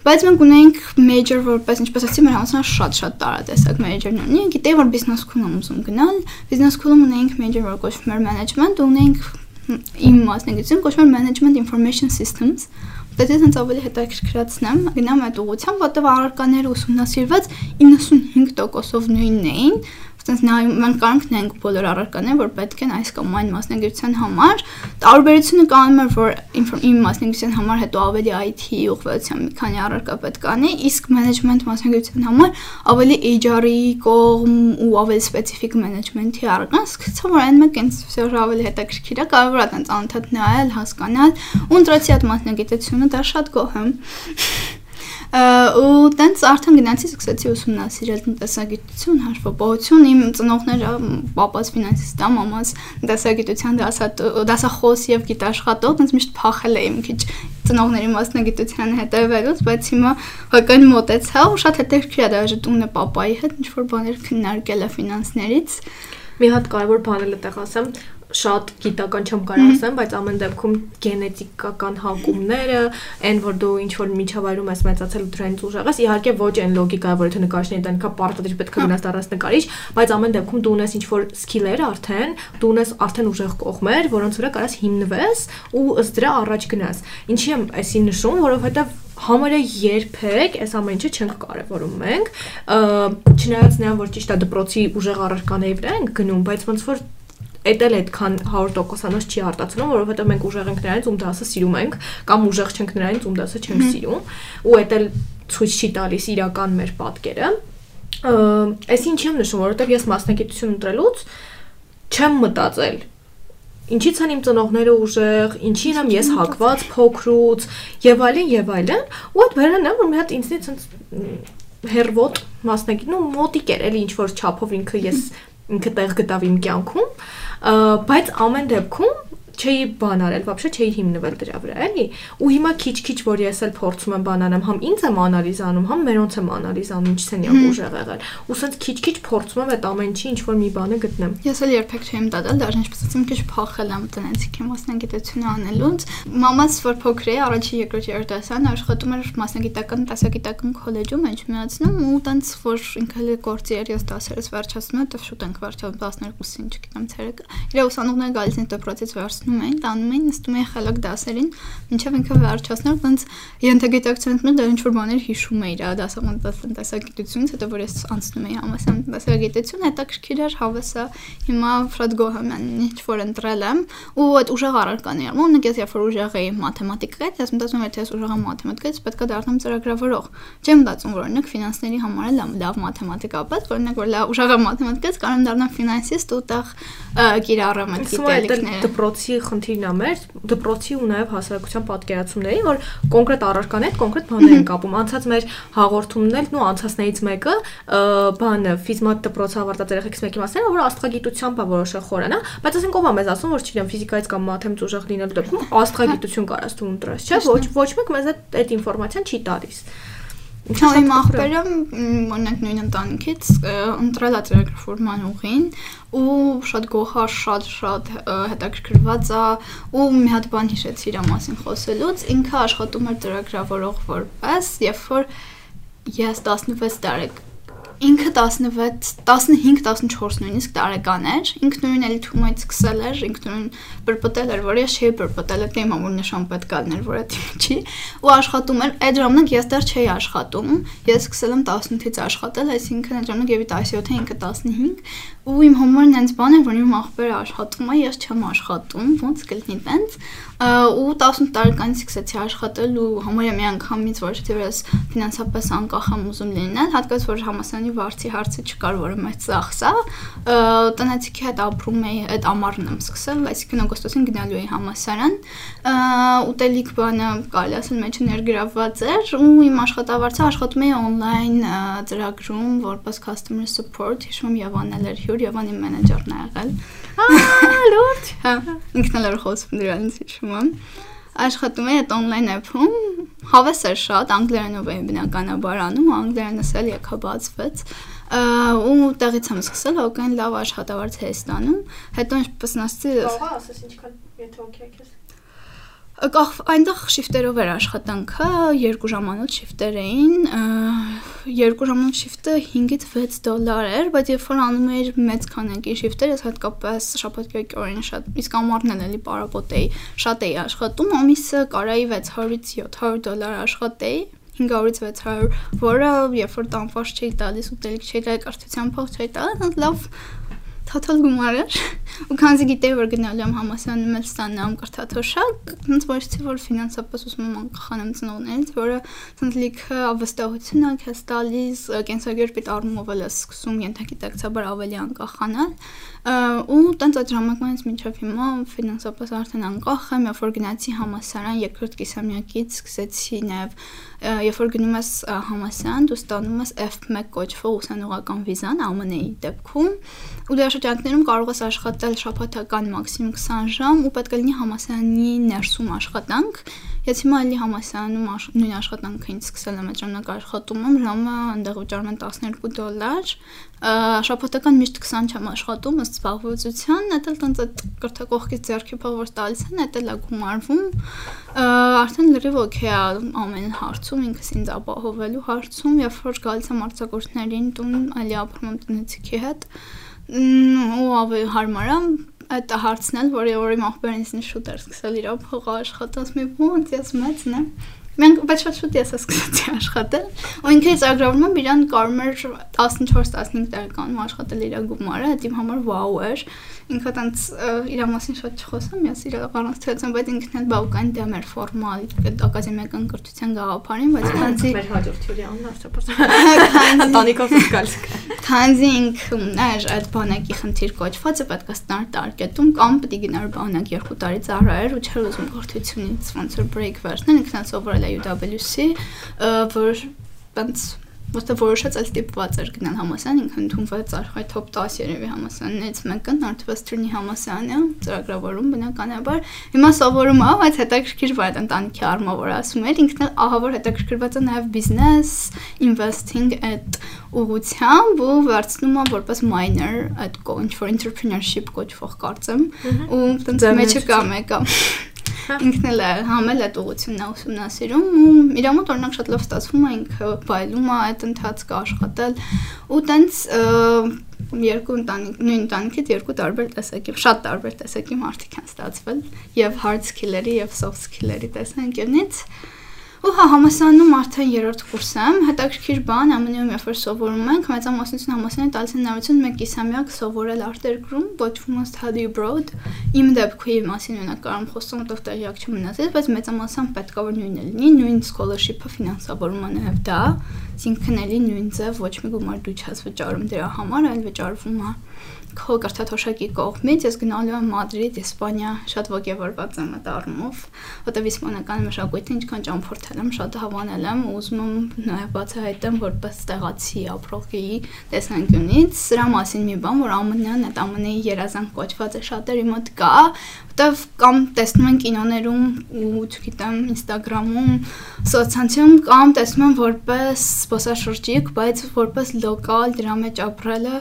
Բայց մենք ունենք major որպես ինչպես ասացի, մեր համալսարանը շատ-շատ տարատեսակ major-ն ունի։ Գիտեի, որ business school-ում ուզում գնալ։ Business school-ում ունենք major, որ կոչվում էր management, ու ունենք իմ մասնագիտություն կոչվում էր management information systems։ Բայց ես հենց ավելի հետաքրքրացնեմ, գնամ այդ ուղղությամբ, որտեղ առարկաները ուսումնասիրված 95%-ով նույնն էին, Սենց նայում մենք կարող նայենք բոլոր առարկաները, որ պետք են այս կամ այն մասնագիտության համար։ Տարբերությունը կանում է, որ իմ մասնագիտության համար հետո ավելի IT ուղղվածության մի քանի առարկա պետք անի, իսկ մենեջմենտ մասնագիտության համար ավելի HR-ի կողմ ու ավելի սպეციფიկ մենեջմենթի առարկան, սկսեցա որ այն մեկ այնպես վсё ավելի հետաքրքիր է, կարևոր է այնց անընդհատ նայել, հասկանալ ու ընտրեցի այդ մասնագիտությունը, դա շատ գոհ եմ ու տենց արդեն գնացի սկսեցի ուսումնասիրել տնտեսագիտություն, հաշվապահություն, իմ ծնողները պապաս ֆինանսիստ է, մամաս տնտեսագիտության դասախոս եւ գիտաշխատող, տենց միշտ փախել էի մի քիչ ծնողների մասնագիտության հետևելուց, բայց հիմա հակայն մոտեցա ու շատ հետաքրքիր է դաժե տունը papayi հետ ինչ որ բաներ քննարկել է ֆինանսներից։ Մի հատ կարևոր բան էլ այդտեղ ասեմ, շատ գիտական չեմ կարող ասեմ, բայց ամեն դեպքում գենետիկական հակումները, այն որ դու ինչ որ միջավայրում ես մեծացել ու դրանից ուժեղ ես, իհարկե ոչ այն լոգիկա, որ եթե նկարիչն այնքան պարտադիր պետք է գնաս դառնաս նկարիչ, բայց ամեն դեպքում դու ունես ինչ որ սկիլեր արդեն, դու ունես արդեն ուժեղ կողմեր, որոնց վրա կարաս հիմնվես ու ըստ դրա առաջ գնաս։ Ինչի եմ այսին նշում, որովհետև համարը երբեք այս ամեն ինչը չենք կարևորում մենք չնայած նրան որ ճիշտ է դպրոցի ուժեղ առարկաների վրա ենք գնում բայց ոնց որ Էդ էլ այդքան 100%-անոց չի արտացնում, որովհետև մենք ուժեղ ենք նրանից, ում դասը սիրում ենք, կամ ուժեղ չենք նրանից, ում դասը չենք սիրում, ու էդ էլ ցույց չի տալիս իրական մեր պատկերը։ Այս ինչ եմ նշում, որովհետև ես մասնագիտություն ընտրելուց չեմ մտածել ինչի՞ց են իմ ծնողները ուժեղ, ինչին եմ ես հակված փոքրուց եւ այլն եւ այլն, ու այդ բերան է որ մի հատ ինձնից հերվոտ մասնագետ, նո մոտիկ էր, էլի ինչ որ չափով ինքը ես ինքը տեղ գտավ իմ կյանքում, բայց ամեն դեպքում չէի բան արել, բաբշե չէի հիմնվել դրա վրա, էլի։ Ու հիմա քիչ-քիչ որ ես էլ փորձում եմ բան անեմ, համ ինձ եմ անալիզ անում, համ մերոնց եմ անալիզ անում, ինչս են իմ ուժեղ եղել։ Ու սենց քիչ-քիչ փորձում եմ այդ ամեն ինչի ինչ որ մի բանը գտնեմ։ Ես էլ երբեք չեմ դադալ, դաժան ինչպես ասեմ, քիչ փախել եմ տնեցիքի մասնագիտությունը անելուց։ Մամաս որ փոքր էր, առաջի երկրորդ երրորդ դասան աշխատում էր մասնագիտական տասագիտական քոլեջում, ինչ միացնում ու տենց որ ինքը գործի էր, ես դասերս վերջացնում եմ, դեռ շուտ ենք վերջացնում 12-ին, չգիտեմ ցերեկը։ Իրա ուսանողները գալիս են դպրոցից վերցնում վերցնում էին, տանում էին, նստում էին խելոք դասերին, մինչև ինքը վերջացներ, ոնց ենթագիտակցությունից մեջ դեռ ինչ որ բաներ հիշում էի իր դասավանդասագիտությունից, հետո որ ես անցնում էի համասան դասագիտություն, հետաքրքիր էր հավեսը հիմա Ֆրեդ Գոհամյանն ինչ որ ընտրել եմ ու այդ ուժեղ առարկաներ։ Մոնիկ ես երբ որ ուժեղ էի մաթեմատիկայից, ես մտածում եմ, թե ես ուժեղ եմ մաթեմատիկայից, պետք է դառնամ ծրագրավորող։ Չեմ մտածում, որ օրինակ ֆինանսների համար էլ լավ մաթեմատիկապես, օրինակ որ լավ ուժեղ եմ մաթեմատիկայից, կարող եմ դառնալ ֆինանսիստ ու տեղ կիրառեմ այդ գիտելիքները։ Դպրոցի խնդիրն է մեր դպրոցի ու նաև հասարակության պատկերացումների, որ կոնկրետ առարկաներ հետ կոնկրետ բաներ են կապում։ Անցած մեր հաղորդումն էլ, նո անցածներից մեկը բանը ֆիզմատ դպրոցը ավարտած երեխեքից մեկի մասն է, որ աստղագիտությամբ է որոշել խորանա, բայց ասենք ով է մեզ ասում, որ չգիտեմ ֆիզիկայից կամ մաթեմատիկայից ուժեղ լինելու դեպքում աստղագիտություն կարաս դու ընտրես, չէ՞, ոչ ոչ մեկ մեզ այդ ինֆորմացիան չի տալիս։ Ինչու՞ իմ ախպերը օրինակ նույն ընտանիքից ընտրել է ծրագրավորման ուղին ու շատ գոհար, շատ շատ հետաքրքրված է ու մի հատ բան հիշեցի իր մասին խոսելուց, ինքը աշխատում էր ծրագրավորող որպես, երբ որ ես 16 տարեկան ինքը 16, 15, 14 նույնիսկ տարեկան էր, ինքնուրույն էլի թումայից սկսել էր, ինքնուրույն բրբտել էր, որ ես չէի բրբտել, դա իմ ամուր նշան պետք է լիներ, որ դա չի, ու աշխատում էր, այդ ժամանակ ես դեռ չէի աշխատում, ես սկսել եմ 18-ից աշխատել, այսինքն այդ ժամանակ եւի 17-ը ինքը 15, ու իմ համարն այնց բան է, որ իմ աղբերը աշխատում է, ես չեմ աշխատում, ոնց կլինի տենց, ու 18 տարեկանից սկսեցի աշխատել ու համարյա մի անգամից ոչ թե ես ֆինանսապես անկախ եմ ուզում լինել, հատկաց որ համասանի վարձի հարցը չկար, որը մեծ ծախս է, տնեցիքի հետ ապրում էի, այդ ամառն եմ սկսել, այսինքն օգոստոսին գնալու էի համասարան, ուտելիք բանը կարելի ասել մեջը ներգրավված էր ու իմ աշխատավարձը աշխատում էի on-line ծրագրում որպես customer support, հիշում Եվան էլ էր հյուր, Եվան իմ մենեջերն է եղել։ Ահա, լուրջ։ Հա, ինքն էլ էր խոսում դրանից հիշում եմ աշխատում էի այդ on-line app-ում, հավես էր շատ, անգլերենով էի բնականաբար անում, անգլերենս էլ եկա բացվեց ու տեղից եմ սկսել հոգեն լավ աշխատավարձ Հայաստանում, հետո ինչպես նստի Կարող ասես ինչքան եթե օքեյ է Կախ այնտեղ շիֆտերով էր աշխատանքը, երկու ժամանոց շիֆտեր էին, երկու ժամանոց շիֆտը 5-ից 6 դոլար էր, բայց երբ որ անում էիր մեծ քանակի շիֆտեր, ես հատկապես շաբաթ օրին շատ իսկ ամառն էլի պարապոտ էի, շատ էի աշխատում, ամիսը կարայի 600-ից 700 դոլար աշխատեի, 500-ից 600, որը երբ որ տանֆաշ չէի տալիս, ուտելիք չէի տալիս, կրթության փող չէի տալիս, լավ թաթալ գումար էր։ ու քանզի գիտեի որ գնալու եմ համասարանում էլ ստանամ կրթաթոշակ, ոնց որից որ ֆինանսապես ուզում եմ անկախանամ ծնողներից, որը ոնց լիքը ավստահություն է քեզ տալիս, կենսագերպիտ առումով էլ է սկսում ենթագիտակցաբար ավելի անկախանալ ու տենց այդ ժամանակից մինչև հիմա ֆինանսապես արդեն անկախ եմ, երբ որ գնացի համասարան երկրորդ կիսամյակից սկսեցի նաև երբ որ գնում ես համասարան, դու ստանում ես F1 կոչվող ուսանողական վիզան ԱՄՆ-ի դեպքում ու դրա շրջաններում կարող ես աշխատել շաբաթական մաքսիմում 20 ժամ ու պետք է լինի համասարանի ներսում աշխատանք Ես հիմա ելի համասարանում նույն աշխատանքը ինձ սկսել եմ այդ ժամանակ աշխատում եմ, ժամը այնտեղ վճարում են 12 դոլար, շաբաթական միշտ 20 չեմ աշխատում, ըստ զբաղվածության, դա էլ տենց այդ կրթակողքից ձեռքի փող տալիս են, դա էլ է գումարվում։ Արդեն լրիվ օքեյ է ամեն հարցում ինքս ինձ ապահովելու հարցում, երբ որ գալիս եմ արձակուրդներին տուն, ալի ապրում եմ տնեցիքի հետ ու ավելի հարմար է այդ հարցնել, որի օրի մախբերին շուտ էր սկսել իր փողը աշխատած մի ոնց ես մեծն եմ Մենք բայց շատ շուտ ես սկսեցի աշխատել։ Ու ինքը ծրագրավորում եմ իրան կարում էր 14-15 տարեկանում աշխատել իր գումարը, դա իմ համար վաու էր ինքը տենց իր մասին շատ չխոսեմ, ես իր առանց թերացեմ, բայց ինքն էլ բավական դեմ էր ֆորմալ ակադեմիական կրթության գաղափարին, բայց քանզի մեր հաջորդ անունը ասապարտ։ Տանիկով գալիս։ Քանզի ինքը ուներ այդ բանակի խնդիր կոչվածը պետք է ստանար տարկետում կամ պետք է գնար բանակ 2 տարի ծառայեր ու չէր ուզում կրթությունից ոնց որ break վերցնել, ինքն սովորել է UWC, որ տենց Ոստը որոշած այլ տիպված էր գնալ համասարան, ինքը ընդունված արխայ top 10 երևի համասարաններից մեկը Northwestern-ի համասարանը, ծրագրավորում բնականաբար։ Հիմա սովորում ա, բայց հետաքրքիր վայր ընտանիքի առումով որ ասում էր, ինքն ահա որ հետաքրքրված է նաև business, investing այդ ուղությամբ ու վերցնում ա որպես minor այդ ինչ որ entrepreneurship կոչվող կարծեմ, ու տենց մեջը կա մեկը Ինքն էլ համել այդ ուղությունն է ուսումնասիրում ու իր մոտ օրինակ շատ լավ ստացվում է ինքը բայլում է այդ ընթացքը աշխատել ու տենց երկու ընտանիք նույն ընտանիքից երկու տարբեր տեսակի շատ տարբեր տեսակի մարդիկ են ստացվել եւ hard skill-երի եւ soft skill-երի տեսանկյունից Ու հա համասարանում արդեն երրորդ կուրս եմ, հետաքրքիր բան, ամենուր երբ որ սովորում ենք, մեծամասնություն համասարանի տալիս են նավություն մեկ կիսամյակ սովորել արտերկրում, կոչվում է study abroad։ Իմ դեպքի մասին ունենա կարամ խոսում, որտեղ տեղյակ չեմ մնացել, բայց մեծամասնության պետք է որ նույնը լինի, նույն scholarship-ը ֆինանսավորում է նաև դա, այսինքն էլի նույն ձև ոչ մի գումար դու չես վճարում դրա համար, այլ վճարվում է քո կրթաթոշակի կողմից ես գնալու եմ Մադրիդ, Իսպանիա, շատ ողջավորված եմ այդ առումով, որտեղ իսպանական մշակույթը ինչքան ճամփորդել եմ, շատ հավանել եմ, ուզում եմ նաև բացահայտեմ որպես տեղացի ապրողի տեսանկյունից, սրա մասին մի բան, որ ԱՄՆ-ն այդ ԱՄՆ-ի երազանք կոչված է շատերի մոտ կա, որտեղ կամ տեսնում են կինոներում ու չգիտեմ Instagram-ում, սոցցանցում կամ տեսնում են որպես սպասաշրջիկ, բայց որպես լոկալ դրա մեջ ապրելը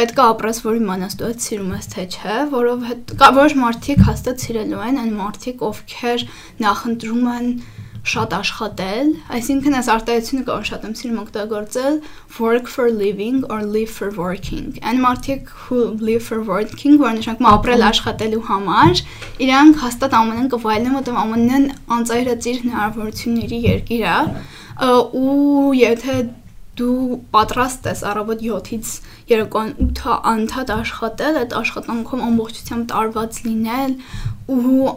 պետք է ապրես, որ իմանաս դու այդ սիրում ես թե չէ, որովհետեւ որոշ մարդիկ հաստատ սիրելու են, այն մարդիկ, ովքեր նախընտրում են շատ աշխատել, այսինքն այս արտահայտությունը կարող շատ եմ սիրում օգտագործել work for living or live for working։ Այն մարդիկ who live for working, որ նշանակում ապրել աշխատելու համար, իրանք հաստատ ԱՄՆ-ն կվայելեն, որտեղ ԱՄՆ-ն անծայրածիր հնարավորությունների երկիր է, ու եթե դու պատրաստ ես առավոտ 7-ից երեկոյան 8-ը անդադ աշխատել, այդ աշխատանքում ամբողջությամբ տարված լինել ու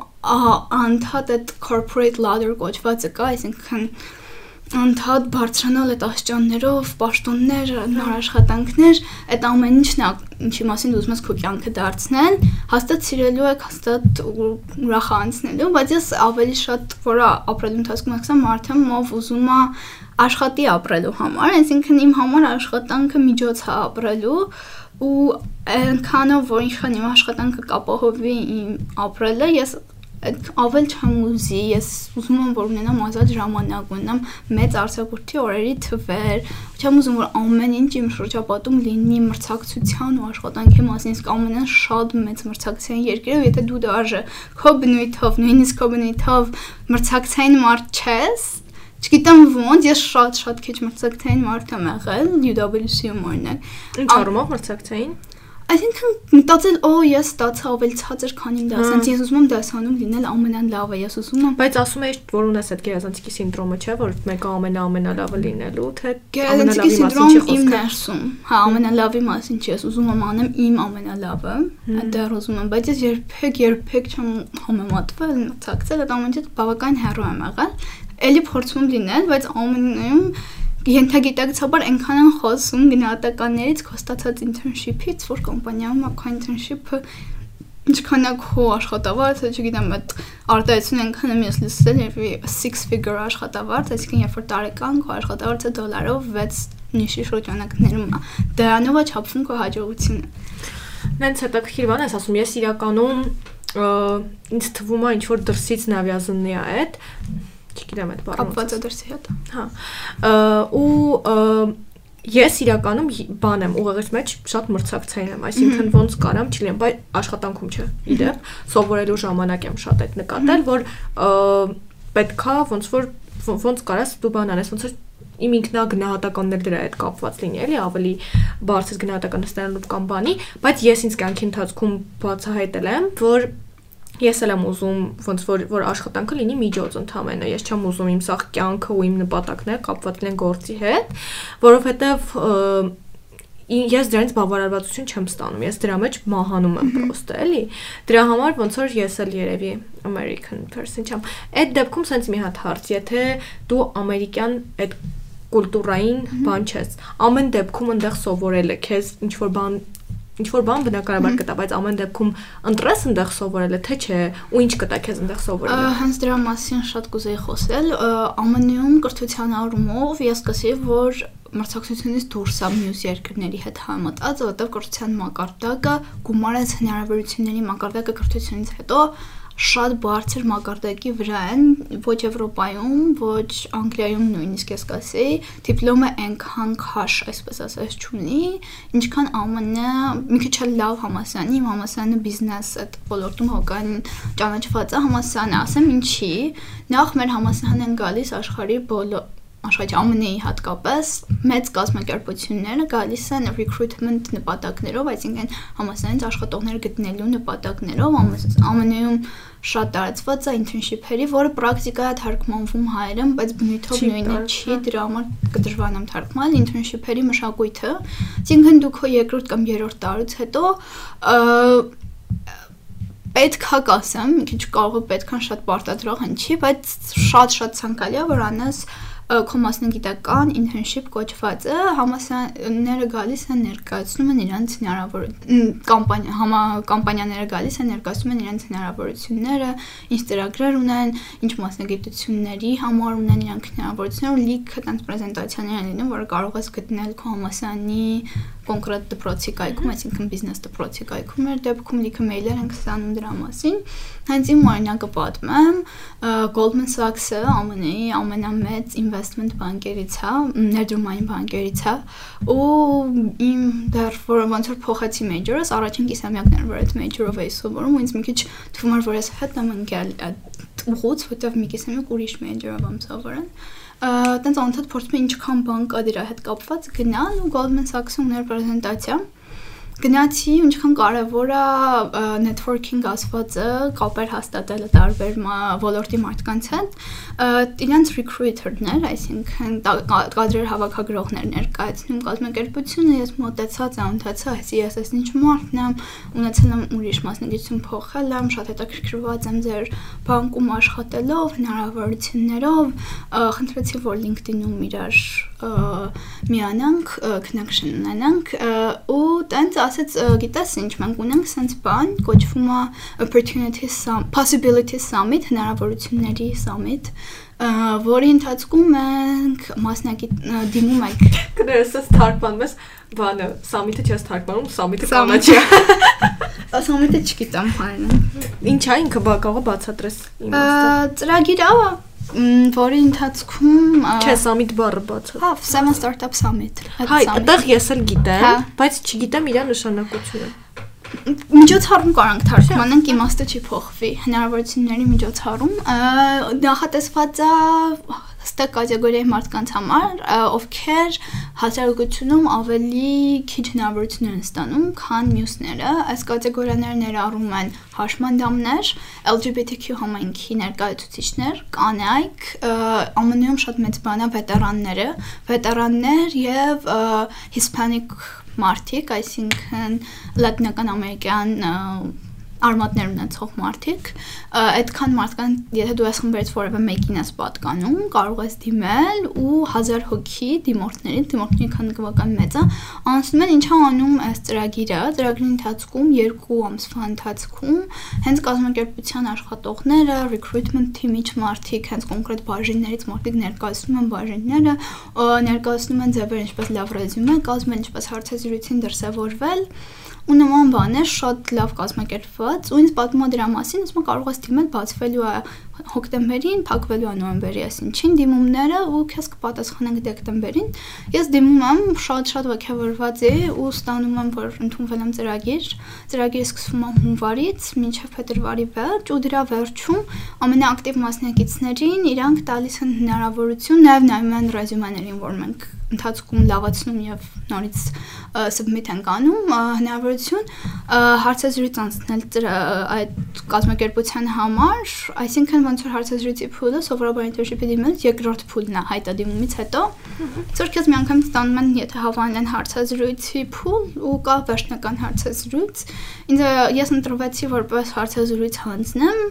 անդադ այդ corporate ladder կոչվածը կա, այսինքն անդադ բարձրանալ այդ աշճաններով, պաշտոններ, նոր աշխատանքներ, այդ ամեն ինչն է, ինչի մասին դու ուզում ես քո կյանքը դարձնել, հաստատ սիրելու եք, հաստատ ուրախանցնելու, բայց ես ավելի շատ որը ապրելու ընթացքում ասեմ, մարդը ով ուզում է աշխատի ապրելու համար, այսինքն իմ համար աշխատանքը միջոց է ապրելու ու այնքանով որ ինքն իմ աշխատանքը կապահովի իմ ապրելը, ես ավել չեմ ուզի, ես ուզում եմ որ ունենամ ազատ ժամանակ, ունենամ մեծ արցակուրտի օրերի թվեր, չեմ ուզում որ ամեն ինչ իմ շրջապատում լինի մրցակցության ու աշխատանքի մասին, իսկ ամենը շատ մեծ մրցակցային երկիրը, եթե դու դաժե քո բնույթով, նույնիսկ քո բնույթով մրցակցային մարդ չես, Չգիտեմ ոնց, ես շատ-շատ քիչ մրցակցային մարդ եմ եղել UWC-ում օրինակ։ Ինչ առումով մրցակցային։ Այսինքն մտածել, օ, ես ստացա ավելի ցածր, քան իմ դասանց։ Ես ուզում եմ դասանում լինել ամենան լավը, ես ուզում եմ Բայց ասում ես, որ ունես այդ գերազանցիկի սինդրոմը, չէ, որ մեկը ամենաամենալավը լինելու, թե Գերազանցիկի սինդրոմ իմ ներսում։ Հա, ամենալավի մասին չի, ես ուզում եմ անեմ իմ ամենալավը, այդտեղ ուզում եմ, բայց ես երբեք երբեք չեմ համեմատվել, ցակցել այդ ամենից բավական հեռու եմ եղել։ Էլի փորձում լինել, բայց ամենում ենթագիտակցաբար այնքան են խոսում գնահատականներից քո ստացած internship-ից, որ կոմպանիայում ակա internship-ը ինչքան է քո աշխատավարձը, չգիտեմ, այդ արտահայտությունը այնքան եմ ես լսել, երբ six figure աշխատավարձ, այսինքն երբ որ տարեկան քո աշխատավարձը դոլարով 6 նիշի շրջանակներում է, դրանով է չափվում քո հաջողությունը։ Նենց հետաքրքիր բան ես ասում, ես իրականում ինձ թվում է ինչ որ դրսից նավիազննի է այդ չգիտեմ այդ բառը կապված է դրսի հետ։ Հա։ Ու ես իրականում բան եմ ուղեղից մեջ շատ մրցակցային եմ, այսինքն ոնց կարամ չլինեմ, բայց աշխատանքում չէ։ Իդեպ սովորելու ժամանակ եմ շատ այդ նկատել, որ պետքա ոնց որ ոնց կարաս դու բան անես, ոնց որ իմ ինքնա գնահատականներ դրա հետ կապված լինի, էլի ավելի բարձր գնահատական ստանալու կամ բանի, բայց ես ինձ կյանքի ընթացքում բացահայտել եմ, որ ես էլ եմ ուզում ոնց որ որ աշխատանքը լինի միջոց ընդհանրապես ես չեմ ուզում իմ սաղ կյանքը ու իմ նպատակները կապված լինեն գործի հետ որովհետև ես դրանից բավարարվածություն չեմ ստանում ես դրա մեջ մահանում եմ պրոստը էլի դրա համար ոնց որ ես էլ երևի American person չեմ այդ դեպքում sense մի հատ հարց եթե դու ամերիկյան այդ կուլտուրային բան չես ամեն դեպքում այնտեղ սովորել է քեզ ինչ որ բան ինչ որ բան բնականաբար կտա, բայց ամեն դեպքում ընտրես այնտեղ սովորելը, թե չէ, ու ինչ կտա քեզ այնտեղ սովորելը։ Հենց դրա մասին շատ կուզեի խոսել։ ԱՄՆ-ում կրթության առումով ես կասեի, որ մրցակցությունից դուրս է մյուս երկրների հետ համատած, որովհետև կրթության մակարդակը գումարած հնարավորությունների մակարդակը կրթությունից հետո շատ բարձր մակարդակի վրա են ոչ Եվրոպայում, ոչ Անգլիայում նույնիսկ ես կասեի, դիպլոմը այնքան քաշ, այսպես ասած, չունի, ինչքան ԱՄՆ-ը մի քիչ լավ համասանի, համասանը բիզնես այդ ոլորտում հոգան ճանաչված է համասանը, ասեմ ինչի, նախ մեր համասան են գալիս աշխարհի բոլոր աշխարհի ԱՄՆ-ի հատկապես մեծ կազմակերպությունները գալիս են recruitment նպատակներով, այսինքն համասարից աշխատողներ գտնելու նպատակներով ԱՄՆ-ում շատ տարածված է internship-երի, որը պրակտիկա է թարգմանվում հայերեն, բայց բնույթով նույնը չի, դրա համար կդժվարանամ թարգմանել internship-երի մշակույթը։ Այսինքն դու քո երկրորդ կամ երրորդ տարուց հետո պետք է կասեմ, մի քիչ կարող է պետքան շատ պարտադրող հնչի, բայց շատ-շատ ցանկալի է որ անես քո մասնագիտական internship կոչվածը համասաները գալիս են ներկայացնում են իրենց հնարավոր կամպանիա համա կամպանիաները գալիս են ներկայացնում են իրենց հնարավորությունները, ինչ ծրագրեր ունեն, ինչ մասնագիտությունների համար ունեն իրանք հնարավորություններ, լիքը տենց պրեզենտացիաներ են լինում, որը կարող ես գտնել քո համասանի կոնկրետ դպրոցի կայքում, այսինքն բիզնես դպրոցի կայքում էր դեպքում լիքը մեյլեր են ստանում դրա մասին։ Հենց իմ օրինակը պատմեմ, Goldman Sachs-ը ԱՄՆ-ի ամենամեծ investment բանկերից է, ներդրումային բանկերից է, ու իմ դեռ որ ոնց որ փոխեցի major-ս, առաջին կիսամյակն էր, որ այդ major-ով էի սովորում, ու ինձ մի քիչ թվում էր, որ ես հետ եմ ընկել ուղուց, որտեղ մի կիսամյակ ուրիշ major-ով եմ սովորել տենց անընդհատ փորձում եմ ինչքան բան կա դրա հետ կապված գնալ ու Goldman Sachs-ում ներ պրեզենտացիա գնացի ինչքան կարևոր է networking ասվածը, կապեր հաստատելը տարբեր ոլորտի մարդկանց հետ։ Իրանց recruiter-ներ, այսինքն կադրեր հավաքագրողներ ներկայացնում կազմակերպությունը, ես մոտեցած եմ, այսի ես այս ինչ մարդն եմ, ունեցել եմ ուրիշ մասնագիտություն փոխել եմ, շատ հետաքրքրված եմ ձեր բանկում աշխատելով, հնարավորություններով, խնդրեցի, որ LinkedIn-ում իրար միանանք, connection ունենանք ու տենց ասեց, գիտես ինչ, մենք ունենք sense բան, կոչվում է opportunity summit, possibility summit, հնարավորությունների summit, որի ընթացքում մենք մասնակից դիմում ենք կներես թարգմանում ես բանը summit-ը չես թարգմանում summit-ը կանաչի summit-ը չգիտեմ հայերեն ինչ է ինքը կարող բացատրես իմաստը ծրագիրը որի ընթացքում Չէ, Summit բառը բացա։ Հա, Seven Startup Summit։ Հայ, այդտեղ ես էլ գիտեմ, հա։ բայց չգիտեմ իր նշանակությունը։ Միջոցառում կարանք թարգմանենք, իմաստը չի փոխվի։ Հնարավորությունների միջոցառում նախատեսված է հստակ կատեգորիայի մարդկանց համար, ովքեր հասարակությունում ավելի քիչ հնարավորություն են ստանում, քան մյուսները։ Այս կատեգորիաները ներառում են հաշմանդամներ, LGBTQ համայնքի ներկայացուցիչներ, կանայք, ԱՄՆ-ում շատ մեծ բան է վետերանները, վետերաններ եւ Hispanic մարդիկ, այսինքն լատինական ամերիկյան արմատներ ունեցող մարդիկ, այդքան մարդկան, եթե դու այս խմբերից որևէ մեկին ես պատկանում, կարող ես դիմել ու 1000 հոգի դիմորդներին, դիմորդների քանակական մեծ է, անցնում են ինչա անում այս ծրագիրը, ծրագրի ընթացքում 2 ամսվա ընթացքում հենց կազմակերպության աշխատողները, recruitment team-ի մարդիկ, հենց կոնկրետ բաժիններից մարդիկ ներկայացնում են բաժինները, ներկայացնում են ձևեր ինչպես լավ ռեզյումե կազմել, ինչպես հարցազրույցին դրսևորվել ու նման բաներ շատ լավ կազմակերպված ու ինձ պատմում դրա մասին, ասում կարող ես դիմել բացվելու է հոկտեմբերին, փակվելու է նոյեմբերի, այսինքն դիմումները ու քեզ կպատասխանենք դեկտեմբերին։ Ես դիմում եմ շատ-շատ ողջավորված էի ու ստանում եմ, որ ընդունվել եմ ծրագիր։ Ծրագիրը սկսվում է հունվարից մինչև փետրվարի վերջ ու դրա վերջում ամենաակտիվ մասնակիցներին իրանք տալիս են հնարավորություն նաև նայում են ռեզյումեներին, որ մենք ընթացքում լավացնում եւ նորից submit ենք անում հնարավորություն հարցազրույց անցնել այդ կազմակերպության համար, այսինքն ոնց որ հարցազրույցի փուլը սովորաբար internship-ի դիմից երկրորդ փուլն է հայտադիմումից հետո Ցոր քեզ մի անգամ ստանում են, եթե հավանել են հարցազրույցի փուլ ու կա վերջնական հարցազրույց։ Ինձ ես ընտրվեցի որպես հարցազրույց հանձնեմ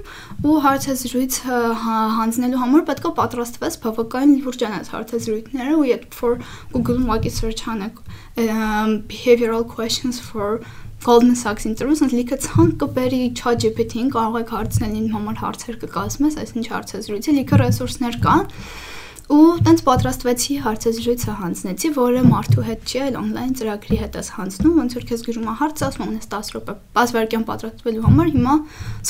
ու հարցազրույց հա, հանձնելու համար պետք է պատրաստվես բավական լուրջ անած հարցազրույցները ու երբ որ Google-ում ուղղակի search անեք behavioral questions for Goldman Sachs ինտրուս լիքը ցանկ կբերի ChatGPT-ին կարող եք հարցնել իմ համար հարցեր կկազմես, այսինչ հարցազրույցի լիքը ռեսուրսներ կան ու տենց պատրաստվեցի հարցազրույցը հանձնեցի, որը մարդու հետ չի, այլ on-line ծրագրի հետ ես հանձնում, ոնց որ քեզ գրում է հարց, ասում ես 10 րոպե, 10 վայրկյան պատրաստվելու համար, հիմա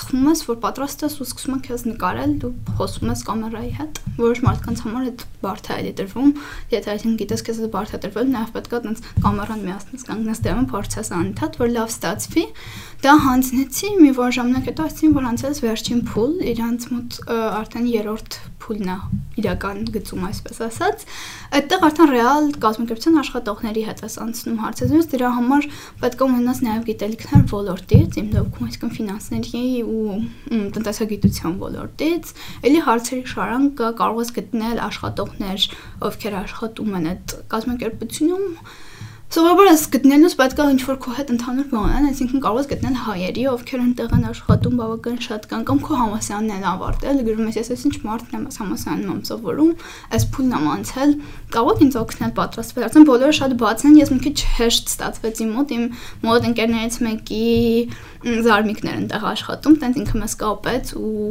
սխվում ես, որ պատրաստ ես ու սկսում ես քեզ նկարել, դու խոսում ես կամերայի հետ, որոշ մարդկանց համար այդ բարդ է էլի տրվում, եթե այսինքն գիտես քեզ բարդ է տրվել, նաև պետք է տենց կամերան միացնես, կանգնես դեմը, փորձես անընդհատ, որ լավ ստացվի։ Դա հանձնեցի, մի որ ժամանակ հետո ասեցին, որ անցած վերջին փուլ, իրանց մոտ արդեն երրորդ փուլն է իրական գծում, այսպես ասած, այդտեղ արդեն ռեալ կազմակերպության աշխատողների հետ ես անցնում հարցազրույց, դրա համար պետք է ունենաս նաև գիտելիքներ ոլորտից, իմ դեպքում այսինքն ֆինանսների ու տնտեսագիտության ոլորտից, ելի հարցերի շարան կա, կարող ես գտնել աշխատողներ, ովքեր աշխատում են այդ կազմակերպությունում Սովորաբար ես գտնելուց պետք է ինչ-որ քո հետ ընդհանուր բան են, այսինքն կարող ես գտնել հայերի, ովքեր այնտեղ են աշխատում բավական շատ կան, կամ քո համասյանն են ավարտել, գրում ես, ես ինչ մարդն եմ, համասյանում եմ սովորում, այս փուլն եմ անցել, կարող ինձ օգնել պատրաստվել, արդեն բոլորը շատ բաց են, ես մի քիչ հեշտ ստացվեց իմ մոտ, իմ մոտ ընկերներից մեկի զարմիկներ այնտեղ աշխատում, տենց ինքը մեզ կապեց ու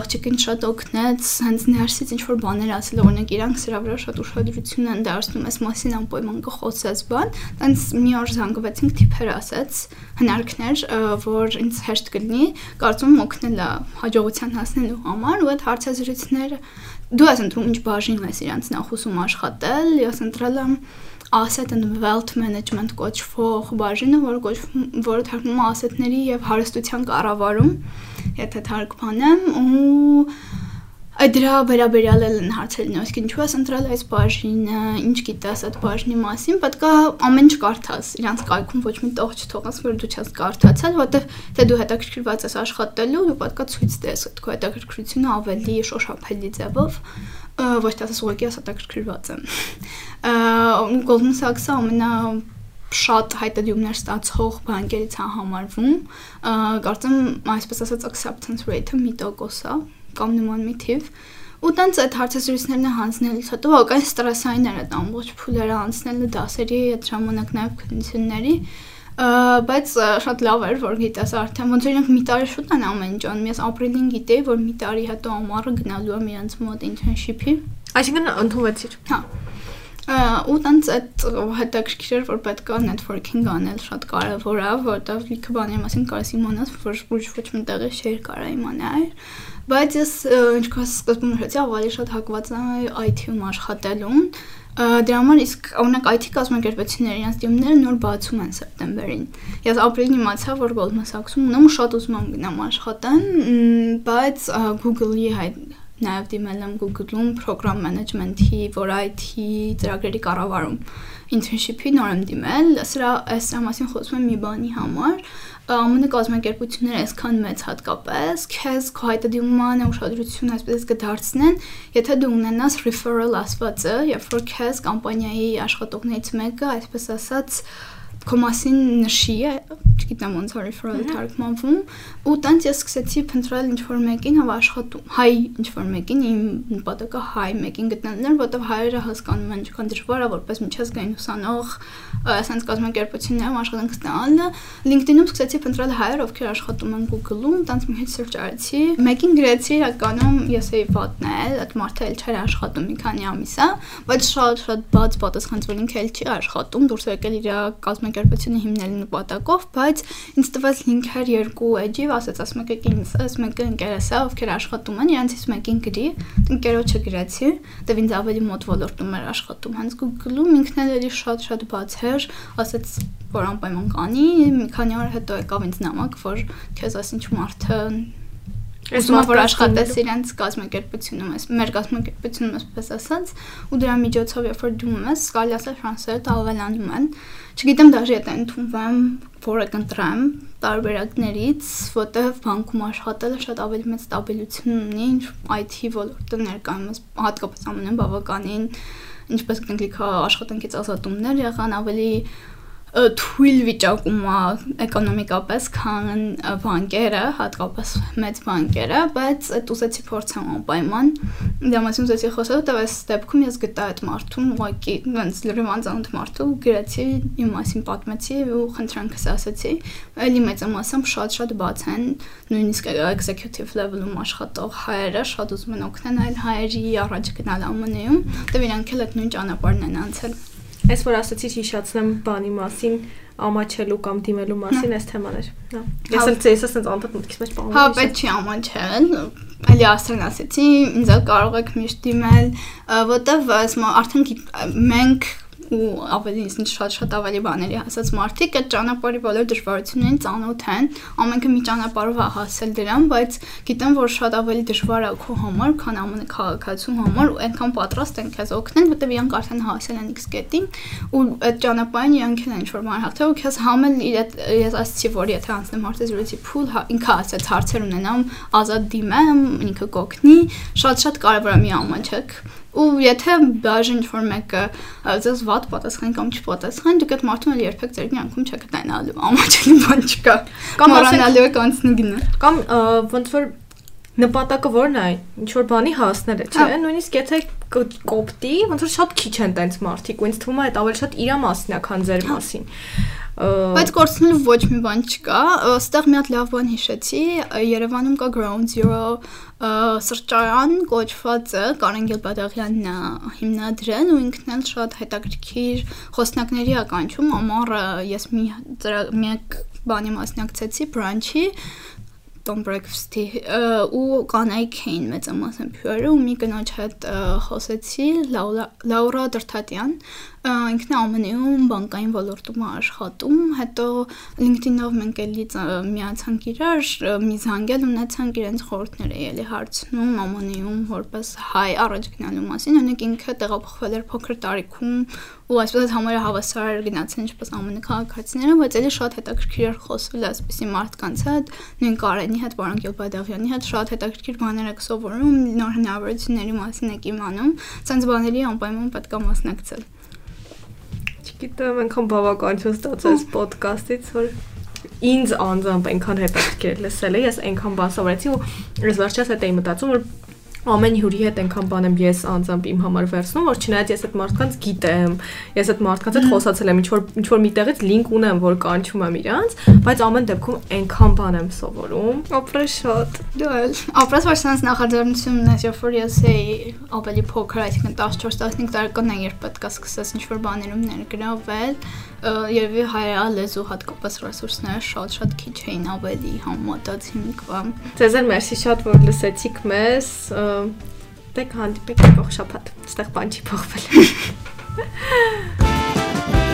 աղջիկին շատ օգնեց, հենց ներսից ինչ որ բաներ ասել, օրինակ իրանք սրա վրա շատ ուշադրություն են դարձնում, այս մասին անպայման կխոսես բան, տենց մի օր զանգվեցինք թիփեր ասեց, հնարքներ, որ ինձ հեշտ կլինի, կարծում եմ օգնել է հաջողության հասնելու համար ու այդ հարցազրույցները դու ես ընտրում ինչ բաժին ես իրանց նախուսում աշխատել, ես ընտրել եմ asset and wealth management կոչվող բաժինը, որը կոչվում որը թարգմանվում է ասետների եւ հարստության կառավարում, եթե թարգմանեմ ու այդ դրա վերաբերյալ են հարցերին, այսինքն ինչու ես ընտրել այս բաժինը, ինչ գիտես այդ բաժնի մասին, պետք է ամեն ինչ կարդաս, իրանց կայքում ոչ մի տող չթողաս, որ դու չես կարդացել, որովհետեւ թե դու հետաքրքրված ես աշխատելու, դու պետք է ցույց տես այդ քո հետաքրքրությունը ավելի շոշափելի ձևով ոչ թե ասես ուղղակի ասատակրկրված եմ։ Goldman Sachs-ը ամենա շատ հայտարարումներ ստացող բանկերից է համարվում։ Կարծեմ, այսպես ասած acceptance rate-ը մի տոկոս է կամ նման մի թիվ։ Ու տենց այդ հարցազրույցներն հանձնելուց հետո ակայն ստրեսային էր այդ ամբողջ փուլերը անցնելը դասերի այդ ժամանակ նաև քննությունների բայց շատ լավ էր որ գիտես արդեն ոնց որ իրենք մի տարի շուտ են ամեն ինչ անում ես ապրիլին գիտեի որ մի տարի հետո ամառը գնալու եմ իրենց մոտ internship-ի այսինքն ընդունվեցիր հա ու տենց այդ հետաքրքիր էր որ պետք է networking անել շատ կարևոր է որտեղ լիքը բաների մասին կարես իմանաս որ ոչ ոչ մի տեղի շեյր կարա իմանալ բայց ես ինչքան սկզբում հրեցի ավելի շատ հակված եմ IT-ում աշխատելուն Դրա համար իսկ օրինակ IT կազմակերպությունները իրենց դիմումները նոր բացում են սեպտեմբերին։ Ես ապրիլին իմացա, որ Goldman Sachs-ում ունեմ շատ ուզում եմ գնամ աշխատեմ, բայց Google-ի հայ նաև դիմել եմ Google-ում program management-ի, IT ծրագրերի կառավարում internship-ի նոր եմ դիմել, սրա այս մասին խոսում եմ մի բանի համար, ԱՄՆ կազմակերպությունները այսքան մեծ հատկապես քեզ քո հայտարարման ուշադրություն այսպես կդարձնեն, եթե դու ունենաս referral ասվածը, երբ որ քեզ կամպանիայի աշխատողներից մեկը, այսպես ասած, քո մասին նշի է, չգիտեմ ոնց որ referral-ը թարգմանվում, ու տենց ես սկսեցի փնտրել ինչ որ մեկին հավ աշխատում, հայ ինչ որ մեկին, իմ նպատակը հայ մեկին գտնելն էր, որտեղ հայերը հասկանում են ինչքան դժվար է որպես միջազգային ուսանող ասենց կազմակերպություններում աշխատանք ստանալը, LinkedIn-ում սկսեցի փնտրել հայեր, ովքեր աշխատում են Google-ում, տենց մի հեչ search արեցի, մեկին գրեցի իրականում ես էի վատնել, այդ մարդը էլ չէր աշխատում մի քանի ամիս է, բայց շատ շատ բաց պատասխանց որ ինքը էլ չի աշխատում, դուրս եկել իր կազմակերպությունը կազմակերպությունը հիմնելու նպատակով, բայց ինձ տվեց լինքեր երկու էջի, ասաց ասում եք ինձ, այս մեկը ընկերս է, ովքեր աշխատում են, իրանցից մեկին գրի, ընկերոջը գրեցի, դեռ ինձ ավելի մոտ ոլորտում էր աշխատում, հենց Google-ում ինքն էլ էլի շատ-շատ բաց էր, ասաց որ անպայման կանի, մի քանի օր հետո եկավ ինձ նամակ, որ քեզ ասինչ մարդը Ուզում եմ որ աշխատես իրենց կազմակերպությունում, ես մեր կազմակերպությունում այսպես ասած, ու դրա միջոցով երբ որ դու ես, կարելի ասել շանսերը ավելանում են։ Չգիտեմ դաժե եթե ընդունվեմ, որը կընտրեմ տարբերակներից, որտեղ բանկում աշխատելը շատ ավելի մեծ ստաբիլություն ունի, ինչ IT ոլորտը ներկայումս հատկապես ամենը բավականին ինչպես կնկլիկ աշխատանքից ազատումներ եղան, ավելի թույլ վիճակում է էկոնոմիկապես, քան բանկերը, հատկապես մեծ բանկերը, բայց այդ ուզեցի փորձեմ անպայման։ Դա մասին ուզեցի խոսել, դա այս դեպքում ես գտա այդ մարդուն, ուղղակի ոնց լրիվ անձանոթ մարդու, գրեցի իմ մասին պատմեցի ու խնդրանքս ասացի։ Էլի մեծամասամբ շատ-շատ բաց են, նույնիսկ executive level-ում աշխատող հայերը շատ ուզում են օգնել այլ հայերի առաջ գնալ ԱՄՆ-ում, դե իրանք էլ այդ նույն ճանապարհն են անցել։ Այս որ ասացիք հիշացնեմ բանի մասին, ամաչելու կամ դիմելու մասին այս թեմաներ։ Հա։ Ես էլ ցես ասած անդադ մտքից մեջ բանում։ Հա, բայց չի ամաչել։ Այլի ասեն ասեցի, ինձ կարող եք միշտ դիմել, որտեվ արդեն մենք ու ավելի ինձ շատ-շատ ավելի բաների հասած մարդիկ այդ ճանապարհի բոլոր դժվարություններին ծանոթ են ամենքը մի ճանապարհով է հասել դրան բայց գիտեմ որ շատ ավելի դժվար է քո համար քան ամենը քաղաքացու համար ու այնքան պատրաստ են քեզ օգնել որտեղ իրանք արդեն հասել են X կետին ու այդ ճանապարհին իրանք են ինչ-որ բան հաղթել ու քեզ համել իր ես ասացի որ եթե անցնեմ հարցերից փուլ հա, ինքը ասաց հարցեր ունենամ ազատ դիմեմ ինքը կօգնի շատ-շատ կարևոր է մի ամանչեք ու եթե բաժին ինչ-որ մեկը ձեզ վատ պատասխանի կամ չպատասխանի, դուք այդ մարդուն էլ երբեք ձեր կյանքում չեք տենալու, ամաչելի բան չկա։ Կամ մոռանալու եք անցնի գնա։ Կամ ոնց որ նպատակը որն է, ինչ որ բանի հասնելը, չէ՞, հա։ նույնիսկ եթե կոպտի, ոնց որ շատ քիչ են տենց մարդիկ, ու ինձ թվում է այդ ավելի շատ իրա մասն է, քան ձեր հա։ մասին։ Բայց կորցնելու ոչ մի բան չկա։ Այստեղ մի հատ լավ բան հիշեցի, Երևանում կա Ground Zero սրճարան կոչվածը Կարեն Գելբադաղյանն է հիմնադրել ու ինքն էլ շատ հետաքրքիր խոսնակների է կանչում ամառը ես մի մեկ բանի մասնակցեցի բրանչի Tom Breakfast-ի ու կանայք էին մեծամասամբ հյուրերը ու մի կնոջ հետ խոսեցի Լաուրա Դրթատյան ինքն ԱՄՆ-ում բանկային ոլորտում է աշխատում, հետո LinkedIn-ով մենք էլի միացանք իրար, մի զանգել ունեցանք իրենց խորհուրդները էլի հարցնում ԱՄՆ-ում որպես հայ առաջ գնալու մասին, օրինակ ինքը տեղափոխվել էր փոքր տարիքում ու այսպես համարյա հավասար գնացել ինչպես ԱՄՆ քաղաքացիները, բայց էլի շատ հետաքրքիր էր խոսվել այսպեսի մարդկանց հետ, նույն Կարենի հետ, Վարան Գյուլբադաղյանի հետ շատ հետաքրքիր բաներ եք սովորում, նոր հնարավորությունների մասին եք իմանում, ցենց բաների անպայման պետք է մասնակցել։ Չգիտեմ, այնքան բավականություն ստացած ոդկասթից, որ ինձ անձամբ այնքան հետաքրքիր լսել է, ես այնքան բան սովորեցի ու ես վերջերս հետ էի մտածում, որ ամեն հյուրի հետ այնքան բան եմ ես անձամբ իմ համար վերցնում, որ չնայած ես այդ մարդկանց գիտեմ, ես այդ մարդկանց հետ խոսացել եմ, ինչ որ ինչ որ միտեղից լինք ունեմ, որ կանչում եմ իրանց, բայց ամեն դեպքում այնքան բան եմ սովորում։ Ապրես շատ։ Դու էլ ապրես որ sense նախաձեռնությունն ես, երբ որ ես էի ավելի փոքր, այսինքն 14-15 տարեկան եմ, երբ պետք է սկսես ինչ որ բաներում ներգրավել, երևի հայա լեզու հատկապես ռեսուրսները շատ-շատ քիչ էին ավելի համատած հիմիկվա։ Ձեզ էլ մերսի շատ որ լսեցիք մեզ դե հանդիպեք ող շփաթ։ Ստեղ բան չի փոխվել։